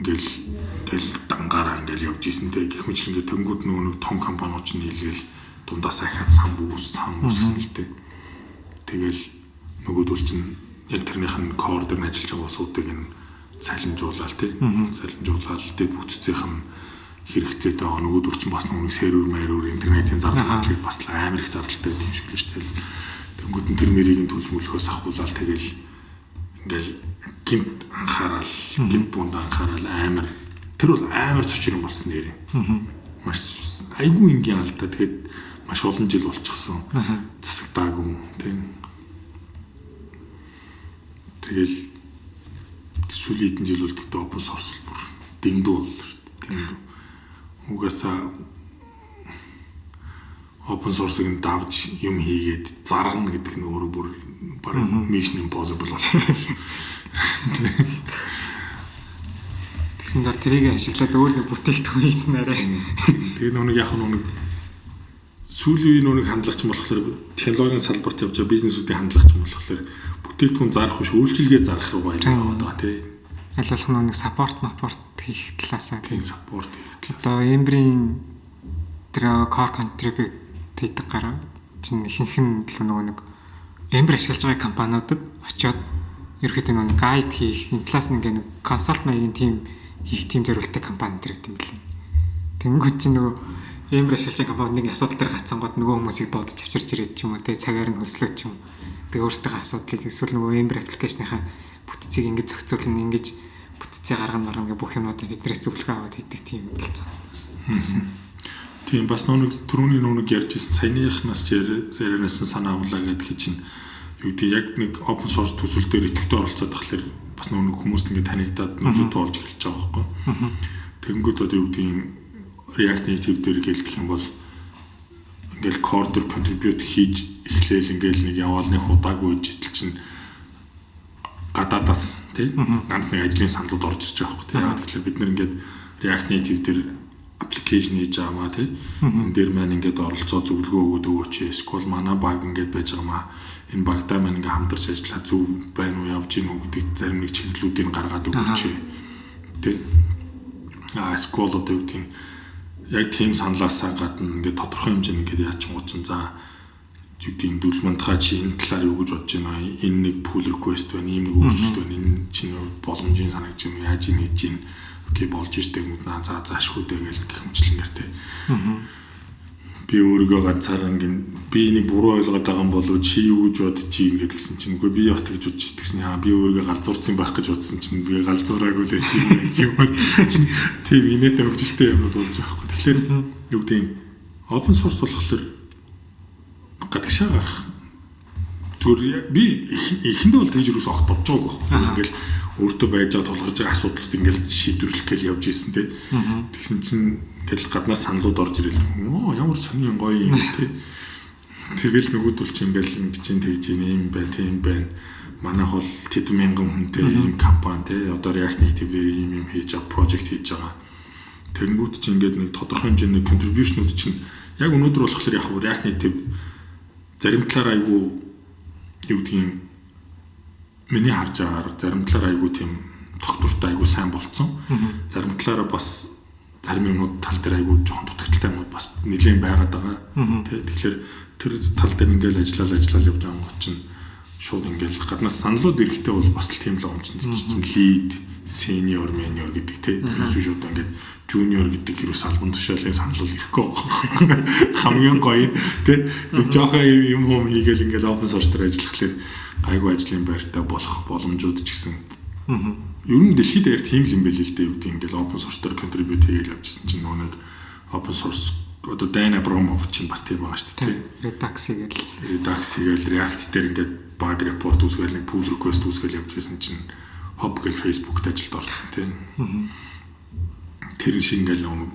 ингээл ингээл дангаараа ингээл явж исэн те. Гэх мэт ингээ тэнгууд нөгөө нэг том компаниуд чинь нийлгээл дундаас ахаад сан бүс сан үүссэн л те тэгэл нөгөөдөл чинь яг тэрнийх нь кор дээр ажиллаж байгаа улсуудыг нь цалинжуулаад те. Цалинжуулаад те бүтцийнх нь хэрэгцээтэй байгаа. Нөгөөдөл чинь бас нэг сервер мэрүүр интернетийн зардал гэдэг бас амар их зардалтай юм шиг л шүү дээ. Тэнгүүд нь тэр мэрийг нь төлж мөлхөөс ахуулаад тэгэл ингээл гинт анхаарал, гинт бүнд анхаарал амар тэр бол амар цочрон болсон нэр юм. Маш айгүй ингийн алдаа тэгэхэд маш олон жил болчихсон. Засагдаагүй тийм. Тэгэл сүүлийн хэдэн жил бол open source бүр дэндүү дээ. Дэндүү угаасаа open source-ыг давж юм хийгээд зарна гэдэг нь өөрөө бүр баг mission impossible болчихсон зар тэрийг ашиглаад өөр нэг бүтээгдэхүүн хийсэн арай. Тэгээ нүг яг нүг сүүлийн нүг хандлагч болохоор технологийн салбарт явж байгаа бизнесүүдийн хандлагч болохоор бүтээгдэхүүн зарах биш үйлчилгээ зарах руу яваад байгаа тий. Аль болох нэг саппорт маппорт хийх талаасаа тийм саппорт хийх талаас. Одоо Embree тэр core contribute хийдэг гараа чинь ихэнх нь л нөгөө нэг Embree ашиглаж байгаа компаниудад очиод ерөөхдөө нөгөө гайд хийх энэ талаас нэг консалт маягийн тим хийх тим зориулттай компани тэр гэдэг юм лээ. Тэнгүүд чинь нөгөө Embree ашиглаж байгаа компани нэг асуудал дээр гацсан гот нөгөө хүмүүсийг дуудаж авчирч ирээд ч юм уу те цагаар нь хөслөөд ч юм. Тэгээ өөрсдөө асуудлыг эсвэл нөгөө Embree аппликейшныхаа бүтцийг ингэж зохицуулна ингэж бүтцээ гаргана маргана гэх бүх юмнуудыг тэднээс зөвлөгөө аваад хийдэг тийм болсон. Тийм бас нүг түрүүний нүг ярьж ирсэн саяныхнаас ярианаас санаа авлаа гэдэг чинь юу гэдэг яг нэг open source төсөл дээр идэвхтэй оролцоод тахлаар бас нүг хүмүүст ингэ танигдаад нөлөөтэй болж эхэлж байгаа байхгүй. Тэнгүүд одоо юу гэдэг React Native дээр гэлдэх юм бол ингээл core дээр contribute хийж эхлээл ингээл нэг яваалны худаагүй житэл чинь гадаадаас тий ганц нэг ажлын саналууд орж ирж байгаа тий. Яг тэгэхээр бид нэр ингээд React Native дээр аппликейшн хийж байгаа маа тий. Энэ дээр маань ингээд оролцоо зөвлөгөө өгөөд өгөөч. Эсвэл манай баг ингээд байж байгаа маа. Энэ багтаа маань ингээд хамтарч ажиллаа зөв байна уу явж гин үү гэдэг зарим нэг чиглэлүүдийг гаргаад өгөөч. Тий. Аа эсвэл одоо юу гэдэг яг тийм саналаасаа гадна ингээд тодорхой хэмжээний ингээд яач гооцсон за зүгтийн дүлмэнтхаа чи энэ талаар юу гэж бодож байна энэ нэг pull request байна ийм нэг өөрчлөлт байна. Энэ чинь боломжийн санагдаж юм яаж ийм хийж ийн окей болж штэ гэмэд наа за заашгүй дээ гэл гэх мэтлэнгээр те би өөрийгөө ганцаараа ингэн би энийг буруу ойлгоод байгаа юм болов чи юу гэж бодож чинь гэдгсэн чинь? Үгүй би бас тэгж бодож штгсэн яа би өөрийгөө галзуурсан байх гэж бодсон чинь. Би галзуураагүй л байсан юм юм тийм инээтэй хөгжилтэй юмнууд болж байгаа хгүй тэгэхээр юу гэдэг open source болохоор гадагшаа гарах. Зүгээр би эхэндээ бол тэгж юус огт бодож байгааг байхгүй. Ингээл өөртөө байж байгаа тулгарч байгаа асуудлууд ингээл шийдвэрлэх гээл явж исэн те. Тэгсэн чинь тэгэл гаднаас саналууд орж ирэл. Оо ямар сонин гоё юм те. Тэгэл нөгөөдөл чи ингээл ингэ чинь тэгж юм байна, тийм байна. Манайх бол тэд мянган хүнтэй ийм компани те. Одоо React Native дээр ийм юм хийж байгаа, project хийж байгаа. Тэнгүүд чи ингээд нэг тодорхой хэмжээний contribution-ууд чинь яг өнөөдөр болохоор яг React Native зарим талаар айгүй юу гэдгийг миний харж байгаагаар зарим талаар айгүй тийм тогтвортой айгүй сайн болцсон. Зарим талаараа бас зарим юмуд тал дээр айгүй жоохон дутагдaltaй юмуд бас нэлээд байгаад байгаа. Тэ тэгэхээр тэр тал дээр ингээл ажиллаад ажиллаад явж байгаа юм чинь шууд ингээл гаднаас саналууд ирэхдээ бол бас л тийм л omчнд чинь. Lead, senior, senior гэдэг тэрнээс шууд ингээд junior гэдэг хэрэг албан тушаалын санал ирэхгүй. Хамгийн гоё тий нэг жоохон юм юм хийгээл ингээл open source дээр ажиллахлаэр гайгүй ажлын байртай болох боломжууд ч гэсэн ер нь дэлхийд яг тийм л юм байл л дээ юу гэдэг ингээл open source дээр contribute хийгээл явжсэн чинь нэг open source одоо Dan Abramov чинь бас тийм байгаа шүү дээ. Redux хийгээл. Redux хийгээл React дээр ингээд bug report үүсгээл нэг pull request үүсгээл явжсэн чинь hub гэл Facebook-т ажилд орсон тийм. Тэр шиг ингээл нэг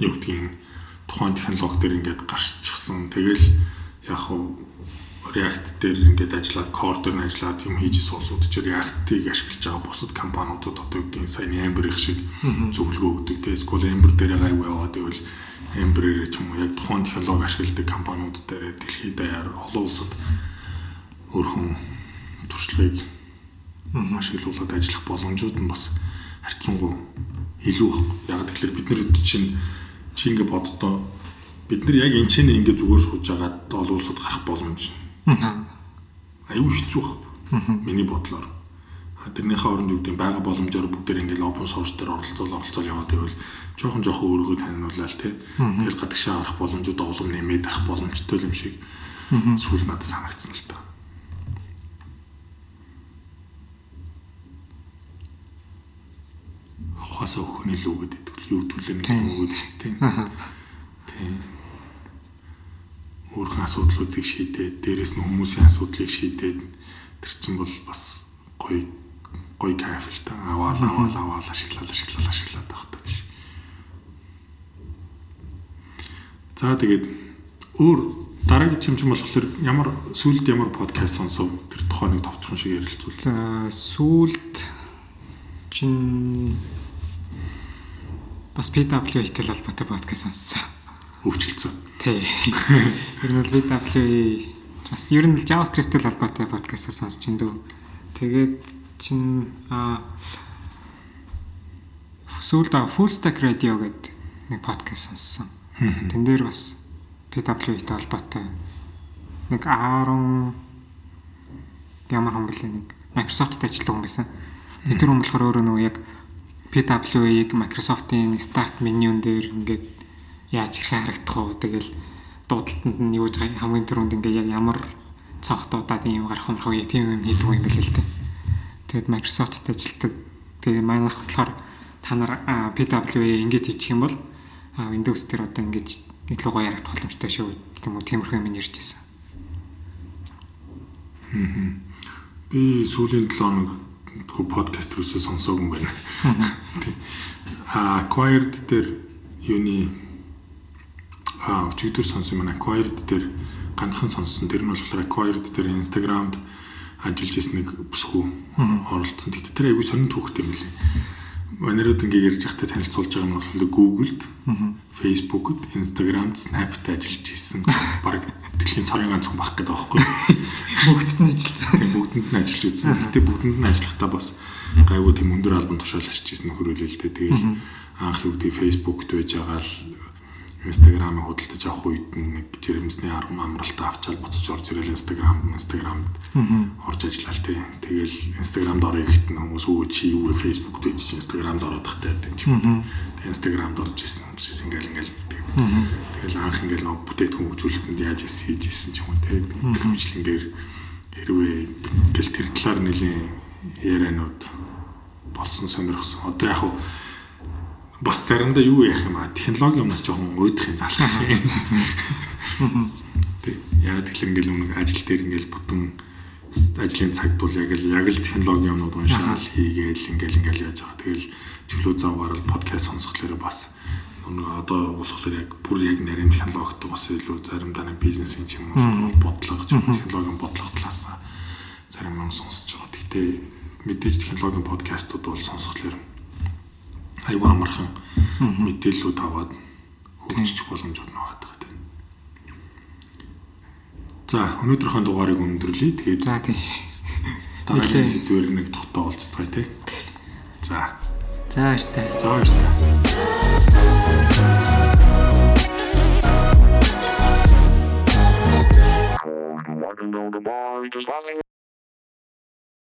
юу гэдгийг тухайн технологи дээр ингээд гарччихсан. Тэгэл яг хуу React дээр ингээд ажиллаад core дээр ажиллаад юм хийж суусууд ч React-ийг ашиглаж байгаа бусад компаниудад одоо үгдийн сайн Ember их шиг зөвлөгөө өгдөг. Тэгээ SQL Ember дээр гайгүй яваад байвал Ember-ээр ч юм уу яг тухайн технологи ашигладаг компаниуд дээр дэлхийд даяар олон улсад өөрхөн туршлагыг ашиглуулад ажиллах боломжууд нь бас харьцангуй илүү яг тэгэхээр бид нар чинь чи ингэ боддоо бид нар яг энэ ч нэг ингэ зүгээр сууж агаад олон улсад гарах боломж. Аюу хэцүү баг. Миний бодлоор. Тэрнийхээ оронд юу гэдэг байгаа боломжоор бүгдээр ингээл open source дээр оролцоол оролцоол яваад байвал жоохон жоохон өөрийгөө таниулаад тий. Тэгэл гадагшаа гарах боломжууд олон нэмээд авах боломжтой юм шиг сүүл надад санагдсан л та. ухаасаа өгөх нь илүү гэдэг юу төлөө нэг юм өгöd шүү дээ. Тийм. Өөрхөн асуудлуудыг шийдээд, дээрэс нь хүмүүсийн асуудлыг шийдээд тэр чинь бол бас гоё гоё кайф л та. Аваал аваал аваал ашиглал ашиглал ашиглаад байх та биш. За тэгээд өөр дараагийн чимчэн болохоор ямар сүлд ямар подкаст сонсов тэр тухайн нэг товчхон шиг ярилцуул. За сүлд чин бас PW ихтэй холбоотой подкаст сонссон. Өвчлөлцөө. Тий. Ер нь бол PW бас ер нь JavaScript-тэй холбоотой подкаст сонсож ин дөө. Тэгээд чин а сүүлд Full Stack Radio гэдэг нэг подкаст сонссон. Тэн дээр бас PW ихтэй холбоотой нэг 10 ямар хүн бэлээ нэг Microsoft-тэй ажилладаг хүн байсан. Тэр хүн болохоор өөрөө нөгөө яг PWA-г Microsoft-ийн start менюн дээр ингээд яаж хэрхэн харагдах вэ? Тэгэл дуудалтанд нь юу гэж хамгийн түрүүнд ингээд яг ямар цогтуудаад юм гарах юм хөө тийм юм хийдэг юм бэл л дээ. Тэгэд Microsoft-т ажилладаг. Тэгээ манайх болохоор та нар PWA ингээд хийчих юм бол Windows дээр одоо ингээд илүү гоё харагдах боломжтой шүү гэх юм уу тиймэрхүү юм ярьж байсан. Би сүүлийн 7 хоног хөө подкаст рүүсээ сонсоогүй юм байна. А acquired дээр юуны а өчигдөр сонсон юм acquired дээр ганцхан сонссон. Тэр нь болохоор acquired дээр Instagram-д ажиллаж ирсэн нэг бүсгүй оролцсон. Тэгтээ тэр айгүй сонин түүхтэй юм лээ. Манайрууд ингээ ярьж байхдаа танилцуулж байгаа нь бол Google-д, Facebook-д, Instagram-д, Snap-д ажиллаж ирсэн. Бараг дэлхийн цорын ганц хүн байх гэдэг байхгүй. Бүгдд нь ажилласан. Тийм бүгдэнд нь ажиллаж үзсэн. Гэтэ бүгдэнд нь ажиллахдаа бас гайгүй тийм өндөр албан тушаал ашижсэн нөхөрөлөлтэй. Тэгээд анх юу гэдэг Facebook-д байж байгаа л Instagram-ыг худалдаж авах үед нэг жирэмсний амралтаа авчаал буцаж орж ирэл Instagram Instagram-д орж ажиллаа тий. Тэгэл Instagram-д орё гэхэд нь хүмүүс өө чи юу вэ Facebook-д чи Instagram-д ороод тахтай. Тэгээ Instagram-д орж исэн. Жис ингээл ингээл тэгэл анх ингээл нөө бүтээгдэхүүн хөгжүүлэлтэнд яаж хийж исэн ч юм уу тий. Хөгжлөн дээр хэрвээ тэл тэр талаар нэлийн ярианууд болсон сонирхсон. Одоо яг бас заримдаа юу яах юм аа технологи юмнаас жоохон уйдах юм залах юм. Тэг. Яагаад тэгэхээр ингээл нэг ажил дээр ингээл бүтэн ажлын цагт бол яг л яг л технологи юмнууд уншаал хийгээл ингээл ингээл яаж байгаа. Тэгэл чөлөө зав гарал подкаст сонсохлоор бас нэг одоо болохоор яг бүр яг нарийн технологид бас илүү заримдаа нэг бизнесийн ч юм уу бодлого ч технологийн бодлого талаас зарим юм сонсож байгаа. Гэхдээ мэдээж технологийн подкастууд бол сонсохлоор аюу амархан мэдээллүүд аваад хөгжиж боломжууд байгаа гэдэг. За өнөөдрийнхөө дугаарыг өндөрлөе. Тэгээд За тий. дараагийн сэдвээр нэг тухтаа уулзцгаая тий. За. За баяртай. За баярлалаа. Walking down the bar, just